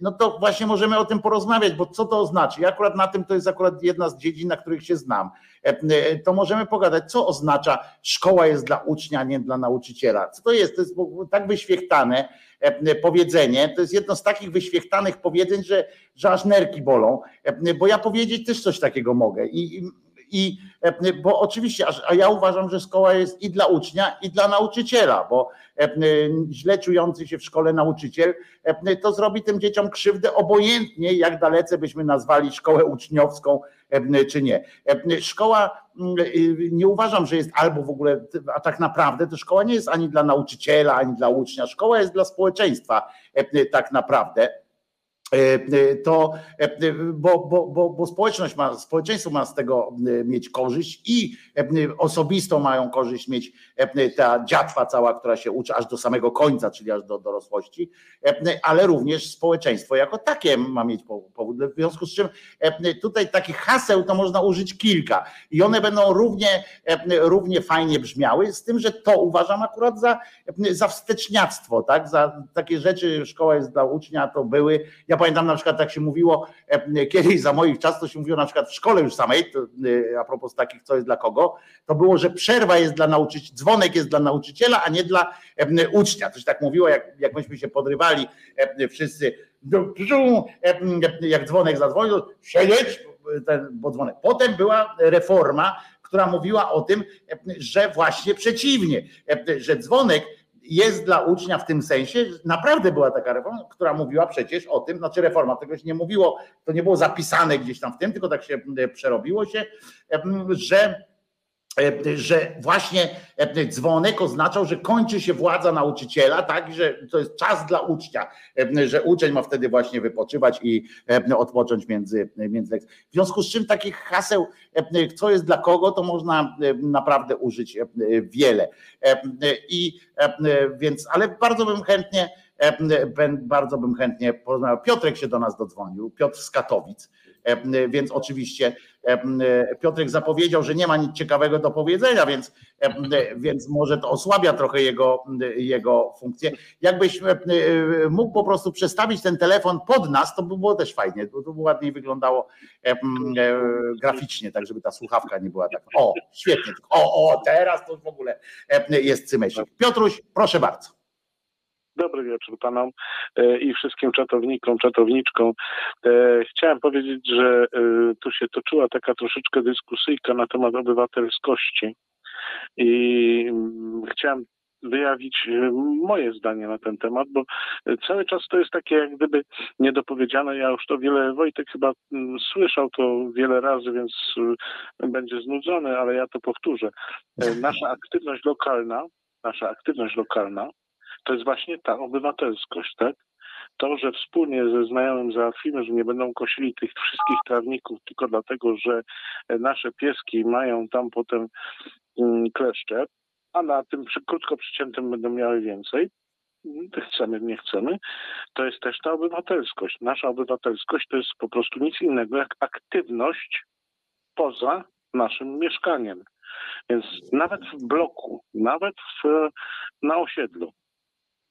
No to właśnie możemy o tym porozmawiać, bo co to oznacza? Ja akurat na tym to jest akurat jedna z dziedzin, na których się znam. To możemy pogadać, co oznacza szkoła jest dla ucznia, nie dla nauczyciela. Co to jest? To jest tak wyświechtane powiedzenie. To jest jedno z takich wyświechtanych powiedzeń, że, że aż nerki bolą, bo ja powiedzieć też coś takiego mogę. I, i bo oczywiście, a ja uważam, że szkoła jest i dla ucznia, i dla nauczyciela, bo źle czujący się w szkole nauczyciel to zrobi tym dzieciom krzywdę, obojętnie jak dalece byśmy nazwali szkołę uczniowską, czy nie. Szkoła nie uważam, że jest albo w ogóle, a tak naprawdę to szkoła nie jest ani dla nauczyciela, ani dla ucznia. Szkoła jest dla społeczeństwa tak naprawdę. E, e, to, e, bo, bo, bo, bo społeczność ma, społeczeństwo ma z tego mieć korzyść i osobistą mają korzyść mieć ta dziatwa cała, która się uczy aż do samego końca, czyli aż do dorosłości, ale również społeczeństwo jako takie ma mieć powód. W związku z czym tutaj takich haseł to można użyć kilka i one będą równie, równie fajnie brzmiały, z tym, że to uważam akurat za, za wsteczniactwo, tak? Za takie rzeczy, szkoła jest dla ucznia, to były. Ja pamiętam na przykład, tak się mówiło e, kiedyś za moich czasów, to się mówiło na przykład w szkole już samej, to, e, a propos takich, co jest dla kogo, to było, że przerwa jest dla nauczyciela, dzwonek jest dla nauczyciela, a nie dla e, ucznia. To się tak mówiło, jak, jak myśmy się podrywali wszyscy, jak dzwonek zadzwonił, siedzieć, ten, bo dzwonek. Potem była reforma, która mówiła o tym, że właśnie przeciwnie, że dzwonek jest dla ucznia w tym sensie, naprawdę była taka reforma, która mówiła przecież o tym, znaczy reforma, tego się nie mówiło, to nie było zapisane gdzieś tam w tym, tylko tak się e, przerobiło się, że że właśnie e, dzwonek oznaczał, że kończy się władza nauczyciela, tak, że to jest czas dla ucznia, e, że uczeń ma wtedy właśnie wypoczywać i odpocząć między, między W związku z czym takich haseł, co jest dla kogo, to można naprawdę użyć wiele. I więc, ale bardzo bym chętnie, bardzo bym chętnie porozmawiał. Piotrek się do nas dodzwonił, Piotr z Katowic, więc oczywiście Piotrek zapowiedział, że nie ma nic ciekawego do powiedzenia, więc, więc może to osłabia trochę jego, jego funkcję. Jakbyś mógł po prostu przestawić ten telefon pod nas, to by było też fajnie, to by ładniej wyglądało e, graficznie, tak żeby ta słuchawka nie była tak. O, świetnie. O, o, teraz to w ogóle jest cymesik. Piotruś, proszę bardzo. Dobry wieczór panom e, i wszystkim czatownikom, czatowniczkom. E, chciałem powiedzieć, że e, tu się toczyła taka troszeczkę dyskusyjka na temat obywatelskości i mm, chciałem wyjawić moje zdanie na ten temat, bo cały czas to jest takie jak gdyby niedopowiedziane. Ja już to wiele, Wojtek chyba mm, słyszał to wiele razy, więc będzie znudzony, ale ja to powtórzę. Nasza aktywność lokalna, nasza aktywność lokalna to jest właśnie ta obywatelskość, tak? To, że wspólnie ze znajomym załatwimy, że nie będą kosili tych wszystkich trawników tylko dlatego, że nasze pieski mają tam potem mm, kleszcze, a na tym przy, krótko przyciętym będą miały więcej, mm, chcemy, nie chcemy, to jest też ta obywatelskość. Nasza obywatelskość to jest po prostu nic innego jak aktywność poza naszym mieszkaniem. Więc nawet w bloku, nawet w, na osiedlu,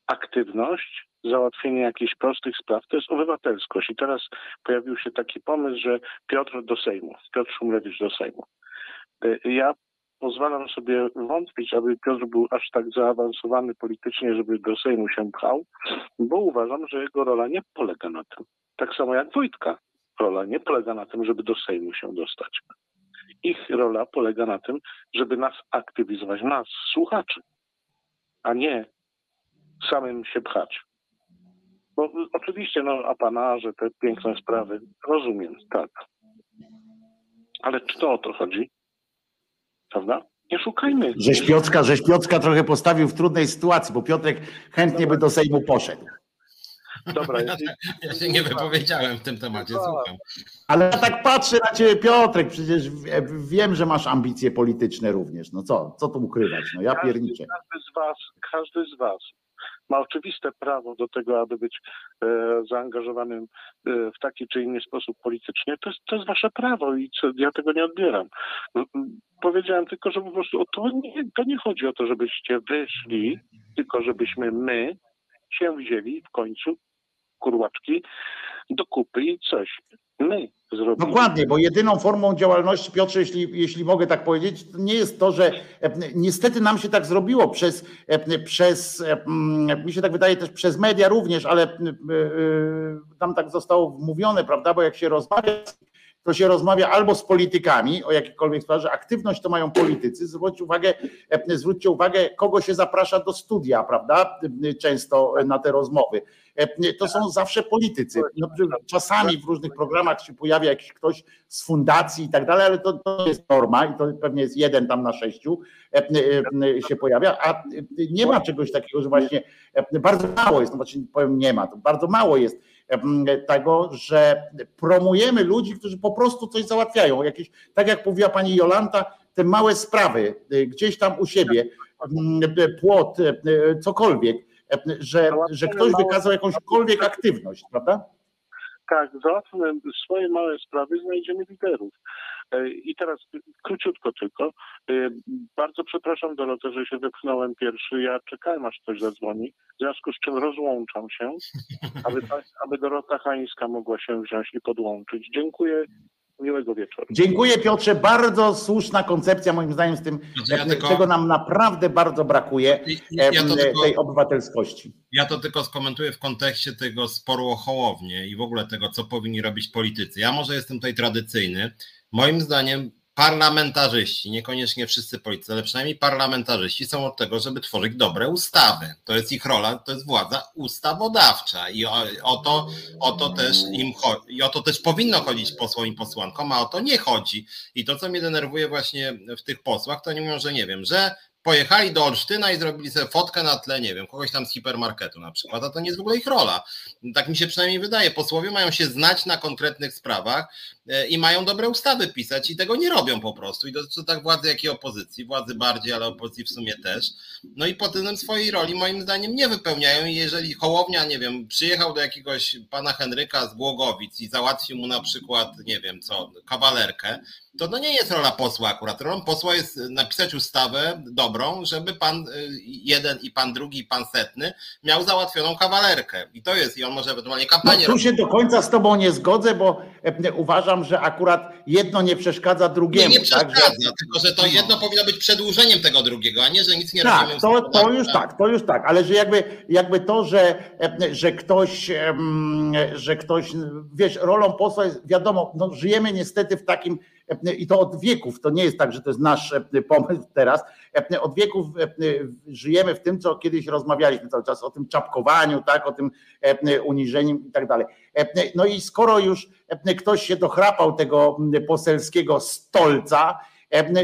aktywność, załatwienie jakichś prostych spraw, to jest obywatelskość. I teraz pojawił się taki pomysł, że Piotr do Sejmu, Piotr Szumlewicz do Sejmu. Y, ja pozwalam sobie wątpić, aby Piotr był aż tak zaawansowany politycznie, żeby do Sejmu się pchał, bo uważam, że jego rola nie polega na tym. Tak samo jak Wojtka rola nie polega na tym, żeby do Sejmu się dostać. Ich rola polega na tym, żeby nas aktywizować, nas, słuchaczy, a nie samym się pchać. Bo oczywiście, no, apanarze, te piękne sprawy, rozumiem, tak. Ale czy to o to chodzi? Prawda? Nie szukajmy. Żeś Piotrka, żeś Piotrka trochę postawił w trudnej sytuacji, bo Piotrek chętnie by do Sejmu poszedł. Dobra, Ja, ja się nie wypowiedziałem w tym temacie, słucham. Ale ja tak patrzę na ciebie, Piotrek, przecież wiem, że masz ambicje polityczne również. No co, co tu ukrywać? No ja pierniczę. każdy z was, każdy z was ma oczywiste prawo do tego, aby być e, zaangażowanym e, w taki czy inny sposób politycznie. To jest, to jest wasze prawo i co, ja tego nie odbieram. M, Powiedziałem tylko, że po prostu o to nie, to nie chodzi o to, żebyście wyszli, tylko żebyśmy my się wzięli w końcu kurłaczki do kupy i coś my zrobili. Dokładnie, bo jedyną formą działalności, Piotrze, jeśli, jeśli mogę tak powiedzieć, nie jest to, że e, niestety nam się tak zrobiło przez, e, przez e, mm, mi się tak wydaje też przez media również, ale tam tak zostało mówione, prawda, bo jak się rozmawia, to się rozmawia albo z politykami o jakiejkolwiek sprawie, aktywność to mają politycy. Zwróćcie uwagę, e, zwróćcie uwagę, kogo się zaprasza do studia, prawda? Często na te rozmowy. E, To są zawsze politycy. No, czasami w różnych programach się pojawia jakiś ktoś z fundacji i tak dalej, ale to, to jest norma i to pewnie jest jeden tam na sześciu e, się pojawia, a nie ma czegoś takiego, że właśnie bardzo mało jest, no właśnie powiem nie ma, to bardzo mało jest tego, że promujemy ludzi, którzy po prostu coś załatwiają. Jakieś, tak jak mówiła pani Jolanta, te małe sprawy e, gdzieś tam u siebie, m, płot, e, cokolwiek, że, że ktoś wykazał jakąśkolwiek aktywność, prawda? Tak, załatwmy swoje małe sprawy, znajdziemy liderów. E, I teraz króciutko tylko. E, Bardzo przepraszam Dorotę, że się wypchnąłem pierwszy. Ja czekałem aż ktoś zadzwoni, w związku z czym rozłączam się, (laughs) aby, aby Dorota Hańska mogła się wziąć i podłączyć. Dziękuję. Miłego wieczoru. Dziękuję Piotrze, bardzo słuszna koncepcja moim zdaniem z tym, ja tylko- czego nam naprawdę bardzo brakuje, Ja em, tylko, tej obywatelskości. ja to tylko skomentuję w kontekście tego sporu o Hołownię i w ogóle tego, co powinni robić politycy. Ja może jestem tutaj tradycyjny. Moim zdaniem parlamentarzyści, niekoniecznie wszyscy politycy, ale przynajmniej parlamentarzyści są od tego, żeby tworzyć dobre ustawy. To jest ich rola, to jest władza ustawodawcza i o, o, to, o to też im i o to też powinno chodzić posłom i posłankom, a o to nie chodzi. I to, co mnie denerwuje właśnie w tych posłach, to oni mówią, że nie wiem, że pojechali do Olsztyna i zrobili sobie fotkę na tle, nie wiem, kogoś tam z hipermarketu na przykład, a to nie jest w ogóle ich rola. Tak mi się przynajmniej wydaje. Posłowie mają się znać na konkretnych sprawach i mają dobre ustawy pisać i tego nie robią po prostu. I dotyczy tak władzy, jak i opozycji. Władzy bardziej, ale opozycji w sumie też. No i pod tym swojej roli moim zdaniem nie wypełniają i jeżeli Hołownia, nie wiem, przyjechał do jakiegoś pana Henryka z Głogowic i załatwił mu na przykład, nie wiem co, kawalerkę, to no nie jest rola posła akurat. Rolą posła jest napisać ustawę dobrą, żeby pan y, jeden i pan drugi i pan setny miał załatwioną kawalerkę. I to jest, i on może ewentualnie No, kampanię tu robić. się do końca z tobą nie zgodzę, bo e, że akurat jedno nie przeszkadza Nie, drugiemu. nie tak, przeszkadza, że- tylko że to jedno powinno być przedłużeniem tego drugiego, a nie, że nic nie Tak, robimy. to, to już tak, to już tak, ale że jakby, jakby to, że, że ktoś, że ktoś, wiesz, rolą posła jest, wiadomo, no żyjemy niestety w takim, i to od wieków, to nie jest tak, że to jest nasz pomysł teraz, od wieków żyjemy w tym, co kiedyś rozmawialiśmy cały czas, o tym czapkowaniu, tak, o tym uniżeniu i tak dalej. No i skoro już ktoś się dochrapał tego poselskiego stolca,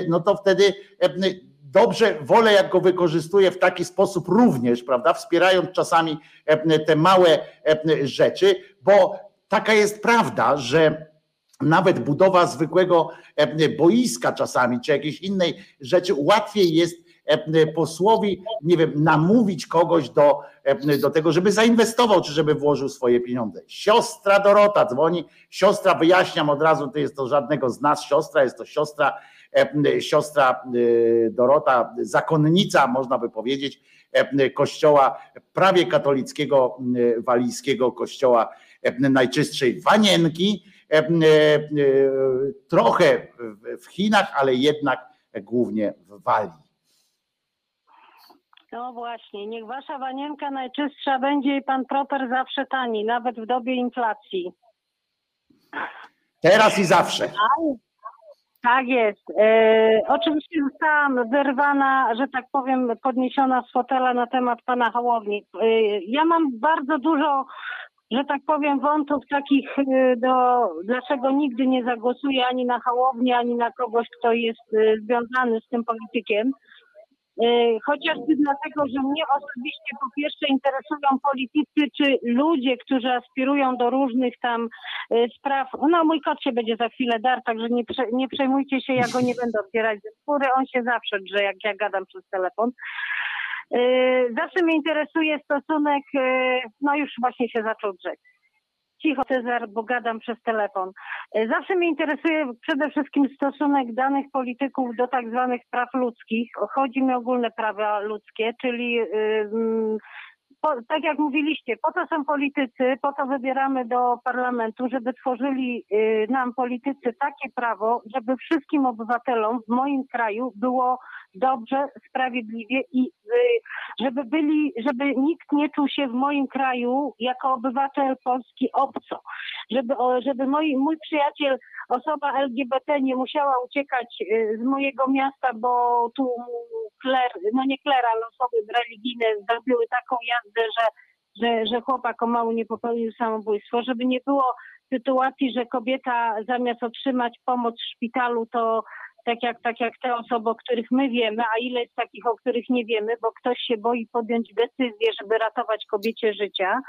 no to wtedy dobrze, wolę jak go wykorzystuje w taki sposób również, prawda, wspierając czasami te małe rzeczy, bo taka jest prawda, że nawet budowa zwykłego e, boiska czasami, czy jakiejś innej rzeczy, łatwiej jest e, posłowi, nie wiem, namówić kogoś do, e, do tego, żeby zainwestował, czy żeby włożył swoje pieniądze. Siostra Dorota dzwoni, siostra, wyjaśniam od razu, to jest to żadnego z nas siostra, jest to siostra, siostra Dorota, zakonnica, można by powiedzieć, kościoła prawie katolickiego, walijskiego kościoła najczystszej Wanienki, trochę w- Chinach, ale jednak głównie w Walii. No właśnie, niech wasza wanienka najczystsza będzie i pan proper zawsze tani, nawet w dobie inflacji. Teraz i zawsze. Tak jest. E, oczywiście zostałam wyrwana, że tak powiem, podniesiona z fotela na temat pana Hołowni. E, ja mam bardzo dużo że tak powiem, wątów takich y, do, dlaczego nigdy nie zagłosuję ani na Hołownię, ani na kogoś, kto jest y, związany z tym politykiem. Y, Chociażby dlatego, że mnie osobiście po pierwsze interesują politycy czy ludzie, którzy aspirują do różnych tam spraw. No mój kot się będzie za chwilę dar, także nie, prze, nie przejmujcie się, ja go nie będę otwierać ze skóry, on się zawsze drze, jak ja gadam przez telefon. Y, Zawsze mnie interesuje stosunek, y, no już właśnie się zaczął drzeć. Cicho Cezar, bo gadam przez telefon. Y, Zawsze mnie interesuje przede wszystkim stosunek danych polityków do tak zwanych praw ludzkich. Chodzi mi o ogólne prawa ludzkie, czyli y, po, tak jak mówiliście, po to są politycy, po to wybieramy do parlamentu, żeby tworzyli y, nam politycy takie prawo, żeby wszystkim obywatelom w moim kraju było dobrze, sprawiedliwie i y, żeby byli, żeby nikt nie czuł się w moim kraju jako obywatel Polski obco. Żeby, o, żeby moi, mój przyjaciel, osoba LGBT nie musiała uciekać y, z mojego miasta, bo tu kler, no nie kler, ale osoby religijne zrobiły taką jazdę, że, że, że chłopak o mało nie popełnił samobójstwo, żeby nie było sytuacji, że kobieta zamiast otrzymać pomoc w szpitalu, to tak jak, tak jak te osoby, o których my wiemy, a ile jest takich, o których nie wiemy, bo ktoś się boi podjąć decyzję, żeby ratować kobiecie życia,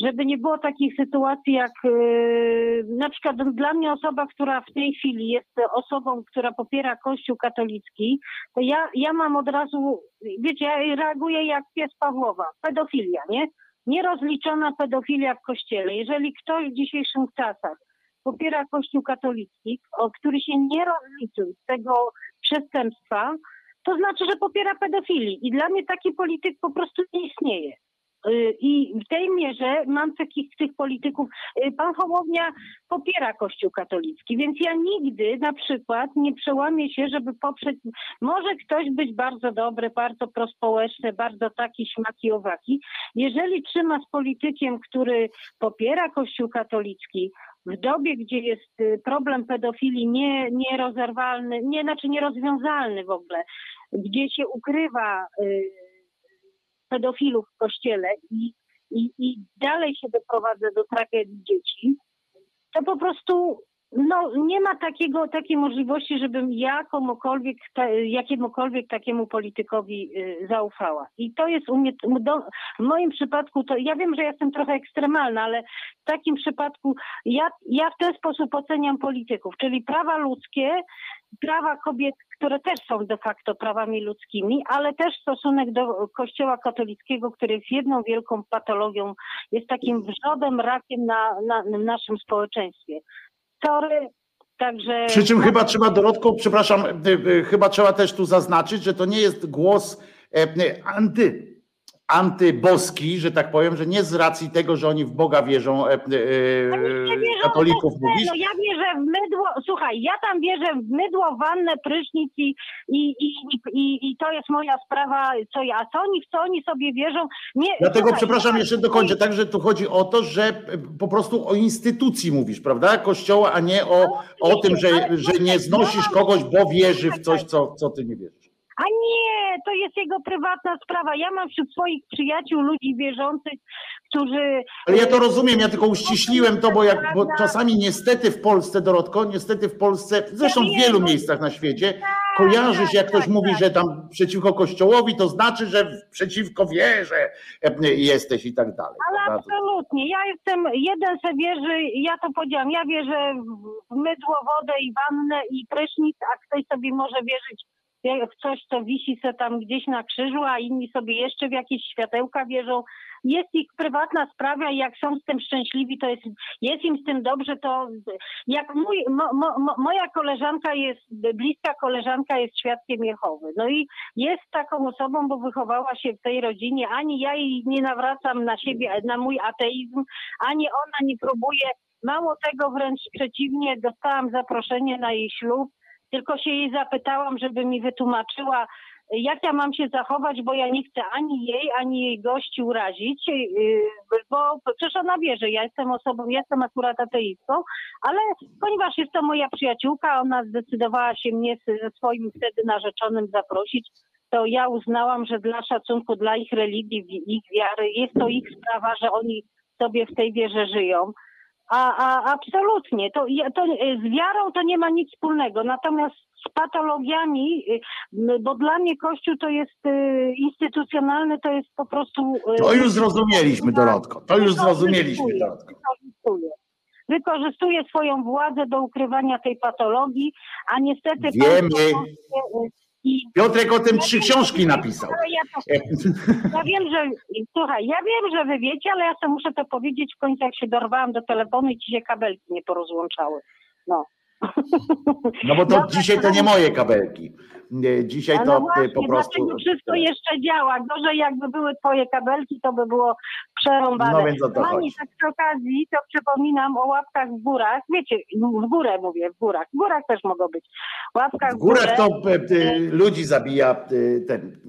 żeby nie było takich sytuacji jak yy, na przykład dla mnie osoba, która w tej chwili jest osobą, która popiera Kościół katolicki, to ja, ja mam od razu, wiecie, ja reaguję jak pies Pawłowa, pedofilia, nie? Nierozliczona pedofilia w kościele. Jeżeli ktoś w dzisiejszych czasach popiera Kościół katolicki, który się nie rozliczył z tego przestępstwa, to znaczy, że popiera pedofilii. I dla mnie taki polityk po prostu nie istnieje. Y, I w tej mierze mam takich tych polityków. y, Pan Hołownia popiera Kościół katolicki, więc ja nigdy na przykład nie przełamię się, żeby poprzeć. Może ktoś być bardzo dobry, bardzo prospołeczny, bardzo taki śmaki owaki. Jeżeli trzyma z politykiem, który popiera Kościół katolicki, w dobie, gdzie jest y, problem pedofilii nie, nierozerwalny, nie, znaczy nierozwiązalny w ogóle, gdzie się ukrywa y, pedofilów w kościele i, i, i dalej się doprowadza do tragedii dzieci, to po prostu no, nie ma takiego, takiej możliwości, żebym ja komukolwiek, ta, jakiemukolwiek takiemu politykowi y, zaufała. I to jest u mnie, do, w moim przypadku, to ja wiem, że jestem trochę ekstremalna, ale w takim przypadku ja, ja w ten sposób oceniam polityków, czyli prawa ludzkie, prawa kobiet, które też są de facto prawami ludzkimi, ale też stosunek do Kościoła katolickiego, który jest jedną wielką patologią, jest takim wrzodem, rakiem na, na, na naszym społeczeństwie. Sorry, także... Przy czym chyba trzeba, Dorotko, przepraszam, y, y, chyba trzeba też tu zaznaczyć, że to nie jest głos e, y, anty, antyboski, że tak powiem, że nie z racji tego, że oni w Boga wierzą, e, e, Ja nie wierzę katolików w mówisz, No ja wierzę w mydło, słuchaj, ja tam wierzę w mydło, wannę, prysznic i, i, i, i, i to jest moja sprawa, co ja, co oni, w co oni sobie wierzą, nie... Dlatego, słuchaj, przepraszam, ja- jeszcze dokończę. Także tu chodzi o to, że e, po prostu o instytucji mówisz, prawda? Kościoła, a nie o, o tym, że, że nie znosisz kogoś, bo wierzy w coś, co, co ty nie wierzysz. A nie, to jest jego prywatna sprawa. Ja mam wśród swoich przyjaciół ludzi wierzących, którzy... Ale ja to rozumiem, ja tylko uściśliłem to, bo, jak, bo czasami niestety w Polsce, Dorotko, niestety w Polsce, zresztą w wielu miejscach na świecie, kojarzy się, jak ktoś tak, mówi, tak. że tam przeciwko Kościołowi, to znaczy, że przeciwko wierze e, jesteś i tak dalej. Ale absolutnie. Ja jestem, jeden se wierzy, ja to powiedziałam, ja wierzę w mydło, wodę i wannę i prysznic, a ktoś sobie może wierzyć w coś, co wisi se tam gdzieś na krzyżu, a inni sobie jeszcze w jakieś światełka wierzą. Jest ich prywatna sprawa i jak są z tym szczęśliwi, to jest, jest im z tym dobrze, to jak mój, mo, mo, mo- moja koleżanka jest, bliska koleżanka jest świadkiem Jehowy. No i jest taką osobą, bo wychowała się w tej rodzinie, ani ja jej nie nawracam na siebie, na mój ateizm, ani ona nie próbuje. Mało tego, wręcz przeciwnie, dostałam zaproszenie na jej ślub, tylko się jej zapytałam, żeby mi wytłumaczyła, jak ja mam się zachować, bo ja nie chcę ani jej, ani jej gości urazić, yy, bo przecież ona wie, że ja jestem osobą, jestem akurat ateistką, ale ponieważ jest to moja przyjaciółka, ona zdecydowała się mnie ze swoim wtedy narzeczonym zaprosić, to ja uznałam, że dla szacunku dla ich religii, ich wiary, jest to ich sprawa, że oni sobie w tej wierze żyją. A, a absolutnie, to, to z wiarą to nie ma nic wspólnego. Natomiast z patologiami, y, bo dla mnie Kościół to jest y, instytucjonalny, to jest po prostu. To już zrozumieliśmy, Dorotko. To już zrozumieliśmy, Dorotko. Wykorzystuje. Wykorzystuje swoją władzę do ukrywania tej patologii, a niestety. Wiemy. Piotrek o tym trzy książki napisał. Ja, to, ja, wiem, że słuchaj, ja wiem, że wy wiecie, ale ja sobie muszę to powiedzieć w końcu, jak się dorwałam do telefonu i ci się kabelki nie porozłączały. No. No bo to dzisiaj to nie moje kabelki. Dzisiaj to no właśnie, po prostu. Wszystko jeszcze działa. Gorzej jakby były twoje kabelki, to by było przerąbane. No więc o to Pani, tak przy okazji, to przypominam o łapkach w górach. Wiecie, w górę mówię, w górach. W górach też mogą być. Łapkach w górach to e, ludzi zabija ten.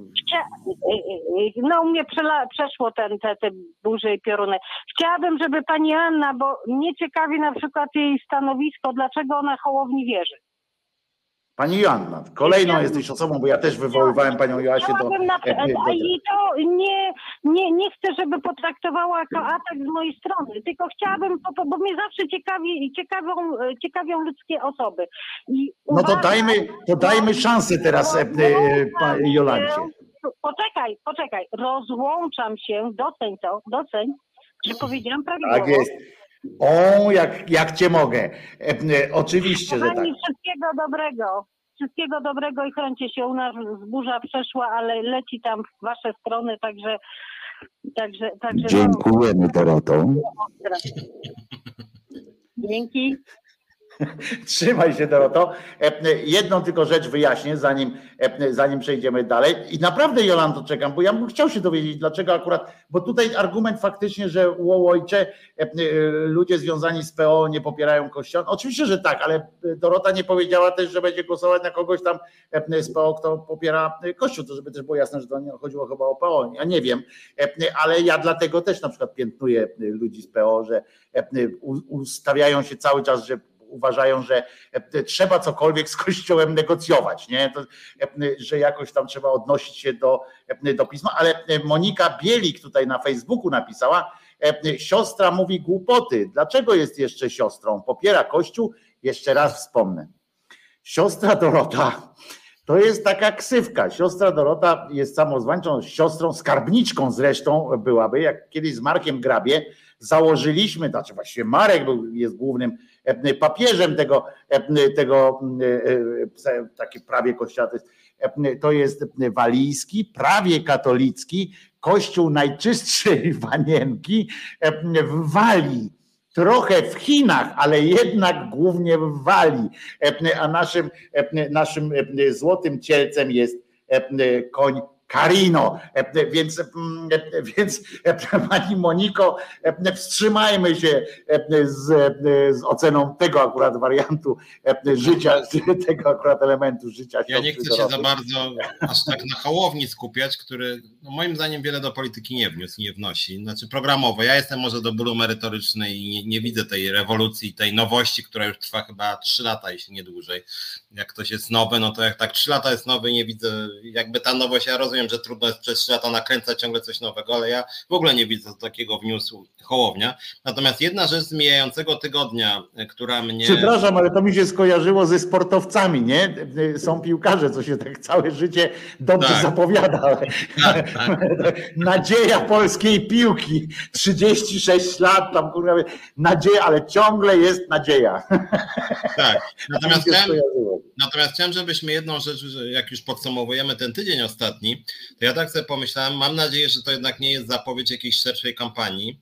No u mnie przeszło ten, te, te burze i pioruny. Chciałabym, żeby pani Anna, bo mnie ciekawi na przykład jej stanowisko, dlaczego ona Hołowni wierzy. Pani Joanna, kolejną jesteś osobą, bo ja też wywoływałem panią Joasię do... Na, do... I to nie, nie, nie chcę, żeby potraktowała jako atak z mojej strony, tylko chciałabym, bo, mnie zawsze ciekawi, ciekawią, ciekawią ludzkie osoby. I no to dajmy, to dajmy szansę teraz e, e, Jolancie. Poczekaj, poczekaj, rozłączam się, doceń to, doceń, że powiedziałam prawidłowo. Tak jest. O, jak, jak cię mogę. E, e, oczywiście, Kochani, że tak. Wszystkiego dobrego. Wszystkiego dobrego i chroncie się u nas zburza przeszła, ale leci tam w wasze strony, także Także, także no. Dziękujemy Doroto. Dzięki. (laughs) Trzymaj się, Doroto. Jedną tylko rzecz wyjaśnię, zanim, zanim przejdziemy dalej. I naprawdę, Jolando, czekam, bo ja bym chciał się dowiedzieć, dlaczego akurat, bo tutaj argument faktycznie, że Łołojcze, e, ludzie związani z PO nie popierają Kościoła. Oczywiście, że tak, ale Dorota nie powiedziała też, że będzie głosować na kogoś tam z PO, kto popiera Kościół, to żeby też było jasne, że to nie chodziło chyba o PO. Ja nie wiem, ale ja dlatego też na przykład piętnuję ludzi z PO, że ustawiają się cały czas, że uważają, że e, trzeba cokolwiek z Kościołem negocjować, nie? To, e, że jakoś tam trzeba odnosić się do, e, do pisma, ale Monika Bielik tutaj na Facebooku napisała, siostra mówi głupoty. Dlaczego jest jeszcze siostrą? Popiera Kościół? Jeszcze raz wspomnę. Siostra Dorota to jest taka ksywka. Siostra Dorota jest samozwańczą siostrą, skarbniczką zresztą byłaby, jak kiedyś z Markiem Grabie założyliśmy, znaczy właściwie Marek był, jest głównym papieżem tego, e, tego e, taki prawie kościoła, to jest, to jest walijski, prawie katolicki, kościół najczystszej (laughs) wanienki w Walii trochę w Chinach, ale jednak głównie w Walii. A naszym, naszym złotym cielcem jest koń Karino. E, więc, e, więc e, pani Moniko, wstrzymajmy się z, z oceną tego akurat wariantu życia, (laughs) tego akurat elementu życia. Ja nie chcę się za bardzo aż tak na Hołowni skupiać, który no moim zdaniem wiele do polityki nie wniósł, nie wnosi. Znaczy programowo. Ja jestem może do bólu merytorycznej i nie, nie widzę tej rewolucji, tej nowości, która już trwa chyba 3 lata, jeśli nie dłużej. Jak ktoś jest nowy, no to jak tak 3 lata jest nowy, nie widzę, jakby ta nowość, ja rozumiem, że trudno jest przez 3 lata nakręcać ciągle coś nowego, ale ja w ogóle nie widzę takiego wniósł Hołownia. Natomiast jedna rzecz z mijającego tygodnia, która mnie... Przepraszam, ale to mi się skojarzyło ze sportowcami, nie? Są piłkarze, co się tak całe życie dobrze tak. zapowiada. Tak, tak. (laughs) Nadzieja polskiej piłki. 36 lat, tam kurwa, nadzieja, ale ciągle jest nadzieja. Tak. (laughs) Natomiast natomiast chciałem, żebyśmy jedną rzecz, jak już podsumowujemy ten tydzień ostatni, to ja tak sobie pomyślałem, mam nadzieję, że to jednak nie jest zapowiedź jakiejś szerszej kampanii,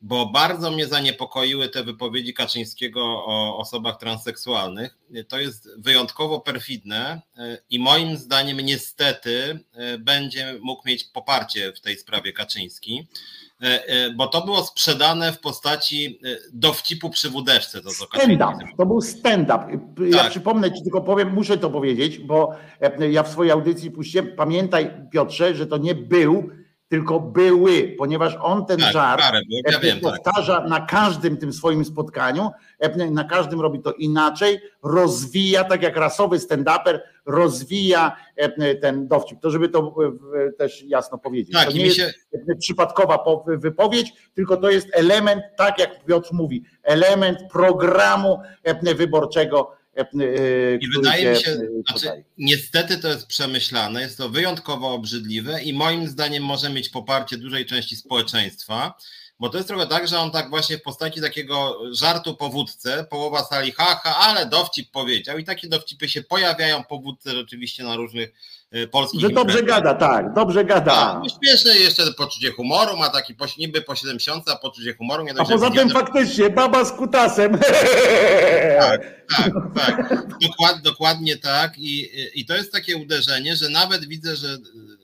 bo bardzo mnie zaniepokoiły te wypowiedzi Kaczyńskiego o osobach transseksualnych. To jest wyjątkowo perfidne e, i moim zdaniem niestety e, będzie mógł mieć poparcie w tej sprawie Kaczyński. E, bo to było sprzedane w postaci dowcipu przy wódeczce. To, stand-up, to był stand-up. Ja tak. przypomnę ci, tylko powiem, muszę to powiedzieć, bo ja w swojej audycji puściłem, pamiętaj Piotrze, że to nie był tylko były, ponieważ on ten tak, żart ja wiem, tak. powtarza tak. na każdym tym swoim spotkaniu, na każdym robi to inaczej, rozwija, tak jak rasowy stand-uper rozwija ten dowcip. To żeby to też jasno powiedzieć. Tak, to nie jest przypadkowa wypowiedź, tylko to jest element, tak jak Piotr mówi, element programu wyborczego E, e, I wydaje mi się, e, znaczy, niestety to jest przemyślane, jest to wyjątkowo obrzydliwe i moim zdaniem może mieć poparcie dużej części społeczeństwa, bo to jest trochę tak, że on tak właśnie w postaci takiego żartu po wódce, połowa sali haha, ale dowcip powiedział i takie dowcipy się pojawiają po wódce rzeczywiście na różnych polskich Że dobrze gada, tak, dobrze gada. Tak, śmieszne jeszcze poczucie humoru, ma taki niby po 70, a poczucie humoru. Nie a poza tym faktycznie, baba z kutasem. Tak, tak, tak. Dokład, dokładnie tak I, i to jest takie uderzenie, że nawet widzę, że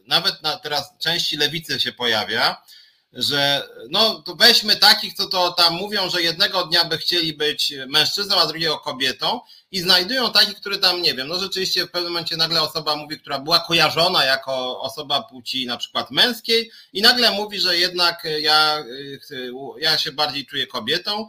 nawet na teraz części lewicy się pojawia, że no to weźmy takich, co to tam mówią, że jednego dnia by chcieli być mężczyzną, a drugiego kobietą i znajdują takich, który tam, nie wiem, no rzeczywiście w pewnym momencie nagle osoba mówi, która była kojarzona jako osoba płci na przykład męskiej i nagle mówi, że jednak ja, ja się bardziej czuję kobietą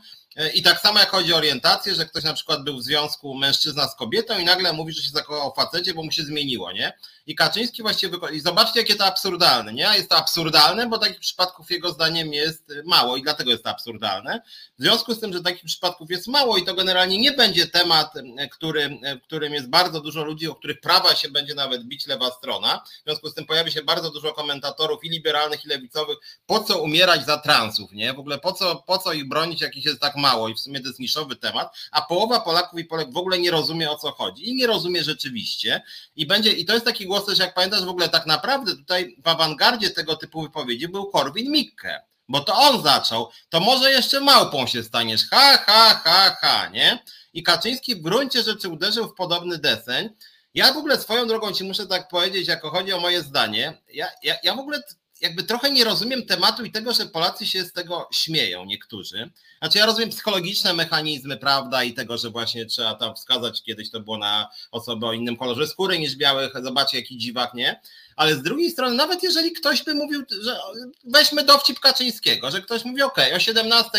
i tak samo jak chodzi o orientację, że ktoś na przykład był w związku mężczyzna z kobietą i nagle mówi, że się zakochał w facecie, bo mu się zmieniło, nie? I Kaczyński właściwie I zobaczcie, jakie to absurdalne, nie? Jest to absurdalne, bo takich przypadków jego zdaniem jest mało i dlatego jest to absurdalne. W związku z tym, że takich przypadków jest mało i to generalnie nie będzie temat, który, którym jest bardzo dużo ludzi, o których prawa się będzie nawet bić lewa strona. W związku z tym pojawi się bardzo dużo komentatorów i liberalnych, i lewicowych. Po co umierać za transów, nie? W ogóle po co, po co ich bronić, jakich jest tak mało i w sumie to jest niszowy temat, a połowa Polaków i Polek w ogóle nie rozumie o co chodzi i nie rozumie rzeczywiście. I będzie, i to jest taki głos też, jak pamiętasz, w ogóle tak naprawdę tutaj w awangardzie tego typu wypowiedzi był Korwin Mikke, bo to on zaczął, to może jeszcze małpą się staniesz, ha, ha, ha, ha, nie? I Kaczyński w gruncie rzeczy uderzył w podobny deseń. Ja w ogóle swoją drogą ci muszę tak powiedzieć, jako chodzi o moje zdanie, ja, ja, ja w ogóle jakby trochę nie rozumiem tematu i tego, że Polacy się z tego śmieją, niektórzy. Znaczy ja rozumiem psychologiczne mechanizmy, prawda, i tego, że właśnie trzeba tam wskazać, kiedyś to było na osobę o innym kolorze skóry niż białych, zobaczcie jaki dziwak, nie? Ale z drugiej strony, nawet jeżeli ktoś by mówił, że weźmy dowcip Kaczyńskiego, że ktoś mówi, ok, o 17,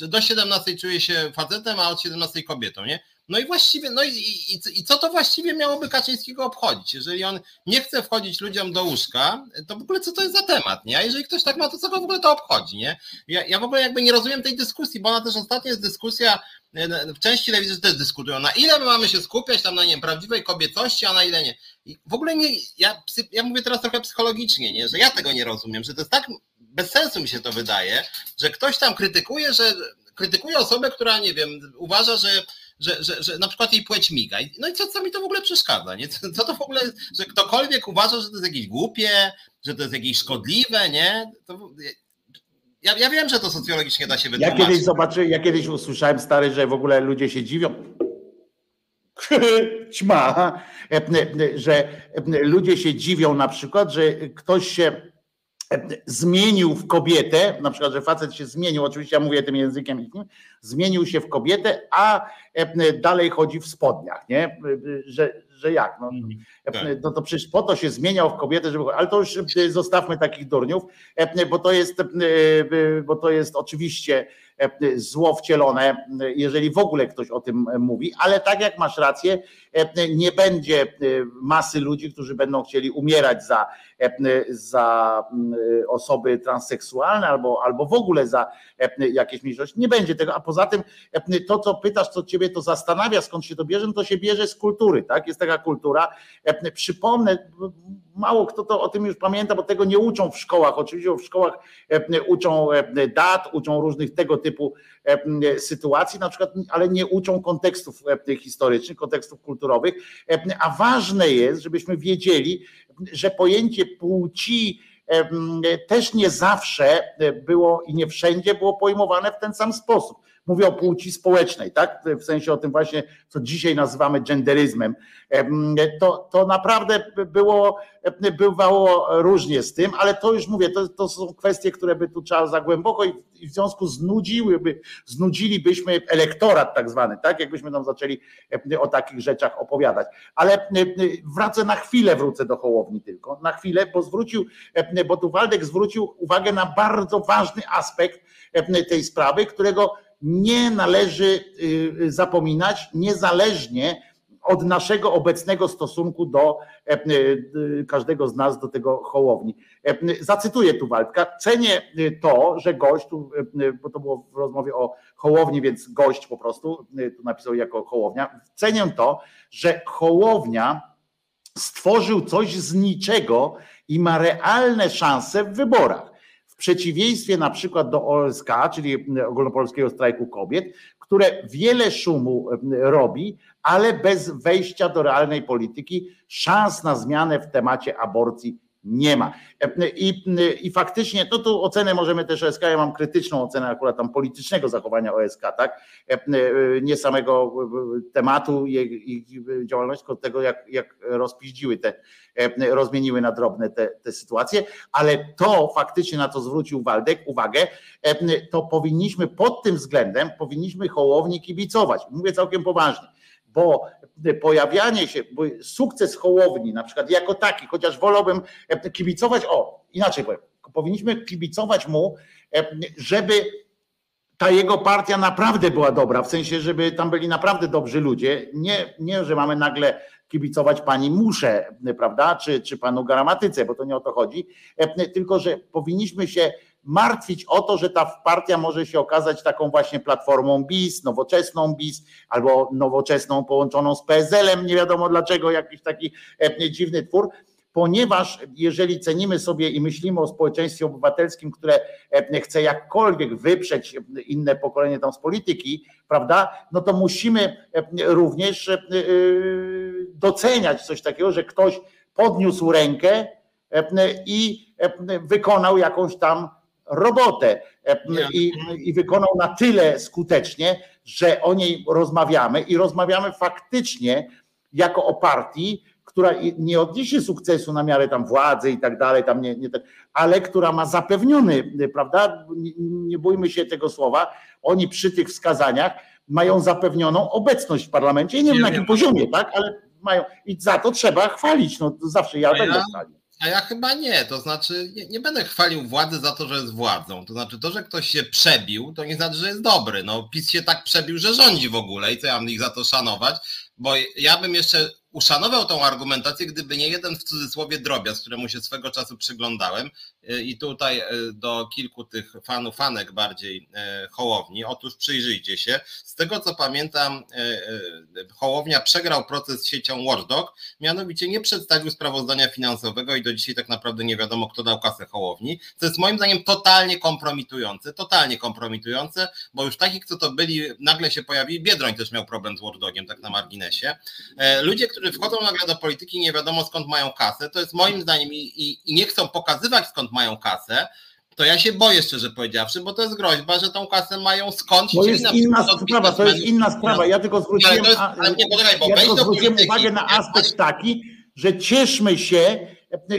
do 17 czuje się facetem, a od 17 kobietą, nie? No i właściwie, no i, i, i, co to właściwie miałoby Kaczyńskiego obchodzić? Jeżeli on nie chce wchodzić ludziom do łóżka, to w ogóle co to jest za temat, nie? A jeżeli ktoś tak ma, to co go w ogóle to obchodzi, nie? Ja, ja w ogóle jakby nie rozumiem tej dyskusji, bo ona też ostatnio jest dyskusja, e, w części lewicy też dyskutują, na ile my mamy się skupiać tam na nie wiem, prawdziwej kobiecości, a na ile nie. I w ogóle nie, ja, ja mówię teraz trochę psychologicznie, nie? Że ja tego nie rozumiem, że to jest tak, bez sensu mi się to wydaje, że ktoś tam krytykuje, że krytykuje osobę, która, nie wiem, uważa, że że, że, że na przykład jej płeć miga. No i co, co mi to w ogóle przeszkadza? Nie? Co to w ogóle, że ktokolwiek uważa, że to jest jakieś głupie, że to jest jakieś szkodliwe, nie? To, ja, ja wiem, że to socjologicznie da się wytłumaczyć. Ja kiedyś zobaczyłem, ja kiedyś usłyszałem stary, że w ogóle ludzie się dziwią. (laughs) Ćma, że ludzie się dziwią na przykład, że ktoś się zmienił w kobietę, na przykład, że facet się zmienił, oczywiście ja mówię tym językiem, zmienił się w kobietę, a e, dalej chodzi w spodniach, nie? Że, że jak? No, mhm. tak. no to przecież po to się zmieniał w kobietę, żeby. Ale to już e, zostawmy takich durniów, e, bo to jest, bo to jest oczywiście zło wcielone, jeżeli w ogóle ktoś o tym mówi, ale tak jak masz rację, nie będzie masy ludzi, którzy będą chcieli umierać za, za osoby transseksualne albo, albo w ogóle za jakieś mniejszości. Nie będzie tego, a poza tym to, co pytasz, co ciebie to zastanawia, skąd się to bierze, no to się bierze z kultury, tak? Jest taka kultura. Przypomnę, mało kto to o tym już pamięta, bo tego nie uczą w szkołach. Oczywiście w szkołach uczą dat, uczą różnych tego typu sytuacji, na przykład, ale nie uczą kontekstów historycznych, kontekstów kulturowych. A ważne jest, żebyśmy wiedzieli, że pojęcie płci też nie zawsze było i nie wszędzie było pojmowane w ten sam sposób. Mówię o płci społecznej, tak? W sensie o tym właśnie, co dzisiaj nazywamy genderyzmem. To, to naprawdę było, bywało różnie z tym, ale to już mówię, to, to są kwestie, które by tu trzeba za głęboko i, w związku znudziłyby, znudzilibyśmy elektorat tak zwany, tak? Jakbyśmy tam zaczęli o takich rzeczach opowiadać. Ale wracę na chwilę, wrócę do Hołowni tylko, na chwilę, bo zwrócił, bo tu Waldek zwrócił uwagę na bardzo ważny aspekt tej sprawy, którego nie należy y, zapominać, niezależnie od naszego obecnego stosunku do każdego z nas, do tego Hołowni. Zacytuję tu Waldka. Cenię to, że gość, tu, bo to było w rozmowie o Hołowni, więc gość po prostu, tu napisał jako Hołownia. Cenię to, że Hołownia stworzył coś z niczego i ma realne szanse w wyborach. W przeciwieństwie na przykład do OSK, czyli Ogólnopolskiego Strajku Kobiet, które wiele szumu robi, ale bez wejścia do realnej polityki szans na zmianę w temacie aborcji nie ma. I, I faktycznie, no tu ocenę możemy też OSK, ja mam krytyczną ocenę akurat tam politycznego zachowania OSK, tak? Nie samego tematu ich działalności, tylko tego, jak, jak rozpiździły te, rozmieniły na drobne te, te sytuacje, ale to faktycznie na to zwrócił Waldek uwagę, to powinniśmy pod tym względem, powinniśmy Hołowni kibicować. Mówię całkiem poważnie bo pojawianie się, sukces Hołowni na przykład jako taki, chociaż wolałbym e, kibicować, o inaczej powiem, powinniśmy kibicować mu, e, żeby ta jego partia naprawdę była dobra, w sensie, żeby tam byli naprawdę dobrzy ludzie, nie, nie że mamy nagle kibicować pani Musze, prawda, czy, czy panu Gramatyce, bo to nie o to chodzi, e, tylko że powinniśmy się martwić o to, że ta partia może się okazać taką właśnie platformą BIS, nowoczesną BIS, albo nowoczesną połączoną z PSL-em, nie wiadomo dlaczego, jakiś taki e, dziwny twór, ponieważ jeżeli cenimy sobie i myślimy o społeczeństwie obywatelskim, które e, chce jakkolwiek wyprzeć inne pokolenie tam z polityki, prawda, no to musimy e, również doceniać coś takiego, że ktoś podniósł rękę i wykonał jakąś tam robotę e, i, i wykonał na tyle skutecznie, że o niej rozmawiamy i rozmawiamy faktycznie jako o partii, która nie odniesie sukcesu na miarę tam władzy i tak dalej, tam nie, nie ale która ma zapewniony, prawda? Nie, nie bójmy się tego słowa, oni przy tych wskazaniach mają zapewnioną obecność w parlamencie. Nie wiem na jakim poziomie, tak, ale mają i za to trzeba chwalić. No zawsze ja będę chwalił. A ja chyba nie, to znaczy nie, nie, będę chwalił władzy za to, że jest władzą. To znaczy to, że ktoś się przebił, to nie znaczy, że jest dobry. No PiS się tak przebił, że rządzi w ogóle i co ja mam ich za to szanować, bo ja bym jeszcze uszanował tą argumentację, gdyby nie jeden w cudzysłowie drobiazg, któremu się swego czasu przyglądałem y, i tutaj y, do kilku tych fanów, fanek bardziej y, Hołowni. Otóż przyjrzyjcie się. Z tego co pamiętam, Hołownia przegrał proces z siecią Watchdog, mianowicie nie przedstawił sprawozdania finansowego i do dzisiaj tak naprawdę nie wiadomo, kto dał kasę Hołowni, co jest moim zdaniem totalnie kompromitujące, totalnie kompromitujące, bo już takich, co to byli, nagle się pojawili, Biedroń też miał problem z Watchdogiem, tak na marginesie. E, ludzie, którzy którzy wchodzą nagle do polityki nie wiadomo skąd mają kasę, to jest moim zdaniem i, i, i nie chcą pokazywać skąd mają kasę, to ja się boję szczerze powiedziawszy, bo to jest groźba, że tą kasę mają skąd. To jest inna sprawa, to jest inna sprawa. Ja tylko zwróciłem, jest, nie, poczekaj, bo ja tylko zwróciłem uwagę na aspekt taki, że cieszmy się,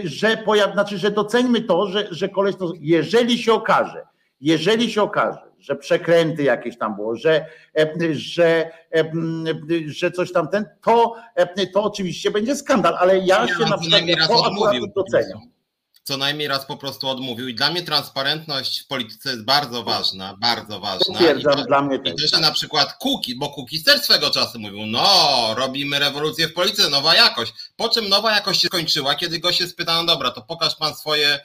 że pojaw, znaczy, że doceńmy to, że, że koleś to, jeżeli się okaże, jeżeli się okaże, że przekręty jakieś tam było, że, e, że, e, że coś tam ten, to, e, to oczywiście będzie skandal, ale ja się na przykład to akurat doceniam co najmniej raz po prostu odmówił. I dla mnie transparentność w polityce jest bardzo ważna, bardzo ważna. Potwierdzam, I, dla mnie też. I też, że na przykład Kuki, bo Kuki też swego czasu mówił, no robimy rewolucję w polityce, nowa jakość. Po czym nowa jakość się skończyła, kiedy go się spytano, dobra, to pokaż pan swoje,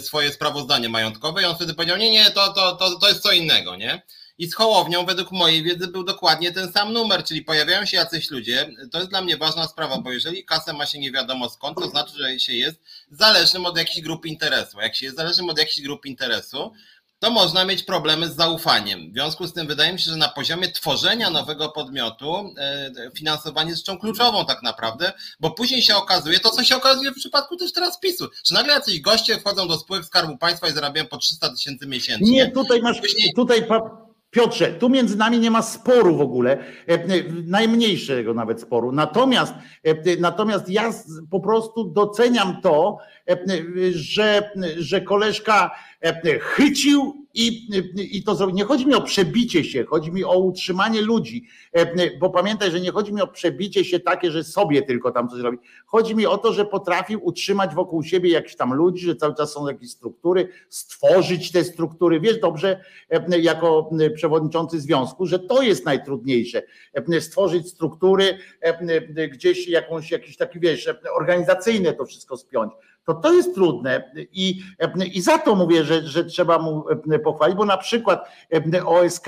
swoje sprawozdanie majątkowe i on wtedy powiedział, nie, nie, to, to, to, to jest co innego, nie? I z Hołownią według mojej wiedzy był dokładnie ten sam numer, czyli pojawiają się jacyś ludzie. To jest dla mnie ważna sprawa, bo jeżeli kasę ma się nie wiadomo skąd, to znaczy, że się jest zależnym od jakiejś grupy interesu. Jak się jest zależnym od jakiejś grupy interesu, to można mieć problemy z zaufaniem. W związku z tym wydaje mi się, że na poziomie tworzenia nowego podmiotu e, finansowanie jest rzeczą kluczową tak naprawdę, bo później się okazuje, to co się okazuje w przypadku też teraz PiSu, że nagle jacyś goście wchodzą do spółek Skarbu Państwa i zarabiają po 300 tysięcy miesięcznie. Nie, tutaj masz, później... tutaj Piotrze, tu między nami nie ma sporu w ogóle, e, e, najmniejszego nawet sporu. Natomiast, e, natomiast ja po prostu doceniam to, że, że koleżka chycił i, i to zrobić. Nie chodzi mi o przebicie się, chodzi mi o utrzymanie ludzi, bo pamiętaj, że nie chodzi mi o przebicie się takie, że sobie tylko tam coś robi. Chodzi mi o to, że potrafił utrzymać wokół siebie jakichś tam ludzi, że cały czas są jakieś struktury, stworzyć te struktury. Wiesz dobrze, jako przewodniczący związku, że to jest najtrudniejsze. Stworzyć struktury, gdzieś jakąś, jakiś taki, wiesz, organizacyjne to wszystko spiąć to to jest trudne i, i za to mówię, że, że trzeba mu pochwalić, bo na przykład OSK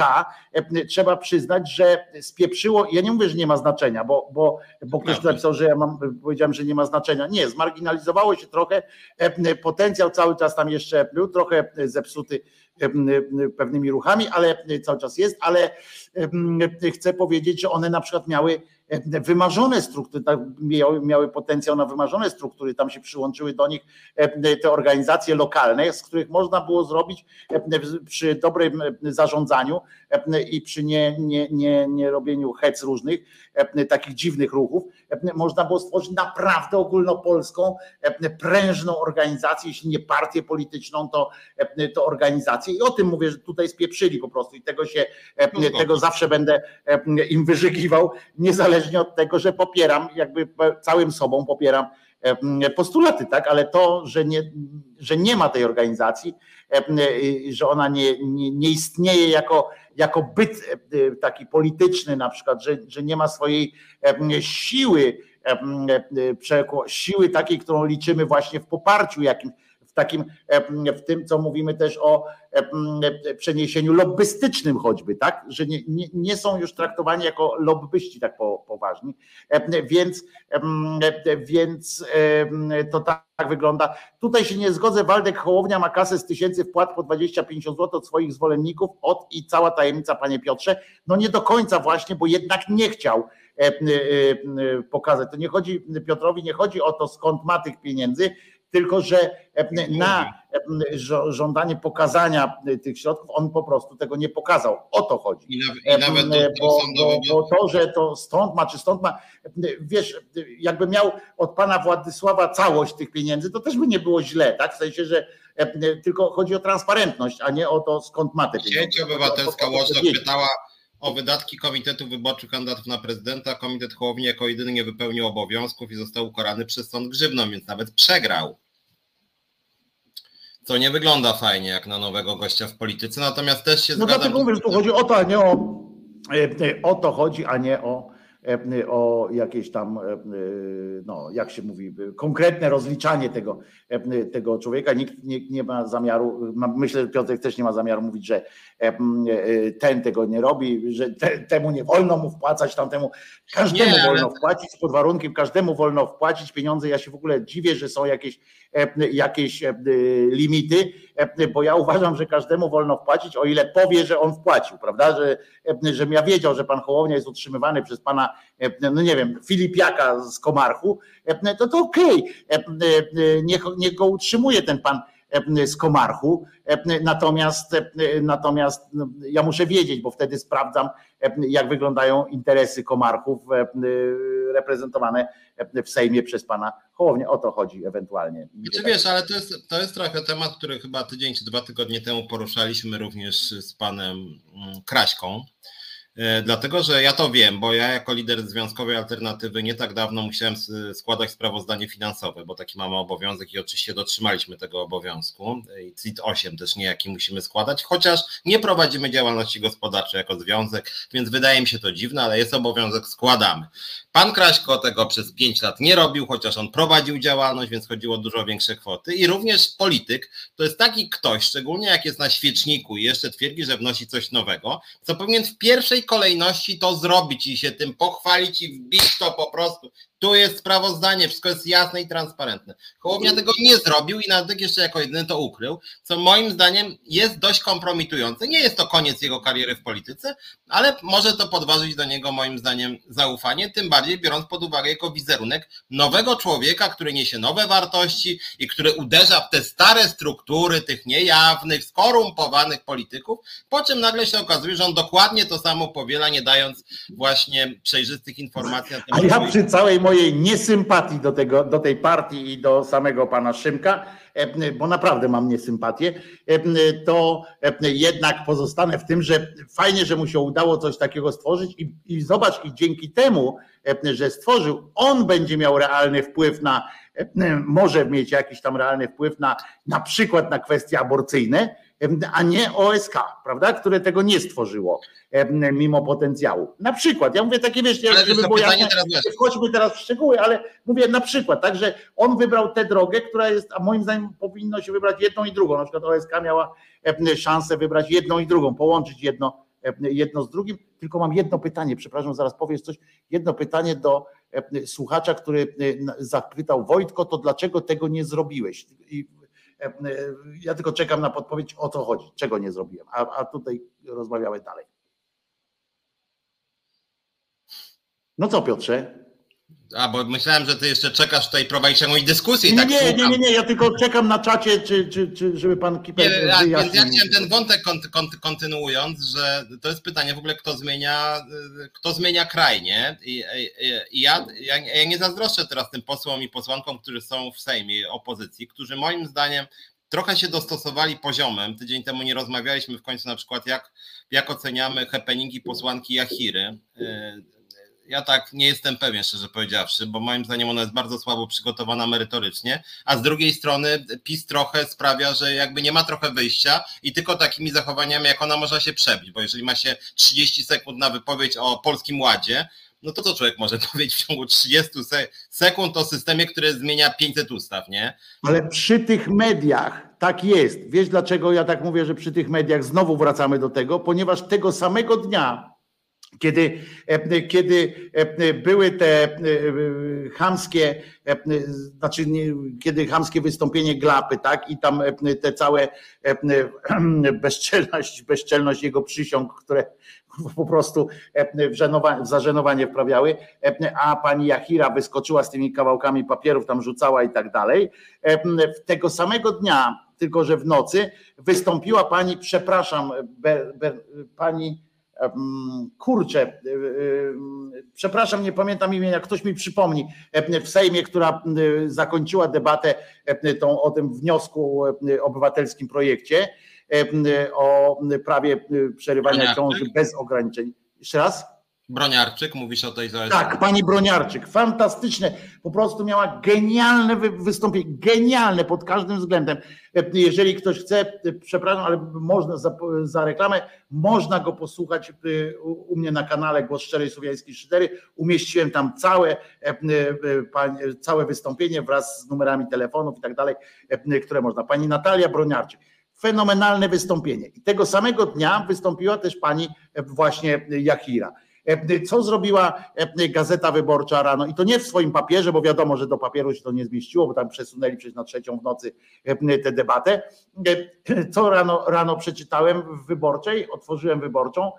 trzeba przyznać, że spieprzyło, ja nie mówię, że nie ma znaczenia, bo, bo, bo ktoś napisał, że ja mam, powiedziałem, że nie ma znaczenia. Nie, zmarginalizowało się trochę, potencjał cały czas tam jeszcze był, trochę zepsuty pewnymi ruchami, ale cały czas jest, ale chcę powiedzieć, że one na przykład miały wymarzone struktury, tak, miały, potencjał na wymarzone struktury, tam się przyłączyły do nich e, te organizacje lokalne, z których można było zrobić e, przy dobrym zarządzaniu e, i przy nie, nie, nie, nie robieniu hec różnych, takich dziwnych ruchów, można było stworzyć naprawdę ogólnopolską, prężną organizację, jeśli nie partię polityczną, to, to organizację. I o tym mówię, że tutaj spieprzyli po prostu i tego się, no tego zawsze będę im wyżygiwał, niezależnie od tego, że popieram, jakby całym sobą popieram postulaty, tak, ale to, że nie, że nie ma tej organizacji, że ona nie, nie, nie istnieje jako, jako byt taki polityczny na przykład, że, że nie ma swojej siły, siły takiej, którą liczymy właśnie w poparciu jakimś, takim, w tym, co mówimy też o przeniesieniu lobbystycznym choćby, tak? Że nie, nie, nie są już traktowani jako lobbyści tak poważni. Więc, więc to tak wygląda. Tutaj się nie zgodzę, Waldek Hołownia ma kasę z tysięcy wpłat po 20-50 zł od swoich zwolenników, od i cała tajemnica, panie Piotrze. No nie do końca właśnie, bo jednak nie chciał pokazać. To nie chodzi, Piotrowi nie chodzi o to, skąd ma tych pieniędzy, tylko że na żądanie pokazania tych środków on po prostu tego nie pokazał. O to chodzi. I nawet, bo, bo, bo to, że to stąd ma, czy stąd ma, wiesz, jakby miał od pana Władysława całość tych pieniędzy, to też by nie było źle, tak? W sensie, że tylko chodzi o transparentność, a nie o to, skąd ma te pieniądze. Sieć Obywatelska Watchdog pytała, o wydatki Komitetu Wyborczych Kandydatów na Prezydenta. Komitet Hołowni jako jedyny nie wypełnił obowiązków i został ukarany przez sąd grzywną, więc nawet przegrał. Co nie wygląda fajnie jak na nowego gościa w polityce, natomiast też się no zgadzam. No dlatego mówię, że tu chodzi o to, a nie o, e, o to chodzi, a nie o E, o jakieś tam, e, no jak się mówi, konkretne rozliczanie tego, e, tego człowieka. Nikt nie, nie ma zamiaru, myślę, że Piotrek też nie ma zamiaru mówić, że ten tego nie robi, że te, temu nie wolno mu wpłacać, tamtemu każdemu nie, wolno ale... wpłacić pod warunkiem, każdemu wolno wpłacić pieniądze. Ja się w ogóle dziwię, że są jakieś, jakieś limity, bo ja uważam, że każdemu wolno wpłacić, o ile powie, że on wpłacił, prawda, że, że ja wiedział, że pan Hołownia jest utrzymywany przez pana no nie wiem, Filipiaka z Komarchu, to to okej, okay. niech, niech go utrzymuje ten pan z Komarchu. Natomiast, natomiast no, ja muszę wiedzieć, bo wtedy sprawdzam, jak wyglądają interesy Komarchów reprezentowane w Sejmie przez pana Hołownię. O to chodzi ewentualnie. Czy znaczy, wiesz, ale to jest, to jest trochę temat, który chyba tydzień czy dwa tygodnie temu poruszaliśmy również z panem mm, Kraśką E, dlatego, że ja to wiem, bo ja jako lider Związkowej Alternatywy nie tak dawno musiałem składać sprawozdanie finansowe, bo taki mamy obowiązek i oczywiście dotrzymaliśmy tego obowiązku. I CIT 8 też niejaki musimy składać, chociaż nie prowadzimy działalności gospodarczej jako związek, więc wydaje mi się to dziwne, ale jest obowiązek, składamy. Pan Kraśko tego przez 5 lat nie robił, chociaż on prowadził działalność, więc chodziło o dużo większe kwoty. I również polityk to jest taki ktoś, szczególnie jak jest na świeczniku i jeszcze twierdzi, że wnosi coś nowego, co powinien w pierwszej kolejności to zrobić i się tym pochwalić i wbić to po prostu tu jest sprawozdanie, wszystko jest jasne i transparentne. Hołownia tego nie zrobił i nawet jeszcze jako jedyny to ukrył, co moim zdaniem jest dość kompromitujące. Nie jest to koniec jego kariery w polityce, ale może to podważyć do niego moim zdaniem zaufanie, tym bardziej biorąc pod uwagę jego wizerunek nowego człowieka, który niesie nowe wartości i który uderza w te stare struktury tych niejawnych, skorumpowanych polityków, po czym nagle się okazuje, że on dokładnie to samo powiela, nie dając właśnie przejrzystych informacji na temat. A ja przy całej mojej mojej niesympatii do, tego, do tej partii i do samego pana Szymka, bo naprawdę mam niesympatię, to jednak pozostanę w tym, że fajnie, że mu się udało coś takiego stworzyć i, i zobacz, i dzięki temu, że stworzył, on będzie miał realny wpływ na, może mieć jakiś tam realny wpływ na na przykład na kwestie aborcyjne, a nie OSK, prawda, które tego nie stworzyło mimo potencjału. Na przykład, ja mówię takie, wiesz, ale żeby było jasne, wchodźmy teraz w szczegóły, ale mówię na przykład, tak, że on wybrał tę drogę, która jest, a moim zdaniem powinno się wybrać jedną i drugą, na przykład OSK miała szansę wybrać jedną i drugą, połączyć jedno, jedno z drugim, tylko mam jedno pytanie, przepraszam, zaraz powiesz coś, jedno pytanie do słuchacza, który zapytał Wojtko, to dlaczego tego nie zrobiłeś? I ja tylko czekam na podpowiedź, o co chodzi, czego nie zrobiłem, a, a tutaj rozmawiamy dalej. No co Piotrze? A, bo myślałem, że ty jeszcze czekasz tutaj, prowadzić jakąś dyskusję. Nie, tak nie, nie, nie, nie, ja tylko czekam na czacie, czy, czy, czy żeby pan Kiper nie, ja, Więc ja chciałem ten wątek kontynuując, że to jest pytanie w ogóle, kto zmienia, kto zmienia kraj, nie? I, i, i ja, ja, ja nie zazdroszczę teraz tym posłom i posłankom, którzy są w Sejmie opozycji, którzy moim zdaniem trochę się dostosowali poziomem. Tydzień temu nie rozmawialiśmy w końcu na przykład, jak, jak oceniamy happeningi posłanki Jachiry ja tak nie jestem pewien, szczerze powiedziawszy, bo moim zdaniem ona jest bardzo słabo przygotowana merytorycznie, a z drugiej strony PiS trochę sprawia, że jakby nie ma trochę wyjścia i tylko takimi zachowaniami, jak ona można się przebić, bo jeżeli ma się 30 sekund na wypowiedź o Polskim Ładzie, no to co człowiek może (laughs) powiedzieć w ciągu 30 sekund o systemie, który zmienia 500 ustaw, nie? Ale przy tych mediach tak jest. Wiesz dlaczego ja tak mówię, że przy tych mediach znowu wracamy do tego? Ponieważ tego samego dnia kiedy, e, kiedy e, były te e, chamskie, znaczy kiedy chamskie wystąpienie Glapy, tak, i tam te całe (clears throat) bezczelność, bezczelność jego przysiąg, które (laughs) po prostu w zażenowanie wprawiały, a pani Jachira wyskoczyła z tymi kawałkami papierów, tam rzucała i tak dalej. Tego samego dnia, tylko że w nocy, wystąpiła pani, przepraszam, ber, ber, pani kurczę, przepraszam, nie pamiętam imienia, ktoś mi przypomni, w Sejmie, która zakończyła debatę tą, o tym wniosku obywatelskim projekcie o prawie przerywania ciąży bez ograniczeń. Jeszcze raz? Broniarczyk, mówisz o tej zależności. Tak, pani Broniarczyk, fantastyczne, po prostu miała genialne wystąpienie, genialne pod każdym względem. Jeżeli ktoś chce, przepraszam, ale można za, za reklamę, można go posłuchać y, u mnie na kanale Głos Szczerej Słowiańskiej 4. Umieściłem tam całe, całe wystąpienie wraz z numerami telefonów i tak dalej, które można. Pani Natalia Broniarczyk fenomenalne wystąpienie. I tego samego dnia wystąpiła też pani właśnie Jachira. E, co zrobiła e, Gazeta Wyborcza rano? I to nie w swoim papierze, bo wiadomo, że do papieru się to nie zmieściło, bo tam przesunęli przecież na trzecią w nocy e, tę debatę. Co rano, rano przeczytałem w wyborczej, otworzyłem wyborczą.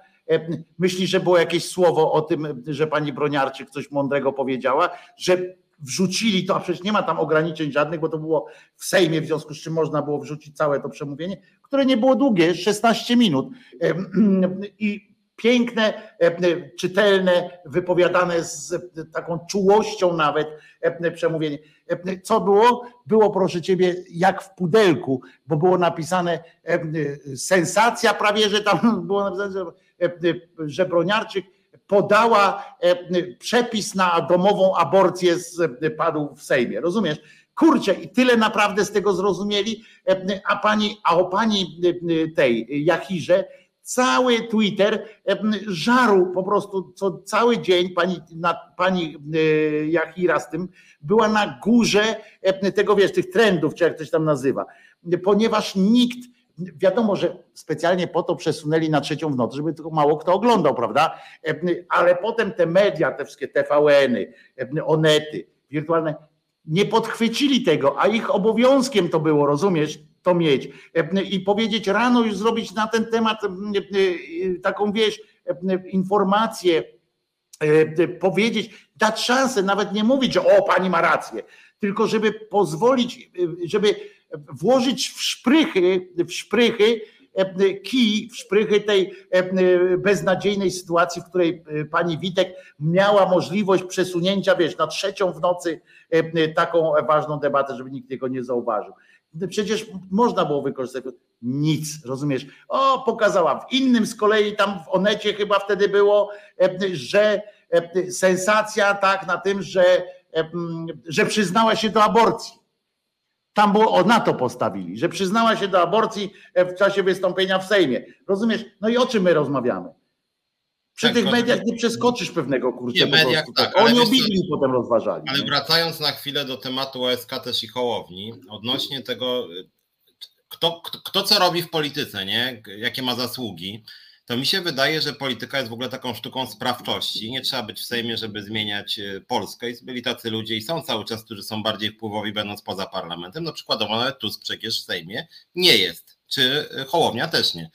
Myśli, że było jakieś słowo o tym, że pani Broniarczyk coś mądrego powiedziała, że wrzucili to, a przecież nie ma tam ograniczeń żadnych, bo to było w Sejmie, w związku z czym można było wrzucić całe to przemówienie, które nie było długie, 16 minut. I piękne, e, czytelne, wypowiadane z taką czułością nawet e, przemówienie. E, co było? Było, proszę ciebie, jak w pudelku, bo było napisane sensacja prawie, że tam (laughs) było napisane, że Broniarczyk podała przepis na domową aborcję padł w Sejmie. Rozumiesz? Kurczę, i tyle naprawdę z tego zrozumieli, a pani, a o pani tej Jachirze cały Twitter żarł po prostu co cały dzień pani, na, pani e, Jachira z tym była na górze tego, wiesz, tych trendów, czy jak to się tam nazywa, ponieważ nikt, wiadomo, że specjalnie po to przesunęli na trzecią w nocy, żeby tylko mało kto oglądał, prawda, ale potem te media, te wszystkie TVN-y, Onety, wirtualne, nie podchwycili tego, a ich obowiązkiem to było, rozumiesz, to mieć i powiedzieć rano już zrobić na ten temat taką wieś, informację, powiedzieć, dać szansę, nawet nie mówić, że o, pani ma rację, tylko żeby pozwolić, żeby włożyć w szprychy, w szprychy kij w szprychy tej beznadziejnej sytuacji, w której pani Witek miała możliwość przesunięcia, wiesz, na trzecią w nocy taką ważną debatę, żeby nikt tego nie zauważył. Przecież można było wykorzystać nic, rozumiesz? O, pokazała. W innym z kolei tam w Onecie chyba wtedy było, że sensacja tak na tym, że, że przyznała się do aborcji. Tam było o na to postawili, że przyznała się do aborcji w czasie wystąpienia w Sejmie. Rozumiesz? No i o czym my rozmawiamy? Przy tak, tych mediach nie przeskoczysz pewnego kurczę. Nie, mediach, tak, Oni obili potem rozważali. Ale nie? wracając na chwilę do tematu OSK też i Hołowni, odnośnie tego, kto, kto, kto co robi w polityce, nie? jakie ma zasługi, to mi się wydaje, że polityka jest w ogóle taką sztuką sprawczości. Nie trzeba być w Sejmie, żeby zmieniać e, Polskę. I byli tacy ludzie i są cały czas, którzy są bardziej wpływowi, będąc poza parlamentem. No przykładowo nawet Tusk przecież w Sejmie nie jest czy Hołownia też nie.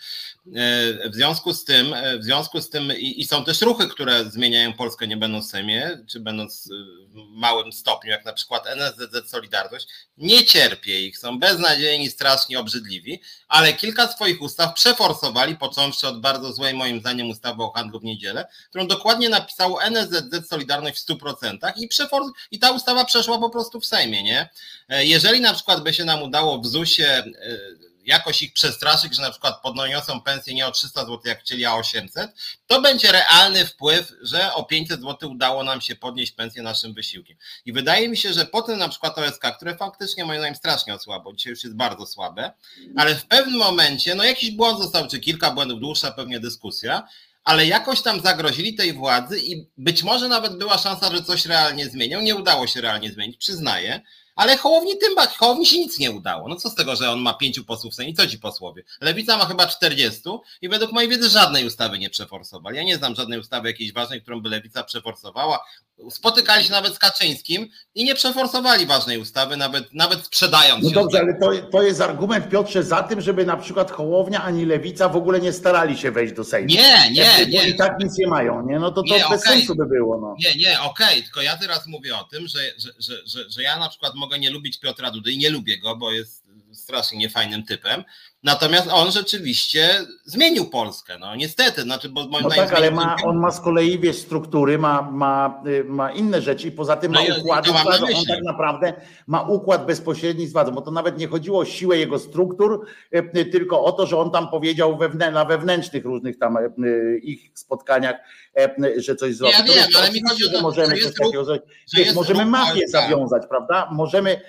E, w związku z tym, e, w związku z tym i, i, są też ruchy, które zmieniają Polskę nie będąc w Sejmie, czy będąc w małym stopniu, jak na przykład NSZZ Solidarność, nie cierpię ich, są beznadziejni, strasznie obrzydliwi, ale kilka swoich ustaw przeforsowali, począwszy od bardzo złej moim zdaniem ustawy o handlu w niedzielę, którą dokładnie napisało NSZZ Solidarność w 100% i, przefors i ta ustawa przeszła po prostu w Sejmie, nie? E, jeżeli na przykład by się nam udało w ZUS-ie jakoś ich przestraszyć, że na przykład podniosą pensję nie o 300 zł, jak chcieli, a 800, to będzie realny wpływ, że o 500 zł udało nam się podnieść pensję naszym wysiłkiem. I wydaje mi się, że potem na przykład OSK, które faktycznie moim zdaniem strasznie osłabo, dzisiaj już jest bardzo słabe, ale w pewnym momencie, no jakiś błąd został, czy kilka błędów, dłuższa pewnie dyskusja, ale jakoś tam zagrozili tej władzy i być może nawet była szansa, że coś realnie zmienią. Nie udało się realnie zmienić, przyznaję, ale Hołowni tym bardziej, Hołowni się nic nie udało. No co z tego, że on ma pięciu posłów w Sejmie? Co ci posłowie? Lewica ma chyba 40 i według mojej wiedzy żadnej ustawy nie przeforsowali. Ja nie znam żadnej ustawy jakiejś ważnej, którą by Lewica przeforsowała. Spotykali się nawet z Kaczyńskim i nie przeforsowali ważnej ustawy, nawet, nawet sprzedając no. No dobrze, ale to, to jest argument, Piotrze, za tym, żeby na przykład Hołownia ani Lewica w ogóle nie starali się wejść do Sejmu. Nie, nie, nie. I tak nic nie mają, nie? No to to nie, bez okay. sensu by było. No. Nie, nie, okej, okay. tylko ja teraz mówię o tym, że, że, że, że, że ja na przykład mogę nie lubić Piotra Dudy i nie lubię go, bo jest strasznie niefajnym typem, Natomiast on rzeczywiście zmienił Polskę, no niestety, znaczy, bo moim no tak, ale ma, on ma z kolei wiesz, struktury, ma, ma, y, ma inne rzeczy i poza tym no ma układ, on tak naprawdę ma układ bezpośredni z władzą, bo to nawet nie chodziło o siłę jego struktur, y, y, tylko o to, że on tam powiedział wewnę, na wewnętrznych różnych tam ich spotkaniach, że coś zrobił. Ja wiem, ale mi chodzi o to, że możemy że coś takiego zrobić. Możemy mafię tak. zawiązać, prawda? Możemy,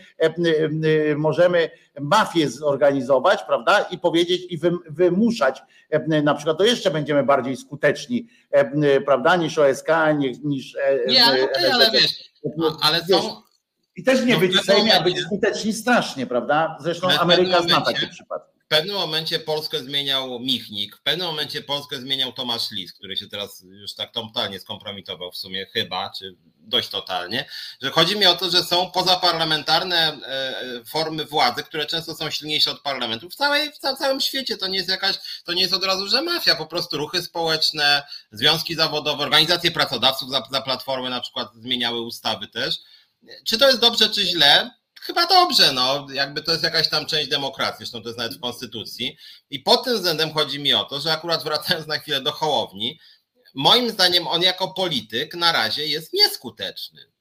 możemy mafię zorganizować, prawda? I powiedzieć i wymuszać, e, na przykład to jeszcze będziemy bardziej skuteczni, e, prawda, niż OSK, niż. E, nie, ale, okay, ale wiesz, ale są. I też nie no, być w Sejmie, a być skuteczni strasznie, prawda? Zresztą Ameryka zna takie przypadki. W pewnym momencie Polskę zmieniał Michnik, w pewnym momencie Polskę zmieniał Tomasz Lis, który się teraz już tak totalnie skompromitował w sumie chyba, czy dość totalnie, że chodzi mi o to, że są pozaparlamentarne e, e, formy władzy, które często są silniejsze od parlamentu. W, całej, w całym świecie to nie jest jakaś, to nie jest od razu, że mafia, po prostu ruchy społeczne, związki zawodowe, organizacje pracodawców za, za na przykład zmieniały ustawy też. Czy to jest dobrze, czy źle? Chyba dobrze, no, jakby to jest jakaś tam część demokracji, zresztą to jest nawet w konstytucji. I pod tym względem chodzi mi o to, że akurat wracając na chwilę do Hołowni, moim zdaniem on jako polityk na razie jest nieskuteczny.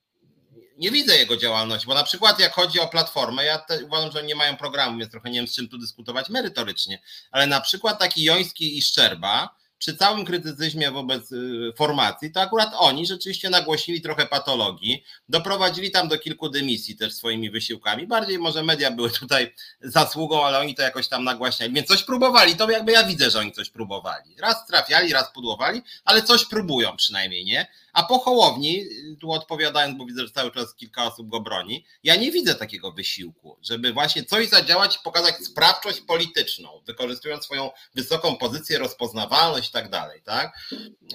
Nie widzę jego działalności, bo na przykład jak chodzi o platformę, ja uważam, że oni nie mają programu, więc trochę nie wiem z czym tu dyskutować merytorycznie, ale na przykład taki Joński i Szczerba, przy całym krytycyzmie wobec y, formacji, to akurat oni rzeczywiście nagłośnili trochę patologii, doprowadzili tam do kilku dymisji też swoimi wysiłkami. Bardziej może media były tutaj zasługą, ale oni to jakoś tam nagłaśniali. Więc coś próbowali, to jakby ja widzę, że oni coś próbowali. Raz trafiali, raz pudłowali, ale coś próbują przynajmniej, nie? A po Hołowni, tu odpowiadając, bo widzę, że cały czas kilka osób go broni, ja nie widzę takiego wysiłku, żeby właśnie coś zadziałać i pokazać sprawczość polityczną, wykorzystując swoją wysoką pozycję, rozpoznawalność i tak dalej, tak?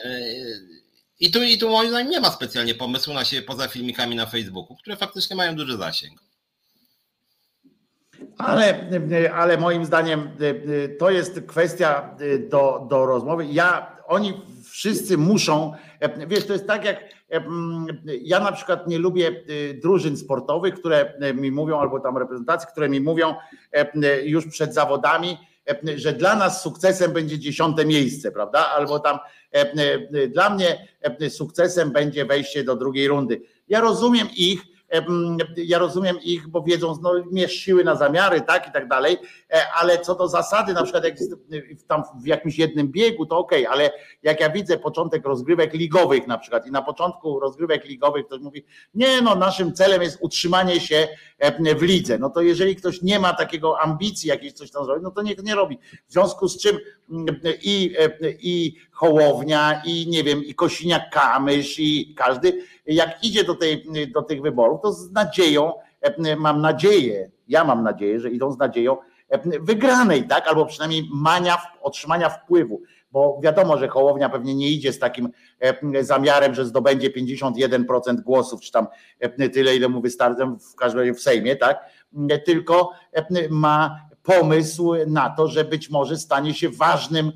E, I tu, I tu moim zdaniem nie ma specjalnie pomysłu na siebie poza filmikami na Facebooku, które faktycznie mają duży zasięg. Ale, ale moim zdaniem to jest kwestia do, do rozmowy. Ja, oni wszyscy muszą, e, wiesz, to jest tak jak e, ja na przykład nie lubię e, drużyn sportowych, które mi mówią, albo tam reprezentacji, które mi mówią już przed zawodami, że dla nas sukcesem będzie dziesiąte miejsce, prawda? Albo tam dla mnie sukcesem będzie wejście do drugiej rundy. Ja rozumiem ich, ja rozumiem ich, bo wiedzą, no mierz siły na zamiary, tak i tak dalej, e, ale co do zasady, na przykład jak tam w jakimś jednym biegu, to okej, okay, ale jak ja widzę początek rozgrywek ligowych na przykład i na początku rozgrywek ligowych ktoś mówi, nie no, naszym celem jest utrzymanie się w lidze, no to jeżeli ktoś nie ma takiego ambicji jakiejś coś tam zrobić, no to niech nie robi. W związku z czym i, i Hołownia, i nie wiem, i Kosiniak-Kamysz, i każdy, jak idzie do, tej, do tych wyborów, to z nadzieją, mam nadzieję, ja mam nadzieję, że idą z nadzieją wygranej, tak, albo przynajmniej mania, otrzymania wpływu, bo wiadomo, że Hołownia pewnie nie idzie z takim zamiarem, że zdobędzie 51% głosów, czy tam tyle, ile mu wystarczy w każdym razie w Sejmie, tak, tylko ma pomysł na to, że być może stanie się ważnym,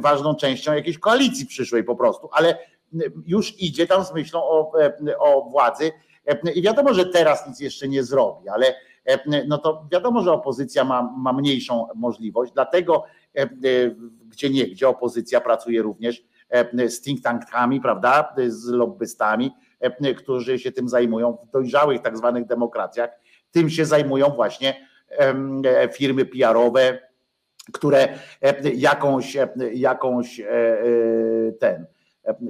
ważną częścią jakiejś koalicji przyszłej po prostu, ale już idzie tam z myślą o, o władzy. I wiadomo, że teraz nic jeszcze nie zrobi, ale no to wiadomo, że opozycja ma, ma mniejszą możliwość, dlatego gdzie nie, gdzie opozycja pracuje również z think tankami, prawda, z lobbystami, którzy się tym zajmują w dojrzałych tak zwanych demokracjach, tym się zajmują właśnie firmy PR-owe, które jakąś, jakąś ten,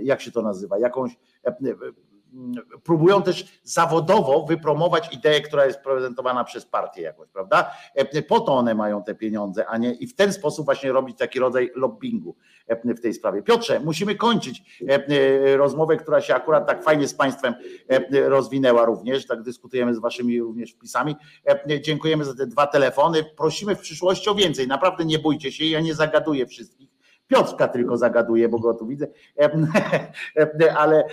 jak się to nazywa, jakąś próbują też zawodowo wypromować ideę, która jest prezentowana przez partię jakoś, prawda? Po to one mają te pieniądze, a nie i w ten sposób właśnie robić taki rodzaj lobbingu w tej sprawie. Piotrze, musimy kończyć rozmowę, która się akurat tak fajnie z Państwem rozwinęła również, tak dyskutujemy z Waszymi również wpisami. Dziękujemy za te dwa telefony. Prosimy w przyszłości o więcej. Naprawdę nie bójcie się, ja nie zagaduję wszystkich Piotrka tylko zagaduje, bo go tu widzę, (laughs) ale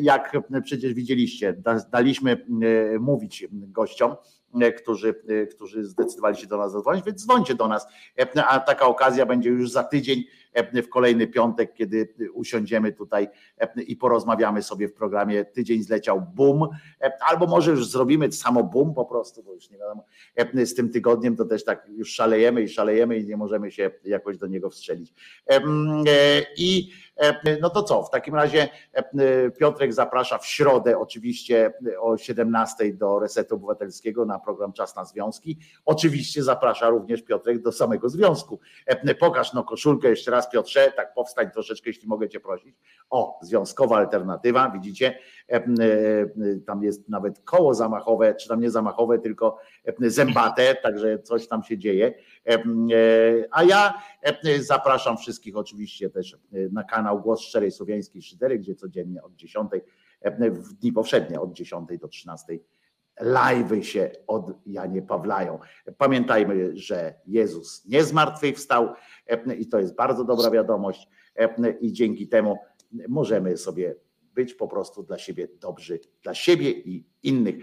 jak przecież widzieliście, daliśmy e, mówić gościom, e, którzy, e, którzy zdecydowali się do nas zadzwonić, więc dzwońcie do nas, a taka okazja będzie już za tydzień w kolejny piątek, kiedy usiądziemy tutaj i porozmawiamy sobie w programie Tydzień zleciał boom, albo może już zrobimy samo boom po prostu, bo już nie wiadomo, z tym tygodniem to też tak już szalejemy i szalejemy i nie możemy się jakoś do niego wstrzelić. I no to co, w takim razie Piotrek zaprasza w środę oczywiście o 17 do Resetu Obywatelskiego na program Czas na Związki. Oczywiście zaprasza również Piotrek do samego związku. Pokaż no koszulkę jeszcze raz Piotrze, tak powstań troszeczkę, jeśli mogę cię prosić. O, związkowa alternatywa, widzicie, tam jest nawet koło zamachowe, czy tam nie zamachowe, tylko zębate, także coś tam się dzieje. A ja zapraszam wszystkich oczywiście też na kanał Głos Szczerej Słowiańskiej Szydery, gdzie codziennie od 10 w dni powszednie od 10 do 13 live'y się od Janie Pawlają. Pamiętajmy, że Jezus nie zmartwychwstał i to jest bardzo dobra wiadomość i dzięki temu możemy sobie być po prostu dla siebie dobrzy, dla siebie i innych.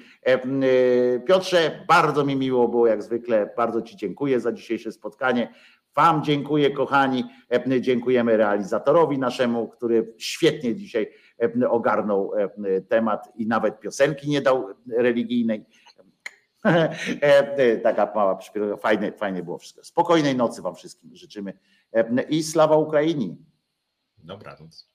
Piotrze, bardzo mi miło było jak zwykle, bardzo Ci dziękuję za dzisiejsze spotkanie. Wam dziękuję, kochani. Dziękujemy realizatorowi naszemu, który świetnie dzisiaj ogarnął temat i nawet piosenki nie dał religijnej. Taka mała przyśpiewa, fajnie, fajnie było wszystko. Spokojnej nocy Wam wszystkim życzymy i sława Ukrainii. Dobranoc.